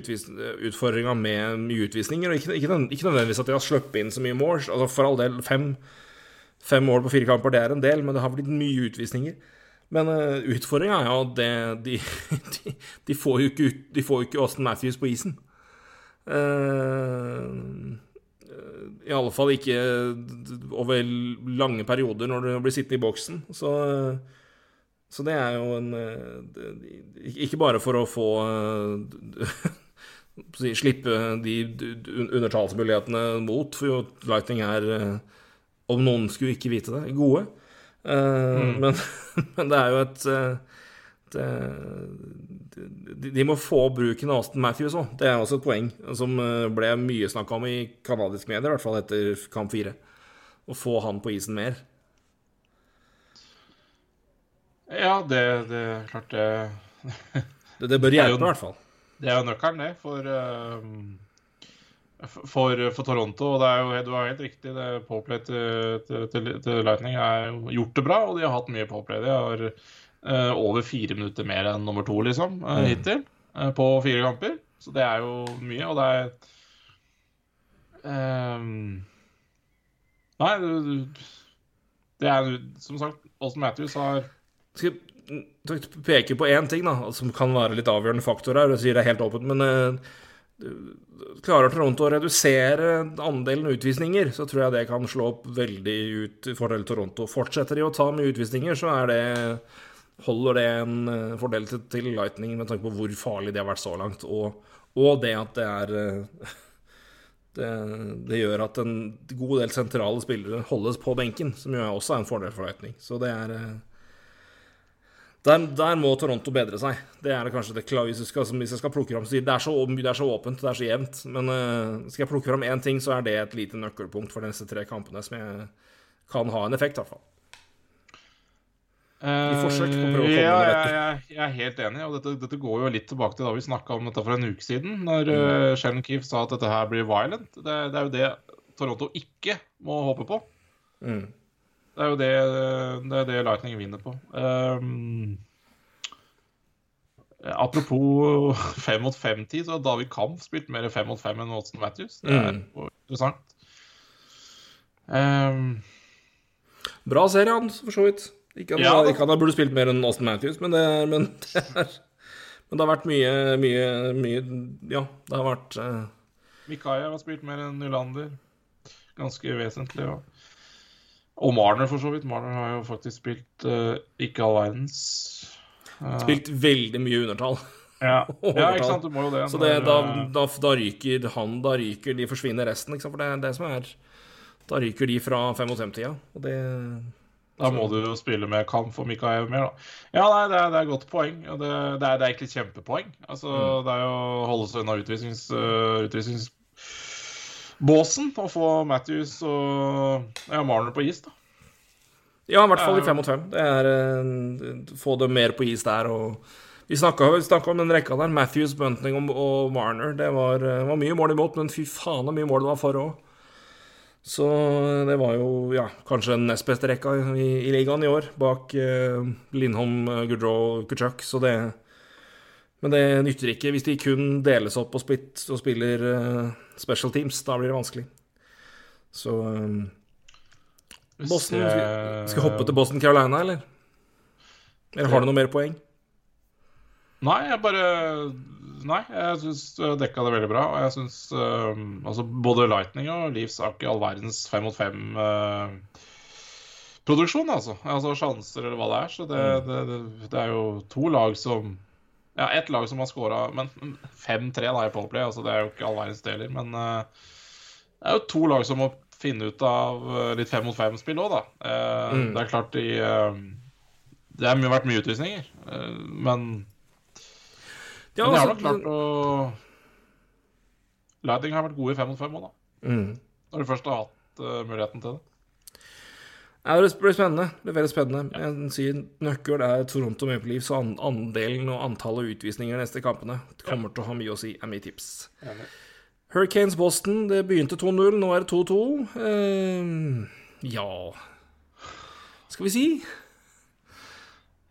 utfordringa med mye utvisninger. Og ikke, ikke, ikke nødvendigvis at de har sluppet inn så mye mål. Altså For all del, fem, fem mål på fire kamper, det er en del, men det har blitt mye utvisninger. Men uh, utfordringa er jo at de, de, de får jo ikke, ut- de får jo ikke Austin Matthews på isen. Uh, I alle fall ikke over lange perioder når du blir sittende i boksen. Så, så det er jo en eh, Ikke bare for å få eh, Slippe de undertalsmulighetene mot, for jo Lightning er, eh, om noen skulle ikke vite det, gode. Eh, men, men det er jo et eh, det, de, de må få bruken av Aston Matthews òg. Det er også et poeng som eh, ble mye snakka om i canadiske medier, i hvert fall etter kamp fire. Å få han på isen mer. Ja, det, det er klart det Det, det bør hjelpe, i hvert fall. Det er jo nøkkelen, det, for, eh, for, for Toronto. Og det er jo, du har helt riktig, det Powerplay til, til, til, til Lightning har gjort det bra, og de har hatt mye Powerplay. De har uh, over fire minutter mer enn nummer to, liksom, Mm. hittil. uh, på fire kamper. Så det er jo mye, og det er ehm, Nei, det er som sagt Austin Matthews har Skal jeg peke på én ting da, som kan være litt avgjørende faktor her. Du sier det helt åpent, men klarer Toronto å redusere andelen utvisninger, så tror jeg det kan slå opp veldig ut i fordel Toronto. Fortsetter de å ta mye utvisninger, så er det holder det en eh, fordel til, til Lightning med tanke på hvor farlig det har vært så langt, og, og det at det er eh, det, det gjør at en god del sentrale spillere holdes på benken, som jo også er en fordel for Lightning. Så det er eh, der, der må Toronto bedre seg. Det er det kanskje det hvis jeg skal, hvis jeg skal plukke fram Det er så, det er så åpent, det er så jevnt. Men uh, skal jeg plukke fram én ting, så er det et lite nøkkelpunkt for disse tre kampene som jeg kan ha en effekt, i hvert fall. I forsøk på å prøve å komme ja, med jeg, dette. jeg, er helt enig. og dette, dette går jo litt tilbake til da vi snakka om dette for en uke siden, når uh, Sheldon Keefe sa at dette her blir violent. Det, det er jo det Toronto ikke må håpe på. Mm. Det er jo det, det, er det Lightning vinner på. Um, apropos fem mot fem-tid, så har David Kampf spilt mer fem mot fem enn Watson Matthews. Det er Mm. interessant. Um, Bra serie, han, for så vidt. Ikke at Ja, da. ikke at han burde spilt mer enn Austin Matthews, men det, men det, er, men det har vært mye, mye, mye Ja, det har vært uh... Mikael har spilt mer enn Nylander. Ganske vesentlig. Ja. Og Marner, for så vidt. Marner har jo faktisk spilt uh, ikke all verdens. Uh, Spilt veldig mye undertall. ja. ja, ikke sant. Du må jo det. Så det, da, eh, da, da ryker han, da ryker de, forsvinner resten. For det er det som er Da ryker de fra fem mot fem-tida. Og det Da må du jo spille med Kamp og Mikael mer, da. Ja, nei, det er, det er et godt poeng. Det, det, er, det er egentlig kjempepoeng. Altså, Det er jo å holde seg unna utvisnings, uh, utvisningsbåsen og få Matthews og ja, Marner på is, da. Ja, i hvert fall i Ja. fem mot fem. Det er uh, Få dem mer på is der og Vi snakka om den rekka der. Matthews, Bunting og, og Marner. Det var, eh, var mye mål imot, men fy faen så mye mål det var for òg. Så det var jo ja, kanskje den nest beste rekka i, i ligaen i år, bak uh, Lindholm, eh, og Kuchuk. Så det Men det nytter ikke hvis de kun deles opp og, split, og spiller eh, special teams. Da blir det vanskelig. Så eh, Boston, skal, skal hoppe til Boston Carolina, eller? Eller har du noe mer poeng? Nei, jeg bare Nei, jeg syns du dekka det veldig bra. Og jeg syns altså både Lightning og Leaves har ikke all verdens fem mot fem-produksjon, altså. Altså sjanser eller hva det er. Så det, det, det, det er jo to lag som Ja, ett lag som har scora Men 5-3 da i Powerplay, altså det er jo ikke all verdens deler. Men uh, det er jo to lag som må finne ut av eh, litt fem mot fem-spill òg, da. Uh, Mm. Det er klart de uh, Det har vært mye utvisninger, men har, men de har nok klart å Lightning har vært gode i fem mot fem òg, da. mm. Når de først har hatt muligheten til det. Ja, det blir spennende. Det blir veldig spennende. Jeg sier nøkkel er Toronto Maple Leafs, og an- andelen og antallet utvisninger neste kampene kommer til å ha mye å si, er mitt tips. Hurricanes Boston, det begynte 2-0, nå er det 2-2. Uh, ja Skal vi si?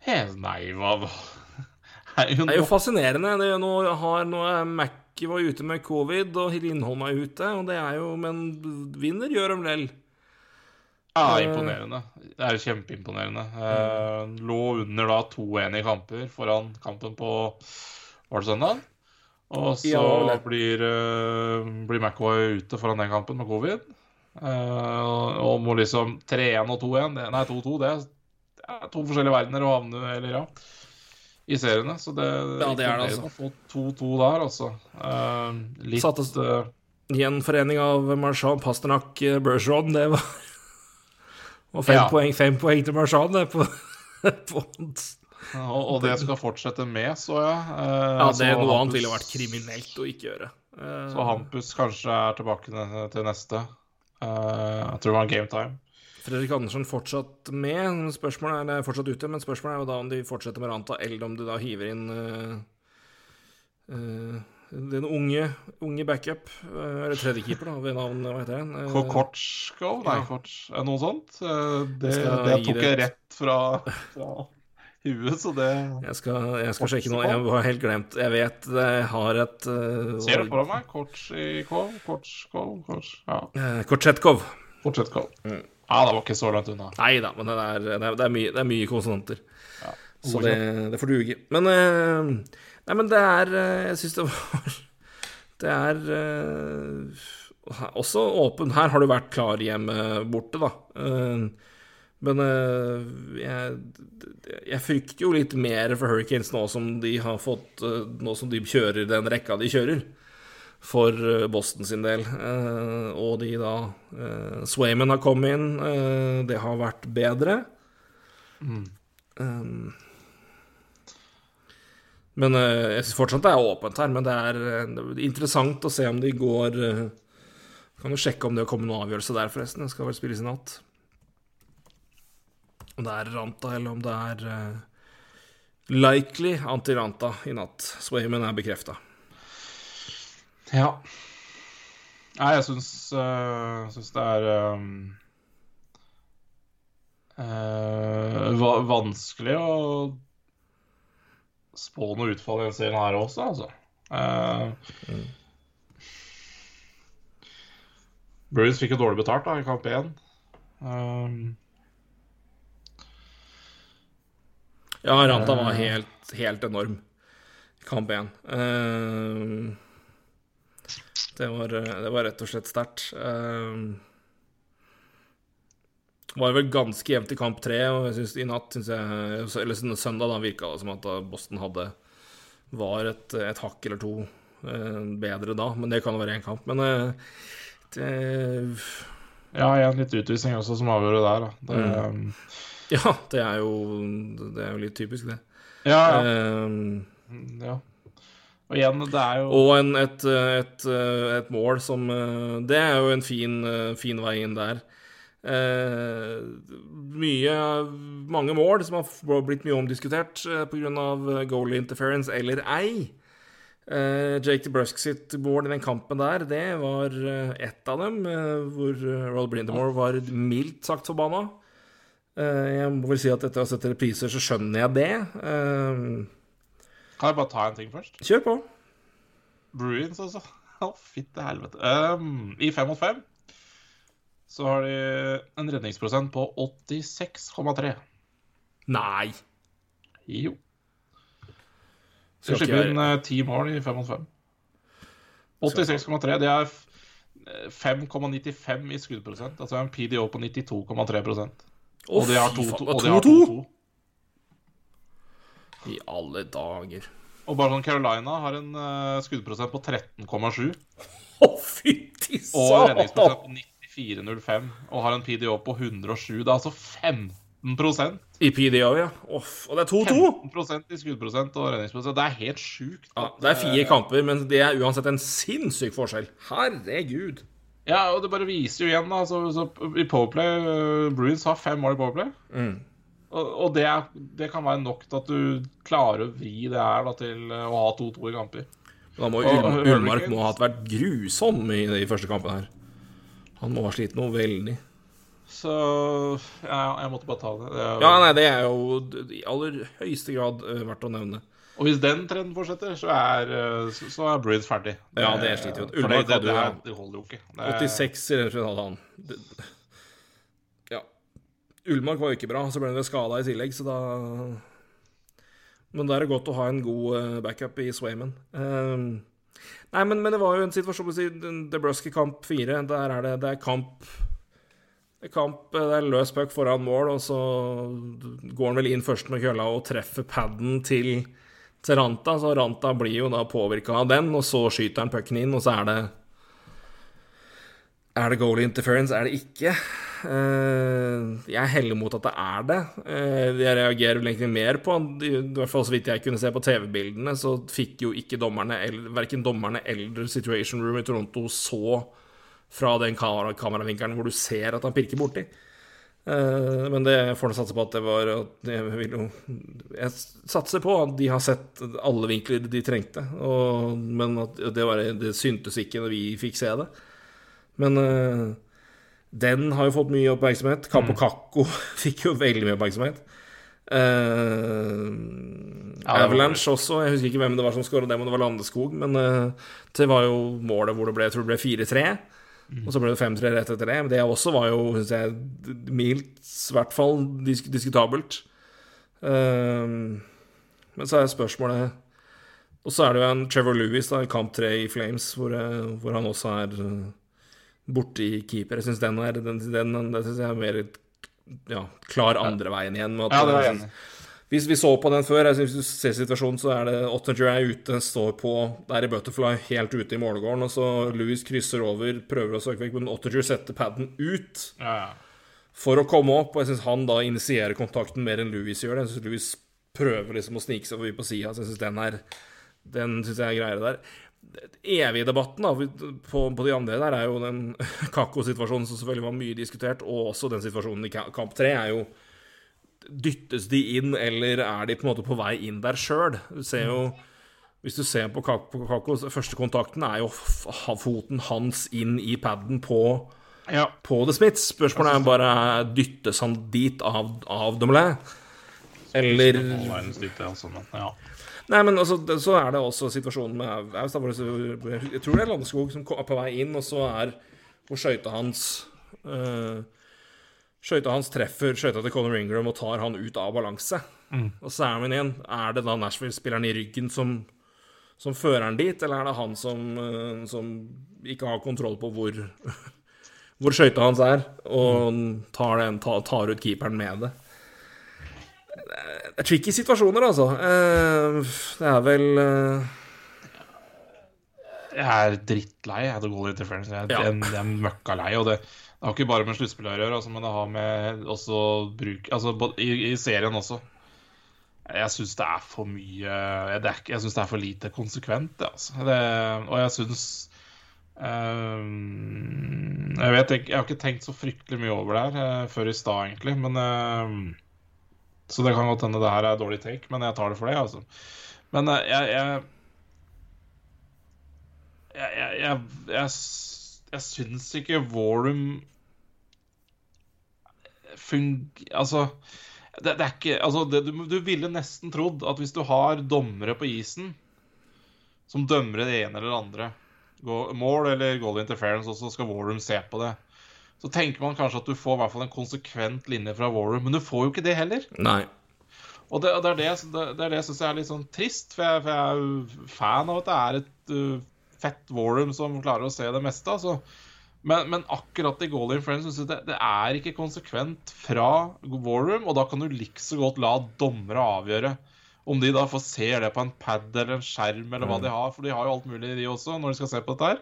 He, nei, hva er Det er jo fascinerende. Det er jo nå, har, nå er Mackie var ute med covid, og Lindholm er ute, og det er jo Men vinner gjør de vel. Ja, imponerende. Det er kjempeimponerende. Mm. lå under da 2-1 i kamper foran kampen på Var det søndag? Og så Ja, blir, uh, blir McAvoy ute foran den kampen med covid. Uh, og må liksom 3-1 og 2-1 Nei, 2-2, det er det er to forskjellige verdener å havne Eller ja. I seriene. Så det, Ja, det er det, altså. å få 2-2 der, altså. Uh, litt Sattes- eh, Gjenforening av Marchand, Pasternak, eh, Bergeron, det var Og fem, Ja. poeng, fem poeng til Marchand, det, på, på Og, og det skal fortsette med, så jeg. Eh, Ja, det er Noe annet ville vært kriminelt å ikke gjøre. Eh, Så Hampus kanskje er tilbake til neste. Eh, jeg tror det var en game time. Fredrik Andersen fortsatt med. Spørsmålet er, er fortsatt ute, men spørsmålet er jo da om de fortsetter med Ranta, eller om de da hiver inn eh, eh, den unge, unge backup, uh, eller tredjekeeper, da, ved navn Hva heter han? Eh, Kokortskov? Nei, ja. Korts, det noe sånt? Eh, det, det tok jeg rett fra, fra huet, så det Jeg skal, jeg skal sjekke noe. Jeg har helt glemt. Jeg vet jeg har et uh, Ser du foran meg? Kortskov? Kortsjkov? Korts... Ja. Kortsjetkov. Kortsjetkov. Mm. Ja, det var ikke så langt unna. Nei da, men det er, det er, det er, mye, det er mye konsonanter. Ja. Så det, det får duge. Men uh, Nei, men det er Jeg syns det var Det er også åpen Her har du vært klar hjemme borte, da. Men jeg, jeg, frykter jo litt mer for Hurricanes nå som de har fått Nå som de kjører den rekka de kjører for Boston sin del. Og de da Swayman har kommet inn. Det har vært bedre. Mm. Men jeg syns fortsatt det er åpent her. Men det er interessant å se om de går Kan jo sjekke om det kommer noen avgjørelse der, forresten. Det skal vel spilles i natt. Om det er Ranta, eller om det er likely anti-Ranta i natt. Swayman er bekrefta. Ja. Nei, jeg syns, uh, syns det er um, uh, vanskelig å spå noe utfall i den serien her også, altså. Uh, mm. Bruce fikk jo dårlig betalt da, i kamp 1. Um, Ja, Ranta var helt, helt enorm i kamp 1. Uh, det, var, det, var, rett og slett sterkt. Uh, var vel ganske jevnt i kamp tre, og jeg synes, i natt synes jeg, eller søndag da virka det som at Boston hadde var et, et hakk eller to uh, bedre da. Men det kan jo være én kamp. Men det Ja, en litt utvisning også som avgjorde der, da. Det, mm. Ja, det er jo, det er jo litt typisk, det. Ja, ja. Um, ja. Og igjen, det er jo Og en, et, et, et, mål som Det er jo en fin, fin vei inn der. Eh, mye Mange mål som har blitt mye omdiskutert eh, pga. goal interference eller ei. Eh, Jake DeBrusk sitt mål i den kampen der, det var ett av dem, eh, hvor Roll Brindamore var mildt sagt forbanna. Jeg må vel si at etter å ha sett repriser, så skjønner jeg det. Kan jeg bare ta en ting først? Kjør på. Bruins, altså. Å, oh, fitte helvete. Um, I fem mot fem så har de en redningsprosent på 86,3. Nei. Jo. De slipper inn ti mål i fem mot fem. 86,3. Det er 5,95 i skuddprosent. Altså en PDO på 92,3% og de har 2-2. I alle dager. Og bare sånn Carolina har en uh, skuddprosent på 13,7. Å, fytti satan! Og redningsprosent på 94,05. Og har en PDO på 107. Det er altså 15% I PDO, ja. Off. Og det er 2-2. 15 i skuddprosent og redningsprosent. Det er helt sjukt. Ja, det er fire kamper, men det er uansett en sinnssyk forskjell. Herregud. Ja, og det bare viser jo igjen, da. Så, så I Powerplay uh, Bruins har fem mål i Powerplay. Mm. Og, og det, er, det, kan være nok til at du klarer å vri det her da, til uh, å ha 2-2 i kamper. Da må Ul Ullmark må ha vært grusom i i første kampen her. Han må ha slitt noe veldig. Så ja, jeg måtte bare ta det. det jo... Ja, nei, det er jo i aller høyeste grad uh, verdt å nevne. Og hvis den trenden fortsetter, så er, så er Bruins ferdig. Det, ja, det sliter jo. Ullmark det, det, det, det, holder jo ikke. 86 i den hadde han. ja. Ullmark var jo ikke bra, så ble han skada i tillegg, så da Men da er det godt å ha en god backup i Swayman. Um, nei, men, men, det var jo en situasjon på DeBrusky kamp fire. Der er det, det er kamp kamp, Det er løs puck foran mål, og så går han vel inn først med kølla og treffer paden til til Ranta, så Ranta blir jo da påvirka av den, og så skyter han pucken inn, og så er det Er det goal interference? Er det ikke? Uh, jeg heller mot at det er det. Uh, jeg reagerer vel egentlig mer på I hvert fall så vidt jeg kunne se på TV-bildene, så fikk jo ikke dommerne, verken dommerne eller Situation Room i Toronto så fra den kamera kameravinkelen hvor du ser at han pirker borti. Uh, men det får nå satse på at det var Jeg, vil jo, jeg satser på at de har sett alle vinkler de trengte. Og, men at det, var, det syntes ikke når vi fikk se det. Men den har jo fått mye oppmerksomhet. Capo mm. Kakko fikk jo veldig mye oppmerksomhet. Var Avalanche også. Jeg husker ikke hvem det var som skåra det, men det var Landeskog. Men uh, det var jo målet hvor det ble, jeg tror det ble 4-3. Og så ble det 5-3 rett etter det. Men det også var jo, syns jeg, mildt, i hvert fall disk diskutabelt. Uh, men så er spørsmålet Og så er det jo en Trevor Lewis da, i kamp 3 i Flames, hvor, hvor han også er eh, borte i keeper. Jeg syns den Den, den, den synes jeg er mer ja, klar andre veien igjen. At, Ja, det var enig. Hvis vi så på den før, jeg synes hvis du ser situasjonen, så er det Ottinger er ute, står på der i Butterfly, helt ute i målgården, og så Louis krysser over, prøver å søke vekk, men Ottinger setter paden ut Ja, ja. for å komme opp, og jeg syns han da initierer kontakten mer enn Louis gjør det. Jeg syns Louis prøver liksom å snike seg forbi på sida, så jeg syns den er Den syns jeg er greiere der. Evige debatten da, på, på de andre der er jo den Kako-situasjonen som selvfølgelig var mye diskutert, og også den situasjonen i kamp tre er jo Dyttes de inn, eller er de på en måte på vei inn der sjøl? Du ser jo Hvis du ser på Kako, første kontakten er jo foten hans inn i paden på ja. på The Smiths. Spørsmålet er bare dyttes han dit av, av Dumoulin? Eller ja. Nei, men også, så er det også situasjonen med Aust. Jeg tror det er Landeskog som er på vei inn, og så er hvor skøyta hans uh, Skøyta hans treffer skøyta til Conor Ingram og tar han ut av balanse. Og så er man igjen Er det da Nashville-spilleren i ryggen som, som fører han dit, eller er det han som, eh, som ikke har kontroll på hvor hvor skøyta hans er, og tar, den, tar, tar ut keeperen med det? Det er tricky situasjoner, altså. Eh, Det er vel eh, Jeg er drittlei av Goal Interference. Jeg, Ja. jeg, jeg er møkka lei. Og det, det har ikke bare med sluttspill å gjøre, altså, men det har med også bruk Altså i, i serien også. Jeg syns det er for mye er, Jeg syns det er for lite konsekvent, altså. Det, og jeg syns um, Jeg vet ikke Jeg har ikke tenkt så fryktelig mye over det her uh, før i stad, egentlig, men ehm, Så det kan godt hende det her er dårlig take, men jeg tar det for det, altså. Men eh, jeg, jeg jeg, jeg, jeg, jeg, syns ikke Warham fung... Altså det, det er ikke Altså, det, du, du ville nesten trodd at hvis du har dommere på isen som dømmer det ene eller det andre, mål eller goal interference, også, så skal Warham se på det, så tenker man kanskje at du får i hvert fall en konsekvent linje fra Warroom, men du får jo ikke det heller. Nei. Og det, det er det, det, er det jeg syns er litt sånn trist, for jeg, for jeg er fan av at det er et uh, fett Warroom som klarer å se det meste. Altså. Men, men akkurat i Goal Friends syns jeg det, det er ikke konsekvent fra Warroom, og da kan du likså godt la dommere avgjøre om de da får se det på en pad eller en skjerm eller hva de har, for de har jo alt mulig de også når de skal se på dette her.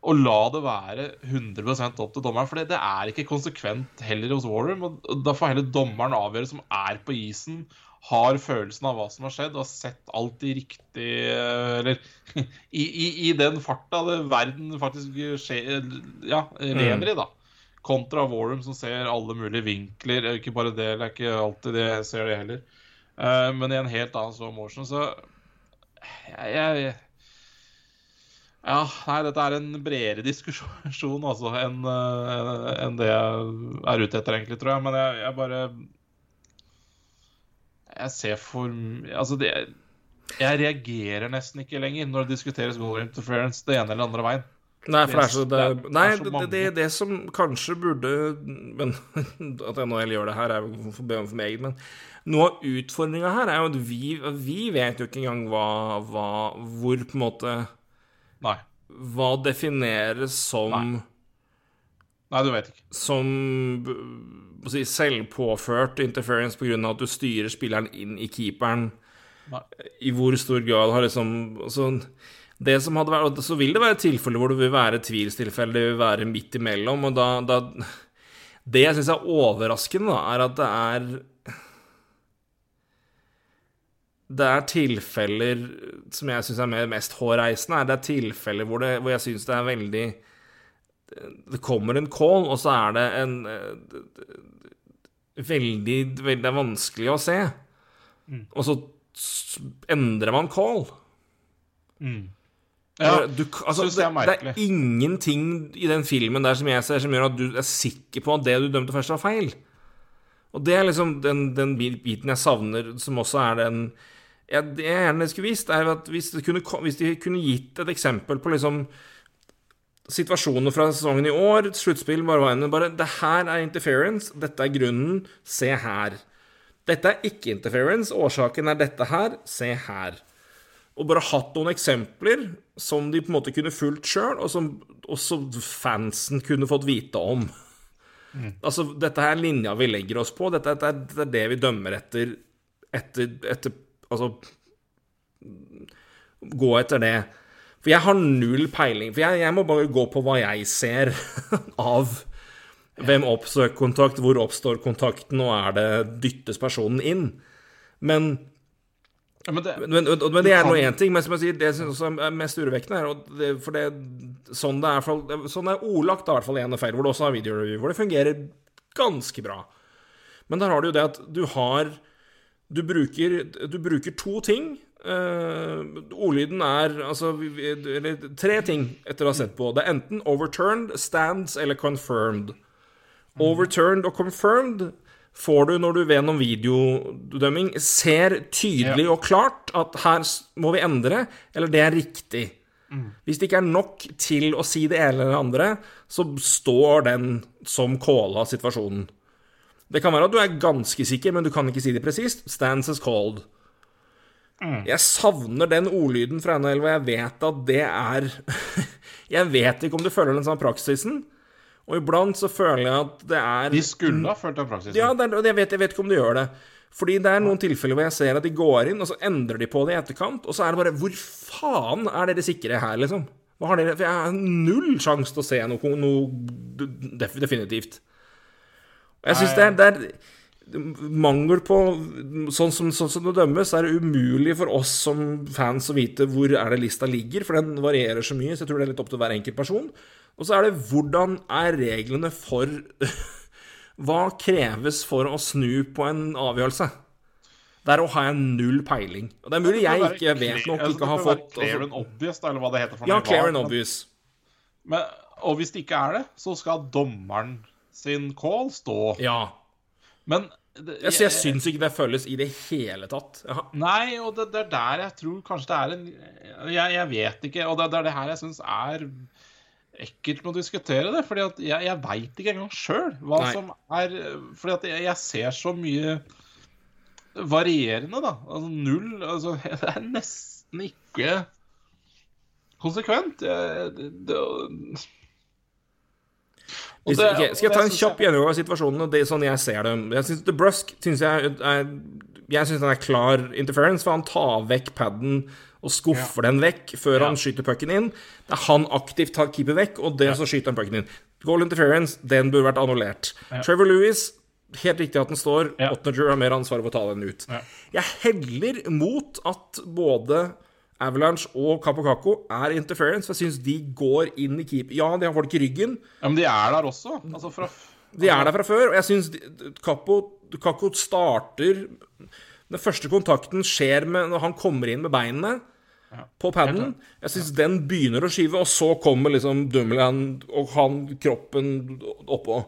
Og la det være 100 opp til dommeren, for det, er ikke konsekvent heller hos Warham. Da får heller dommeren avgjøre, som er på isen, har følelsen av hva som har skjedd, og har sett alt i riktig Eller i, i, i den farta det verden faktisk skjer, ja, lever i, da. Kontra Warham, som ser alle mulige vinkler. Ikke bare det, det er ikke alltid det jeg ser det heller. Eh, men i en helt annen slow motion, så jeg, jeg ja, nei, dette er en bredere diskusjon altså, enn eh, enn det jeg er ute etter, egentlig, tror jeg. Men jeg, jeg bare Jeg ser for Altså, det Jeg reagerer nesten ikke lenger når det diskuteres goal interference det ene eller andre veien. Nei, for det er så det, Nei, det det, det, som kanskje burde Men at NHL gjør det her, er jo for for meget. Men noe av utfordringa her er jo at vi, vi vet jo ikke engang hva, hva Hvor på en måte Nei. Hva defineres som Nei. Nei, du vet ikke. som si, selvpåført interference pga. at du styrer spilleren inn i keeperen. Nei. I hvor stor grad har liksom altså, det som hadde vært, Så vil det være tilfeller hvor det vil være tvilstilfeller, det vil være midt imellom. Og da, da Det jeg syns er overraskende, da, er at det er Det er tilfeller som jeg syns er mest hårreisende. er Det er tilfeller hvor, det, hvor jeg syns det er veldig det kommer en call, og så er det en eh, veldig, veldig Det er vanskelig å se. Og så endrer man call. Ja, du, altså, synes det, er er det er ingenting i den filmen der som jeg ser, som gjør at du er sikker på at det du dømte først, var feil. Og det er liksom den, den biten jeg savner, som også er den jeg, Det jeg gjerne skulle visst, er at hvis, kunne, hvis de kunne gitt et eksempel på liksom situasjoner fra sesongen i år, sluttspill, bare Bare Det her er interference, dette er grunnen, se her. Dette er ikke interference, årsaken er dette her, se her. Og bare hatt noen eksempler som de på en måte kunne fulgt sjøl, og som også fansen kunne fått vite om. Mm. Altså, dette er linja vi legger oss på, dette, dette, dette er det vi dømmer etter, etter, etter Altså Gå etter det. For jeg har null peiling. For jeg, jeg må bare gå på hva jeg ser av hvem oppsøker kontakt, hvor oppstår kontakten, og er det dyttes personen inn? Men ja, men, det, men, men, det, er nå én ting, men som jeg sier, det som er mest urovekkende, er det, For det, sånn det er, sånn er ordlagt, i hvert fall i NFL, hvor det også har videoreview, hvor det fungerer ganske bra. Men der har du jo det at du har Du bruker, du bruker to ting. Uh, ordlyden er altså Eller tre ting etter å ha sett på. Det er enten overturned, stands eller confirmed. Overturned og confirmed får du når du ved gjennom videodømming ser tydelig og klart at her må vi endre, eller det er riktig. Mm. Hvis det ikke er nok til å si det ene eller det andre, så står den som calla situasjonen. Det kan være at du er ganske sikker, men du kan ikke si det presist. Stands as called. Mm. Jeg savner den ordlyden fra NHL, og jeg vet at det er Jeg vet ikke om du føler den samme praksisen, og iblant så føler jeg at det er De skulle ha fulgt den praksisen. Ja, er, jeg, vet, jeg vet ikke om de gjør det. Fordi det er noen tilfeller hvor jeg ser at de går inn, og så endrer de på det i etterkant, og så er det bare Hvor faen er dere sikre her, liksom? Hva har dere For jeg har null sjanse til å se noe, noe definitivt. Jeg syns det, det, er mangel på sånn som, sånn som, det dømmes, er det umulig for oss som fans å vite hvor er det lista ligger, for den varierer så mye, så jeg tror det er litt opp til hver enkelt person. Og så er det hvordan er reglene for Hva kreves for å snu på en avgjørelse? Der har jeg null peiling. Og det er mulig jeg ikke vet nok, ikke har fått Clear and obvious, eller hva det heter. ja, clear and obvious. Men, og hvis det ikke er det, så skal dommeren sin call stå. Ja. Men det, jeg, jeg, jeg syns ikke det føles i det hele tatt. Aha. Nei, og det, det, er der jeg tror kanskje det er en Jeg, jeg vet ikke, og det, det er det her jeg syns er ekkelt med å diskutere det. fordi at jeg, jeg veit ikke engang sjøl hva Nei. som er fordi at jeg, jeg, ser så mye varierende, da. Altså null altså, Det er nesten ikke konsekvent. Jeg, det, det, det, okay, skal jeg ta en kjapp gjennomgang av situasjonen? Det er sånn jeg ser det. Jeg synes The Brusk synes jeg Jeg synes den er klar interference, for han tar vekk paden og skuffer ja. den vekk før ja. han skyter pucken inn. Det er han aktivt tar keeper vekk, og det ja. så skyter han pucken inn. Goal interference, den burde vært annullert. Trevor Lewis, helt riktig at den står. Ja. Ottner har mer ansvar for å ta den ut. Jeg heller mot at både Avalanche og Kapokako er interference, for jeg syns de går inn i keeper. Ja, de har folk i ryggen. Ja, Men de er der også. Altså fra, De er der fra før, og jeg syns Kako starter Den første kontakten skjer med når han kommer inn med beinene på paden. Jeg syns den begynner å skyve, og så kommer liksom Dummeland og han kroppen oppå.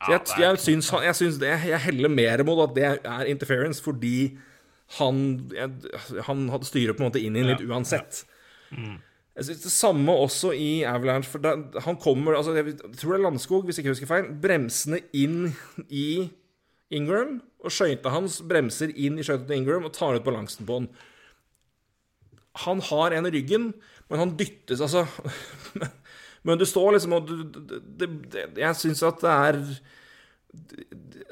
Så jeg, jeg, syns, jeg syns det Jeg heller mer mot at det er interference fordi han, han styret på en måte inn i litt uansett. Jeg synes Det samme også i Avalanche. For da, han kommer altså Jeg tror det er Landskog, hvis jeg ikke husker feil. Bremsene inn i Ingram. Og skøyta hans bremser inn i skøyta til Ingram og tar ut balansen på han. Han har en i ryggen, men han dyttes, altså Men du står liksom og Jeg syns at det er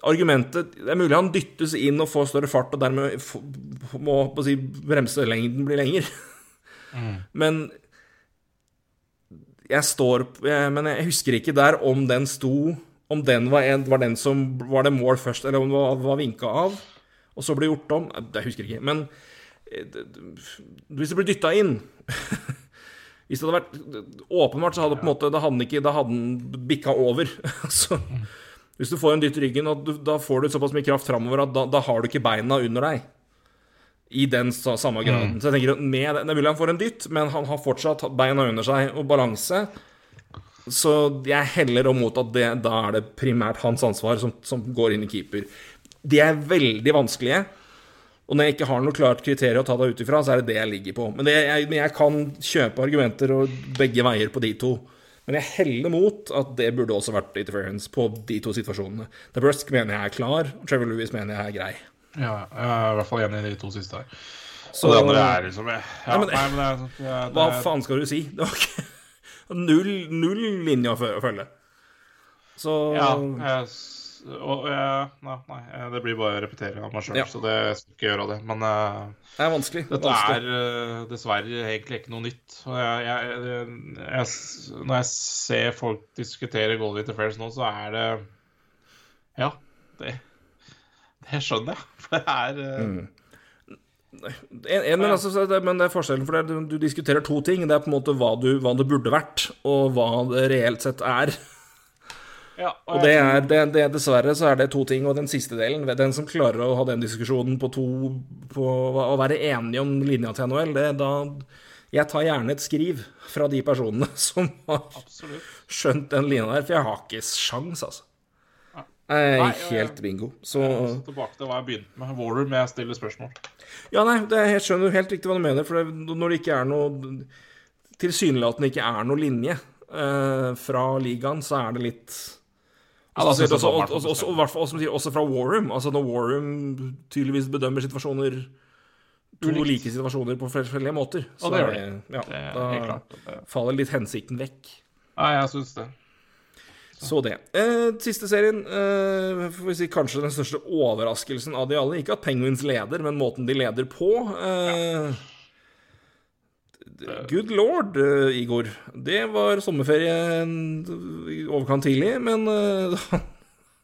Argumentet Det er mulig han dyttes inn og får større fart, og dermed må på si, bremselengden bli lenger. Mm. Men jeg står Men jeg husker ikke der om den sto Om den var, en, var den som Var det mål først, eller om den var, var vinka av, og så ble gjort om. Jeg husker ikke. Men hvis det blir dytta inn Hvis det hadde vært åpenbart, så hadde på en måte, da hadde den ikke, da hadde den bikka over. altså, hvis du får en dytt i ryggen, du, da får du såpass mye kraft framover at da, da, har du ikke beina under deg. I den samme graden. Mm. Så jeg tenker at med det, er mulig han får en dytt, men han har fortsatt beina under seg og balanse. Så jeg heller om mot at det, da er det primært hans ansvar som, som går inn i keeper. De er veldig vanskelige. Og når jeg ikke har noe klart kriterium å ta deg ut ifra, så er det det jeg ligger på. Men, det, jeg, men jeg kan kjøpe argumenter og begge veier på de to. Men jeg heller mot at det burde også vært interference på de to situasjonene. DeBrusk mener jeg er klar, og Trevor Lewis mener jeg er grei. Ja, jeg er i hvert fall enig i de to siste her. Så Og det andre er liksom ja, Nei, men- nei, men det sånn- det hva er- faen skal du si? Det var ikke Null, null linje å følge. Så Ja, jeg, og jeg, nei, nei, det blir bare å repetere av meg sjøl, Ja. så det skal ikke gjøre det. Men eh, det er vanskelig. dette vanskelig. er eh, dessverre egentlig ikke noe nytt. Jeg, når jeg ser folk diskutere goal interference nå, så er det Ja, det, det skjønner jeg. For det er eh, Mm. En, en, men, altså, men det er forskjellen, for det, du, du diskuterer to ting. Det er på en måte hva, du, hva det burde vært, og hva det reelt sett er. Ja, Og det er, det, det, dessverre så er det to ting. Og den siste delen, den som klarer å ha den diskusjonen på to På å være enige om linja til NHL, det da Jeg tar gjerne et skriv fra de personene som har Absolutt. skjønt den linja der, for jeg har ikke sjans, altså. Nei, Nei, helt bingo. Så tilbake til hva jeg begynte med. Warder med stille spørsmål. Ja, nei, det jeg skjønner helt riktig hva du mener. For det, når det ikke er noe Tilsynelatende ikke er noe linje eh, fra ligaen, så er det litt Ja, da synes jeg også, fra Warroom. Altså når Warroom tydeligvis bedømmer situasjoner To Ulikt. like situasjoner på forskjellige måter. Så det gjør de. Ja, Det da klart. Det- faller litt hensikten vekk. Ja, jeg syns det. Så det. Eh, siste serien. Eh, får vi si kanskje den største overraskelsen av de alle. Ikke at Penguins leder, men måten de leder på. Eh, Good lord, eh, Igor. Det var sommerferie i overkant tidlig, men eh,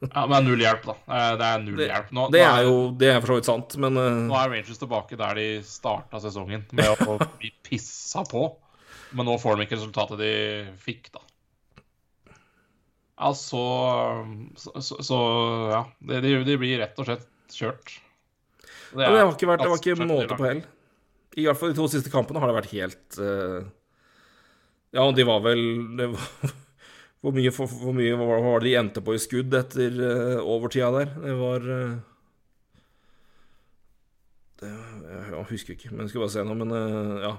Ja, Men null hjelp, da. Eh, Det er null det, hjelp. Nå, det er jo Det er for så vidt sant, men Nå er Rangers tilbake der de starta sesongen, med å bli pissa på. Men nå får de ikke resultatet de fikk, da. Altså Så, så, så ja. De, de, blir rett og slett kjørt. det, det har ikke vært Det var ikke måte på hell. I hvert fall de to siste kampene har det vært helt uh, Ja, de var vel var, Hvor mye, for, hvor mye var det de endte på i skudd etter uh, overtida der? Det var uh, det, Jeg husker ikke, men jeg skal bare se nå. Men ja.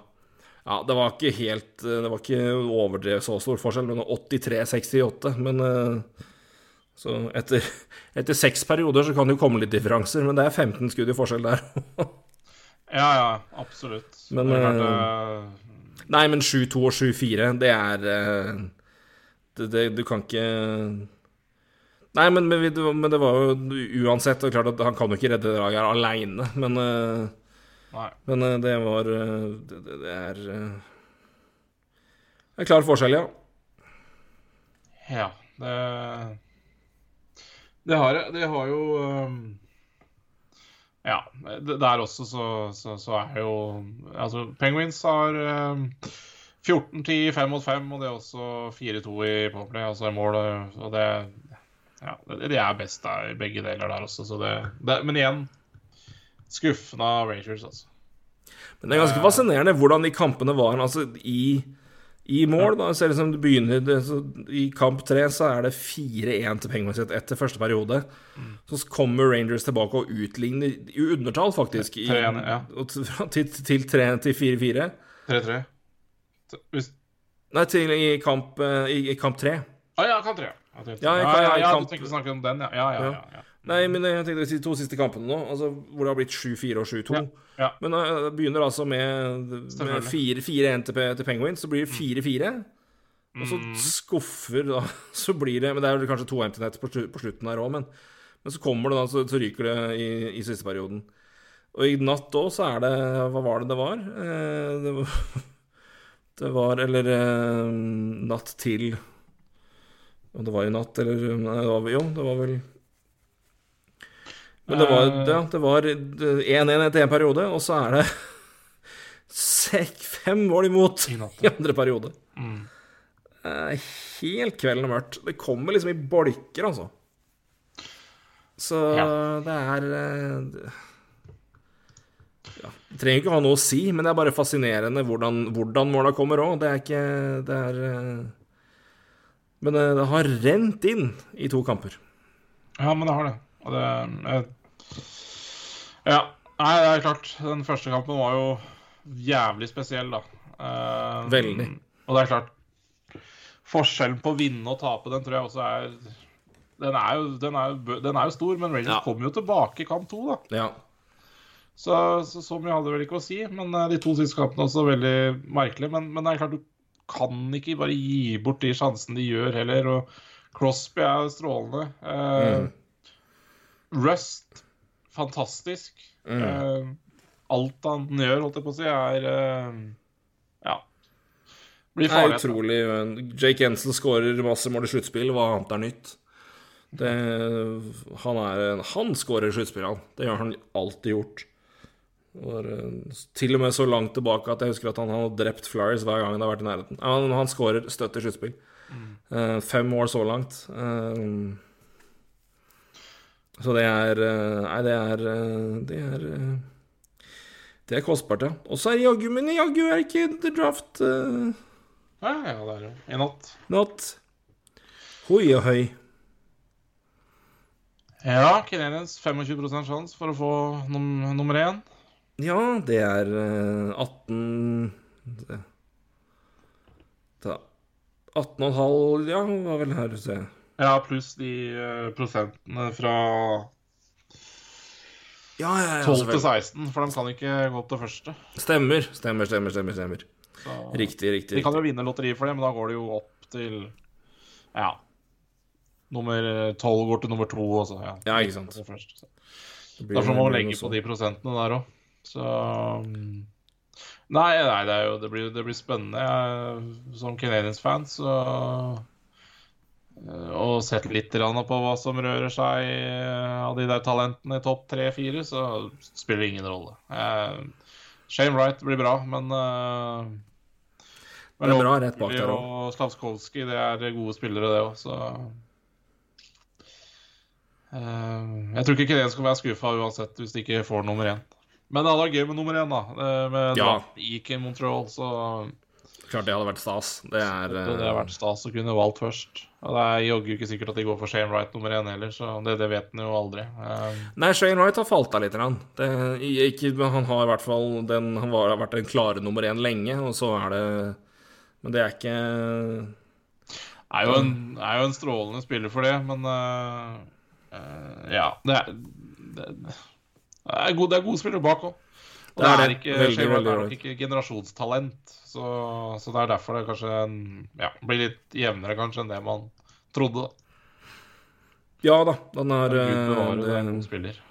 ja. Det var ikke helt Det var ikke overdrevet så stor forskjell, men 83-68. Men så etter, etter seks perioder så kan det jo komme litt differanser, men det er 15 skudd i forskjell der. Ja, ja, absolutt. Men, det eh, Nei, men 7-2 og 7-4, det er eh, det, det, Du kan ikke Nei, men, men, men det var jo uansett det er klart at Han kan jo ikke redde laget her aleine, men, eh, men det var Det, det, er er klar forskjell, ja. Ja, det Det har, det har jo um, Ja, der også så, så, så er jo Altså, Penguins har um, 14-10 5 mot 5, og det er også 4-2 i powerplay, altså i mål. Og det Ja, det- de er best der, i begge deler der også, så det, det Men igjen skuffende av Rangers, altså. Men det er ganske fascinerende hvordan de kampene var. Altså, i, i mål, da, ser det som det begynner det, så, I kamp tre så er det 4-1 til Penguins etter første periode. Så kommer Rangers tilbake og utligner i undertall, faktisk. I, 3-1, ja. til, til, til, tre- til 4-4. 3-3. Hvis Nei, til i kamp, eh, i, i kamp tre. ah, ja, kamp tre. Ja, tre. Ja, ja, ja, ja, du tenker å snakke om den, ja. Ja, ja, Ja. Nei, men jeg tenkte de to siste kampene nå, altså, hvor det har blitt 7-4 og 7-2. Ja, ja. Men uh, det begynner altså med, med 4-1 til, til Penguins, så blir det 4-4. Og så Mm. skuffer da Så blir det Men det er vel kanskje to nets på, slutten her òg, men, men så kommer det da, så, så ryker det i, i siste perioden. Og i natt òg så er det Hva var det det var? Eh, det var Det var Eller eh, natt til Om det var i natt, eller var, jo, det var vel Men det var, Eh. ja, det var 1-1 etter én periode, og så er det fem mål imot I i andre periode. Mm. Er helt kvelden og mørkt. Det kommer liksom i bolker, altså. Så det er eh, det- ja, Det trenger ikke ha noe å si, men det er bare fascinerende hvordan, hvordan måla kommer òg. Det er ikke Det er eh, Men eh, det har rent inn i to kamper. Ja, men det har det. Og det jeg, Ja. Nei, det er klart. Den første kampen var jo jævlig spesiell, da. Uh, Veldig. Og det er klart Forskjellen på å vinne og tape, den tror jeg også er Den er jo, den er jo, den er jo stor, men Rangers Ja. kom jo tilbake i kamp to, da. Ja. Så, så, så mye hadde det vel ikke å si. Men eh, de to siste kampene også veldig merkelige. Men, men det er klart, du kan ikke bare gi bort de sjansene de gjør heller. Og Crosby er strålende. Eh, Rust, fantastisk. Mm. Uh, alt han gjør, holdt jeg på å si, er uh, Ja. Blir Det farlig. utrolig. Jake Jensen skårer masse mål i sluttspill. Hva annet er nytt? Det, han er en- Han skårer sluttspill, han. Det har han alltid gjort. Var, eh, til og med så langt tilbake at jeg husker at han har drept Flyers hver gang det har vært i nærheten. Han, han skårer støtt i sluttspill. Eh, fem mål så langt. Eh, så det er eh, Nei, det er eh, Det er eh, det er kostbart, ja. Og så er jaggu Men jaggu er ikke The Draft uh... Ja, ja, det er jo i natt. Natt. Hoi og høy. Ja, Canadiens 25% sjanse for å få num nummer én. Ja, det er uh, 18 det- da, 18,5 Ja, hva vel her, se. Ja, pluss de eh, prosentene fra Ja, ja, ja, 12 til 16, for de kan ikke gå opp til første. Stemmer, stemmer, stemmer. stemmer, stemmer. Så Riktig, riktig. De kan jo vinne lotteriet for det, men da går det jo opp til Ja. Nummer 12 går til nummer 2, og så ja. Ja, ikke sant. til først, så. Det blir- Derfor må man det legge på de prosentene der òg. Så mm, Nei, nei det, er jo, det, blir, det blir spennende. Jeg, som Canadians-fan så eh, Og sett litt på hva som rører seg eh, av de der talentene i topp tre-fire, så spiller det ingen rolle. Shame Shane Wright blir bra, men Det er bra rett bak der òg. Og Slavskovskij, det er gode spillere, det òg, så Eh, jeg tror ikke Kenen skal være skuffa uansett hvis de ikke får nummer én. Men det hadde vært gøy med nummer én, da. eh, Med Ja. gikk i Montreal, så Klart det hadde vært stas. Det er det, eh, det har vært stas å kunne valgt først. Og det er jaggu ikke sikkert at de går for Shane Wright nummer én heller, så det, det vet en jo aldri. Um... Nei, Shane Wright har falt av litt. Det, ikke, han har i hvert fall den, Han har vært den klare nummer én lenge, og så er det Men det er ikke er jo en, er jo en strålende spiller for det, men uh, uh, Ja. Det er, det, det er gode, er gode spillere bak òg. Og Det det er er ikke, Veldig, Shane Wright er nok ikke generasjonstalent. Så, så det er derfor det kanskje ja, blir litt jevnere kanskje enn det man trodde. da. Ja da, den er Gud eh, bevare, det er en god spiller.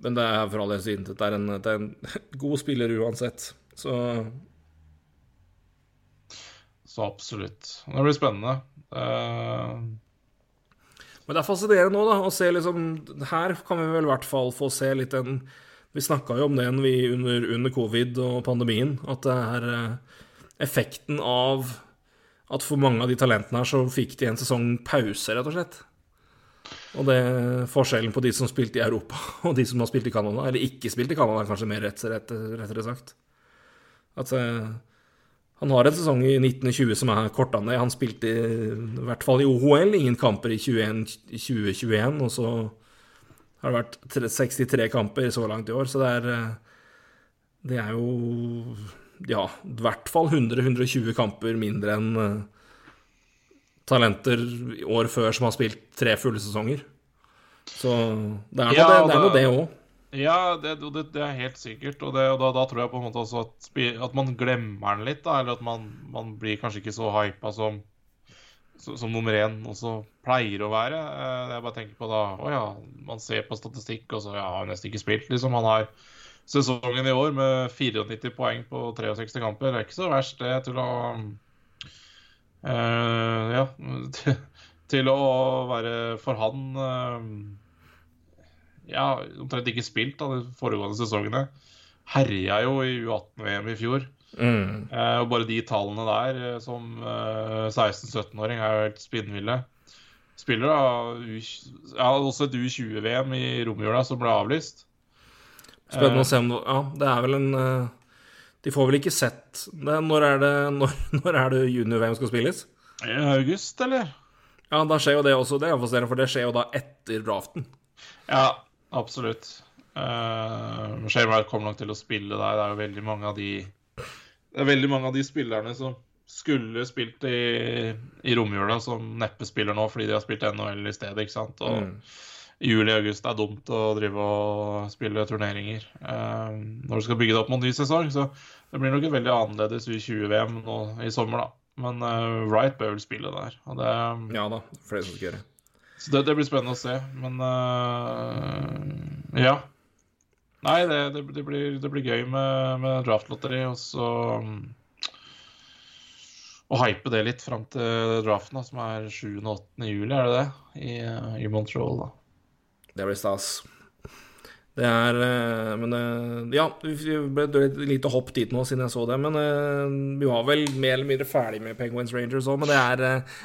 Men det er for all del siden. Det er en, det er en god spiller uansett. Så Så absolutt. Det blir spennende. Uh... Men det er fascinerende nå, da, å se liksom Her kan vi vel i hvert fall få se litt den Vi snakka jo om det under, under covid og pandemien, at det er eh, effekten av at for mange av de talentene her så fikk de en sesong pause, rett og slett. Og det forskjellen på de som spilte i Europa, og de som har spilt i Canada, eller ikke spilt i Canada, kanskje mer rett, rett, rettere sagt. At eh, han har en sesong i 1920 som er korta ned. Han spilte i, i hvert fall i OHL ingen kamper i 21, 2021, og så har det vært 63 kamper så langt i år, så det er eh, Det er jo Ja, i hvert fall 100-120 kamper mindre enn eh, talenter år før som har spilt tre fulle sesonger. Så det er noe Ja, det, det, det- det òg. Ja, det, det, det er helt sikkert. Og, det, og da, da tror jeg på en måte også at, at man glemmer den litt. Da, eller at man, man blir kanskje ikke så hypa som, som, som nummer én også pleier å være. Eh, Jeg bare tenker på da Å ja, man ser på statistikk, og så ja, har nesten ikke spilt. Liksom, han har sesongen i år med 94 poeng på 63 kamper. Det er ikke så verst, det, til å uh, Ja. Til, å være for han uh, ja, omtrent ikke spilt da, de foregående sesongene. Herja jo i U18-VM i fjor. Mm. Uh, og bare de tallene der som eh, 16-17-åring er jo helt spinnville. Spiller da ja, også et U20-VM i romjula som ble avlyst. Spennende å se om det Ja, det er vel en eh, De får vel ikke sett det. Når er det, når, når er det junior-VM skal spilles? I august, eller? Ja, da skjer jo det også. Det er fascinerende, for det skjer jo da etter draften. Ja, Absolutt. Uh, Shane kommer nok til å spille der. Det er jo veldig mange av de Det er veldig mange av de spillerne som skulle spilt i, i romjula, som neppe spiller nå fordi de har spilt NHL i stedet. ikke sant? Og mm. Juli-august er dumt å drive og spille turneringer uh, når du skal bygge det opp mot ny sesong. Så det blir nok et veldig annerledes U20-VM nå i sommer, da. Men uh, Wright bør vel spille der. Og det, ja da, flere som skal gjøre. Så det, det, blir spennende å se. Men ja. Nei, det, det, det, blir, det blir gøy med, med draftlotteri. Og så Å hype det litt fram til draften, da, som er 7. og 8. juli, er det det? I, i Montreal, da. Det blir stas. Det er eh, Men eh, ja, det ble et lite hopp dit nå siden jeg så det. Men eh, vi var vel mer eller mindre ferdig med Penguins Rangers òg. Men,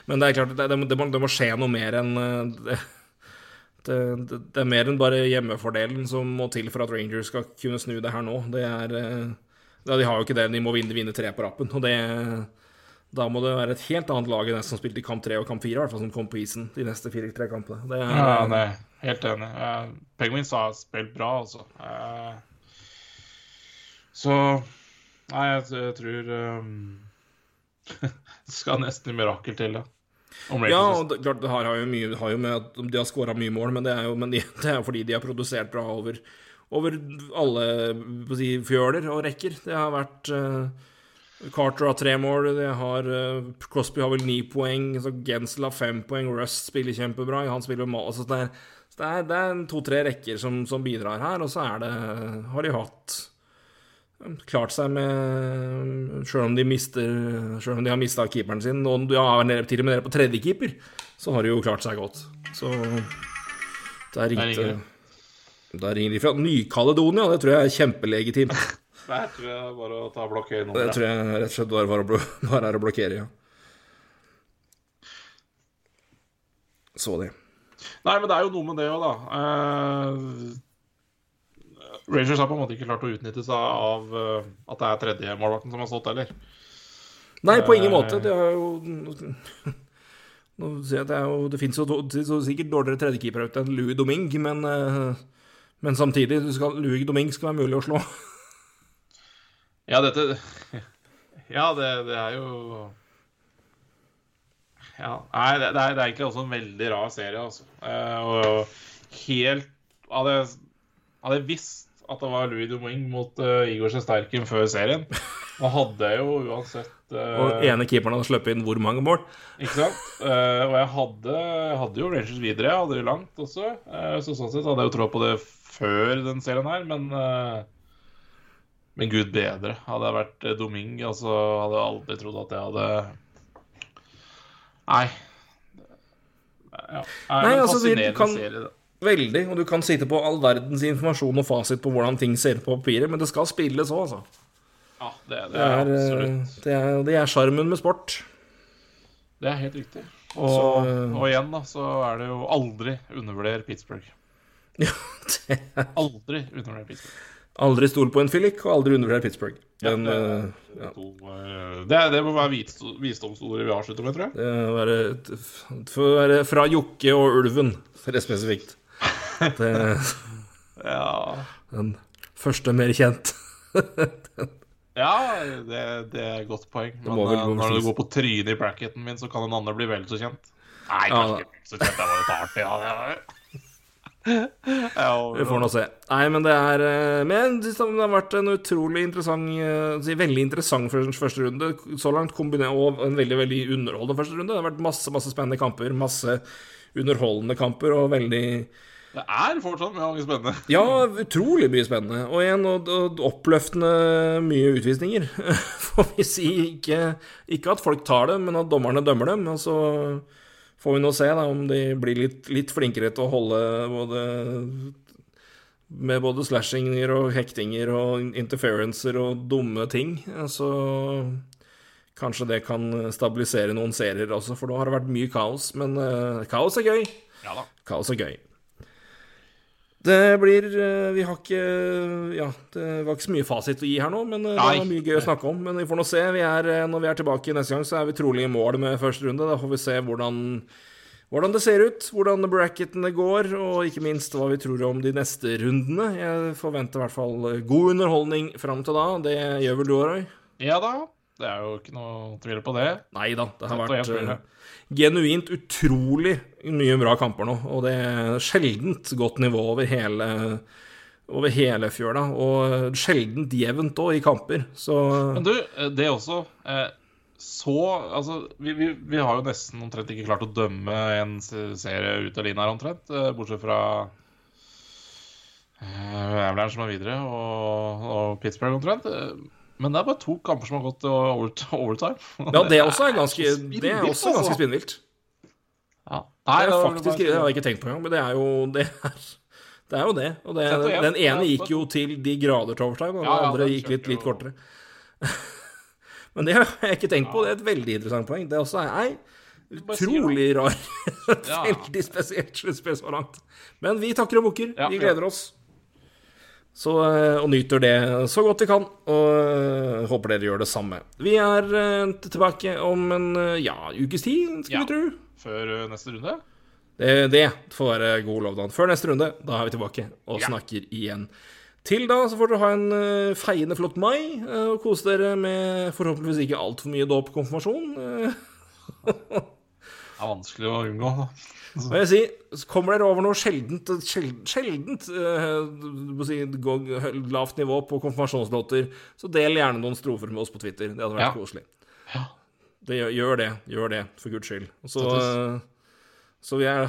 men, det er klart, det, det, må, det, må, skje noe mer enn det, det, er mer enn bare hjemmefordelen som må til for at Rangers skal kunne snu det her nå. Det er ja, De har jo ikke det. De må vinne, vinne tre på rappen. Og det da må det være et helt annet lag enn det som spilte i kamp tre og kamp fire, i hvert fall som kom på isen de neste fire-tre kampene. Det er, ja, nei, helt enig. Uh, Penguins har spilt bra, altså. Uh, så Nei, jeg, jeg tror um, Det skal nesten mirakel til, da. Ja, og det, klart, det har, jo mye har jo med at de har skåra mye mål, men det er jo de, det er fordi de har produsert bra over, over alle si, fjøler og rekker. Det har vært uh, Carter har tre mål. Har, uh, Crosby har vel ni poeng. Så Gensel har fem poeng. Rust spiller kjempebra. Han spiller mal, Altså det, er, det er, to-tre rekker som, som, bidrar her, og så er det Har de hatt klart seg med Sjøl om de mister Sjøl om de har mista keeperen sin, og de har nede, til og med nede på tredje keeper, så har de jo klart seg godt. Så der ringte Der ringer de fra Ny-Kaledonia, det tror jeg er kjempelegitimt. Det tror jeg bare å ta blokkere Det tror jeg rett og slett bare, bare, bare er å blokkere, ja. Så det. Nei, men det er jo noe med det òg, da. Uh, Rangers har på en måte ikke klart å utnytte seg av uh, at det er tredje målvakten som har stått, heller. Nei, på ingen uh, måte. Det er jo Nå ser jeg at det, er jo, det fins jo sikkert dårligere tredjekeepere enn Louis Domingue, men, men samtidig skal, Louis Domingue skal være mulig å slå. Ja, dette Ja, det, det er jo ja, Nei, det, det, er, det, er, egentlig også en veldig rar serie, altså. Eh, og helt Hadde jeg visst at det var Louis Domingue mot uh, Igor Sjesterkin før serien, da hadde jeg jo uansett uh, Og ene keeperen hadde sluppet inn hvor mange mål? Ikke sant? Uh, og jeg hadde, hadde, jo Rangers videre, jeg hadde jo langt også. så sånn sett hadde jeg jo tråd på det før den serien her, men men gud bedre. Hadde jeg vært Doming, altså, hadde jeg aldri trodd at jeg hadde Nei. Ja. Nei, altså, fascinerende kan... serie, da. Veldig, og du kan sitte på all verdens informasjon og fasit på hvordan ting ser ut på papiret, men det skal spilles òg, altså. Ja, det, det, det er, eh, absolutt. Det er, det er sjarmen med sport. Det er helt riktig. Og, så, og, igjen, da, så er det jo aldri undervurder Pittsburgh. Ja, det er Aldri undervurder Pittsburgh. Aldri stol på en Fillik, og aldri undervurder Pittsburgh. Den, ja, det, uh, ja. Eh, det, det, må være visdomsordet vi avslutter med, tror jeg. Det være, får være fra Jokke og ulven, for det spesifikt. Det, ja. Den første mer kjent. ja, det, det, er et godt poeng. Men uh, når du går på trynet i bracketen min, så kan den andre bli vel så kjent. Nei, kanskje ja. ikke så kjent. Det var litt artig. Ja, vi får nå se. Nei, men det er eh, Men det har vært en utrolig interessant eh, Veldig interessant første runde så langt, og en veldig veldig underholdende første runde. Det har vært masse masse spennende kamper, masse underholdende kamper og veldig det er fortsatt mye spennende. Ja, utrolig mye spennende. Og igjen og, og oppløftende mye utvisninger, får vi si. Ikke, ikke, at folk tar dem, men at dommerne dømmer dem. Altså får vi nå se da, om de blir litt, litt flinkere til å holde både med både slashinger og hektinger og interferencer og dumme ting. Så kanskje det kan stabilisere noen serier også, for nå har det vært mye kaos. Men uh, kaos er gøy. Ja da. Kaos er gøy. Det blir eh, Vi har ikke Ja, det var ikke så mye fasit å gi her nå, men eh, det var mye gøy å snakke om. Men vi får nå se. Vi er, eh, når vi er tilbake neste gang, så er vi trolig i mål med første runde. Da får vi se hvordan, hvordan det ser ut, hvordan bracketene går, og ikke minst hva vi tror om de neste rundene. Jeg forventer i hvert fall god underholdning fram til da. Det gjør vel du òg, Roy? Ja da. Det er jo ikke noe tvil på det. Nei da, det har vært eh, genuint utrolig mye bra kamper nå. Og det er sjeldent godt nivå over hele, over hele fjøla. Og sjeldent jevnt òg i kamper. Så Men du, eh, det også eh, Så Altså, vi, vi, vi har jo nesten omtrent ikke klart å dømme en serie ut av linja her, omtrent. eh, Bortsett fra Avalanche som er videre, og, og Pittsburgh omtrent. Men det er bare to kamper som har gått overtime. ja, det også er ganske, det er også ganske altså. spinnvilt. Ja. Det er faktisk, det har jeg ikke tenkt på engang, men det er jo det. Er, det er jo det. Og det, den ene gikk jo til de grader til overtime, og den andre gikk litt, litt kortere. Men det har jeg ikke tenkt på. Det er et veldig interessant poeng. Det også er ei utrolig rar Veldig spesielt sluttspill så langt. Men vi takker og bukker. Vi gleder oss. Så, eh, og nyter det så godt vi kan, og eh, håper dere gjør det samme. Vi er eh, tilbake om en ja, ukes tid, skal Ja. vi tro. Før neste runde? Det, det får være god lovnad. Før neste runde, da er vi tilbake og Ja. snakker igjen. Til da så får dere ha en feiende flott mai, og kose dere med forhåpentligvis ikke altfor mye dåp og konfirmasjon. eh. Det er vanskelig å unngå. Hva jeg si, kommer dere over noe sjeldent, sjeldent, sjeldent uh, si, lavt nivå på konfirmasjonslåter, så del gjerne noen strofer med oss på Twitter. Det hadde vært Ja. koselig. Ja. Det, gjør, det. Gjør det, for guds skyld. Så, så vi er,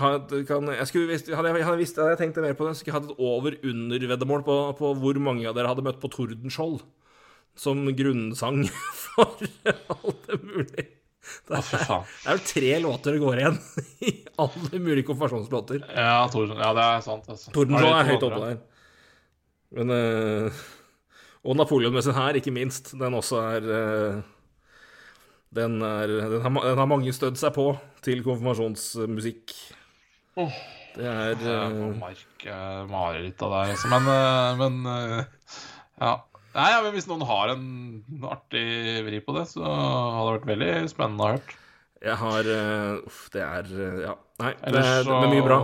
kan, jeg skulle, visst- hadde, jeg, hadde, visst, hadde jeg tenkt mer på det, så skulle jeg hatt et over-under-veddemål på, på hvor mange av dere hadde møtt på Tordenskjold som grunnsang for alt det mulige. Det er, det er jo tre låter det går igjen i alle mulige konfirmasjonslåter. Ja, ja, det er sant. Altså. Tordenskjold er høyt oppe der. Men øh, Og Napoleon med sin hær, ikke minst. Den også er øh, den, er, den, har, den har mange stødd seg på til konfirmasjonsmusikk. Oh, Det er Ja, eh, Mark eh, mareritt av deg, altså. Men, men ja. Nei, ja, men Hvis noen har en artig vri på det, så hadde det vært veldig spennende å hørt. Jeg har uh, Uff, det er uh, Ja. Nei, det er, det er mye bra.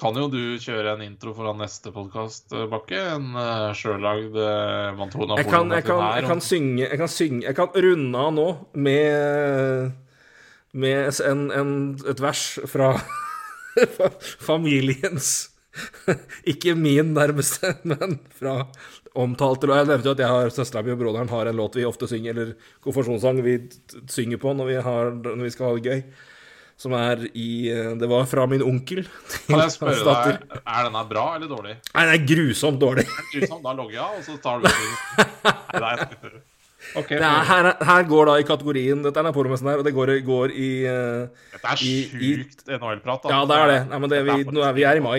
kan jo du kjøre en intro foran neste podkast, Bakke. En uh, sjølagd uh, Mantona Jeg kan, jeg, kan, jeg kan synge Jeg kan synge Jeg kan runde av nå med Med en, en, et vers fra familiens Ikke min nærmeste, men fra omtalte Jeg nevnte jo at jeg har søstera mi og broderen har en låt vi ofte synger, eller konfirmasjonssang vi synger på når vi, har, når vi skal ha det gøy. Som er i Det var fra min onkel Kan jeg spørre deg, er denne bra eller dårlig? Nei, den er grusomt dårlig. grusomt, da logger jeg av, og så tar du den. Okay. Er, her, her går da i kategorien Dette er Napoleonmessen her, og det går, går i uh, Dette er sjukt NHL-prat. Ja, det er det. Nei, men det, vi, nå er, vi er i mai,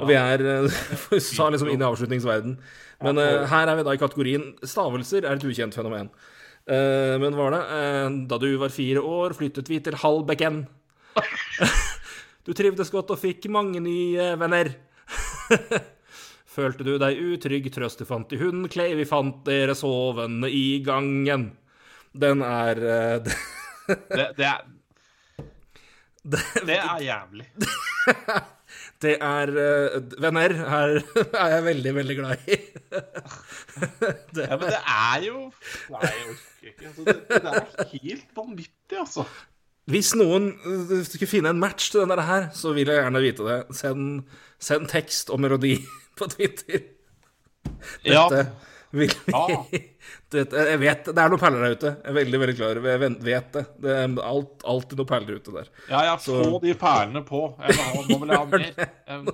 og vi er eh, sa liksom inn i avslutningsverden. Men uh, her er vi da i kategorien stavelser er et ukjent fenomen. Uh, men hva var det? Uh, da du var fire år, flyttet vi til Hallbekken. Du trivdes godt og fikk mange nye venner. Følte du deg utrygg, trøst du fant i hundklei, vi fant dere sovende i gangen. Den er eh, Det, det er Det er jævlig. Det er eh, Venner her er jeg veldig, veldig glad i. det, Ja, men det er jo Nei, jeg orker ikke. Altså, det, det er helt vanvittig, altså. hvis noen eh, skulle finne en match til denne her, så vil jeg gjerne vite det. Send, send tekst og melodi på Twitter. Ja. Vil vi Ja. Jeg vet det er noen perler der ute. Jeg er veldig, veldig klar Jeg vet det. Det er alt, alltid noen perler ute der. Ja, ja, få de perlene på. Jeg må, nå vil jeg ha mer. Um,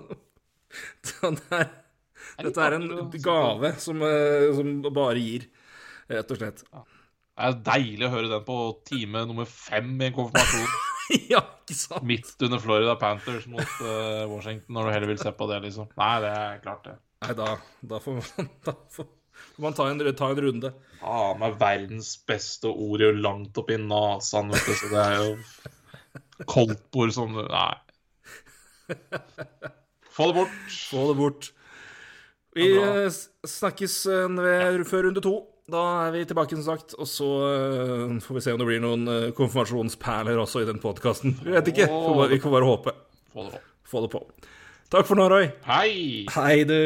Så det er, dette er en gave som, eh, som bare gir, rett og slett. Det er deilig å høre den på time nummer fem i en konfirmasjon. ja, ikke sant? Midt under Florida Panthers mot uh, Washington, når du heller vil se på det, liksom. Nei, det er klart, det. Nei, da, da får man, da får, får man ta, en, ta en runde. Ah, med verdens beste ord jo langt oppi nasen, vet du, så det er jo koldtbord som Nei. Få det bort. Få det bort. Vi Ja, eh, snakkes eh, ved, før runde to. Da er vi tilbake, som sagt. Og så eh, får vi se om det blir noen konfirmasjonsperler også i den podkasten. Vi vet ikke. Vi får bare håpe. Få det på. Få det på. Takk for nå, Roy. Hei! Hei, du.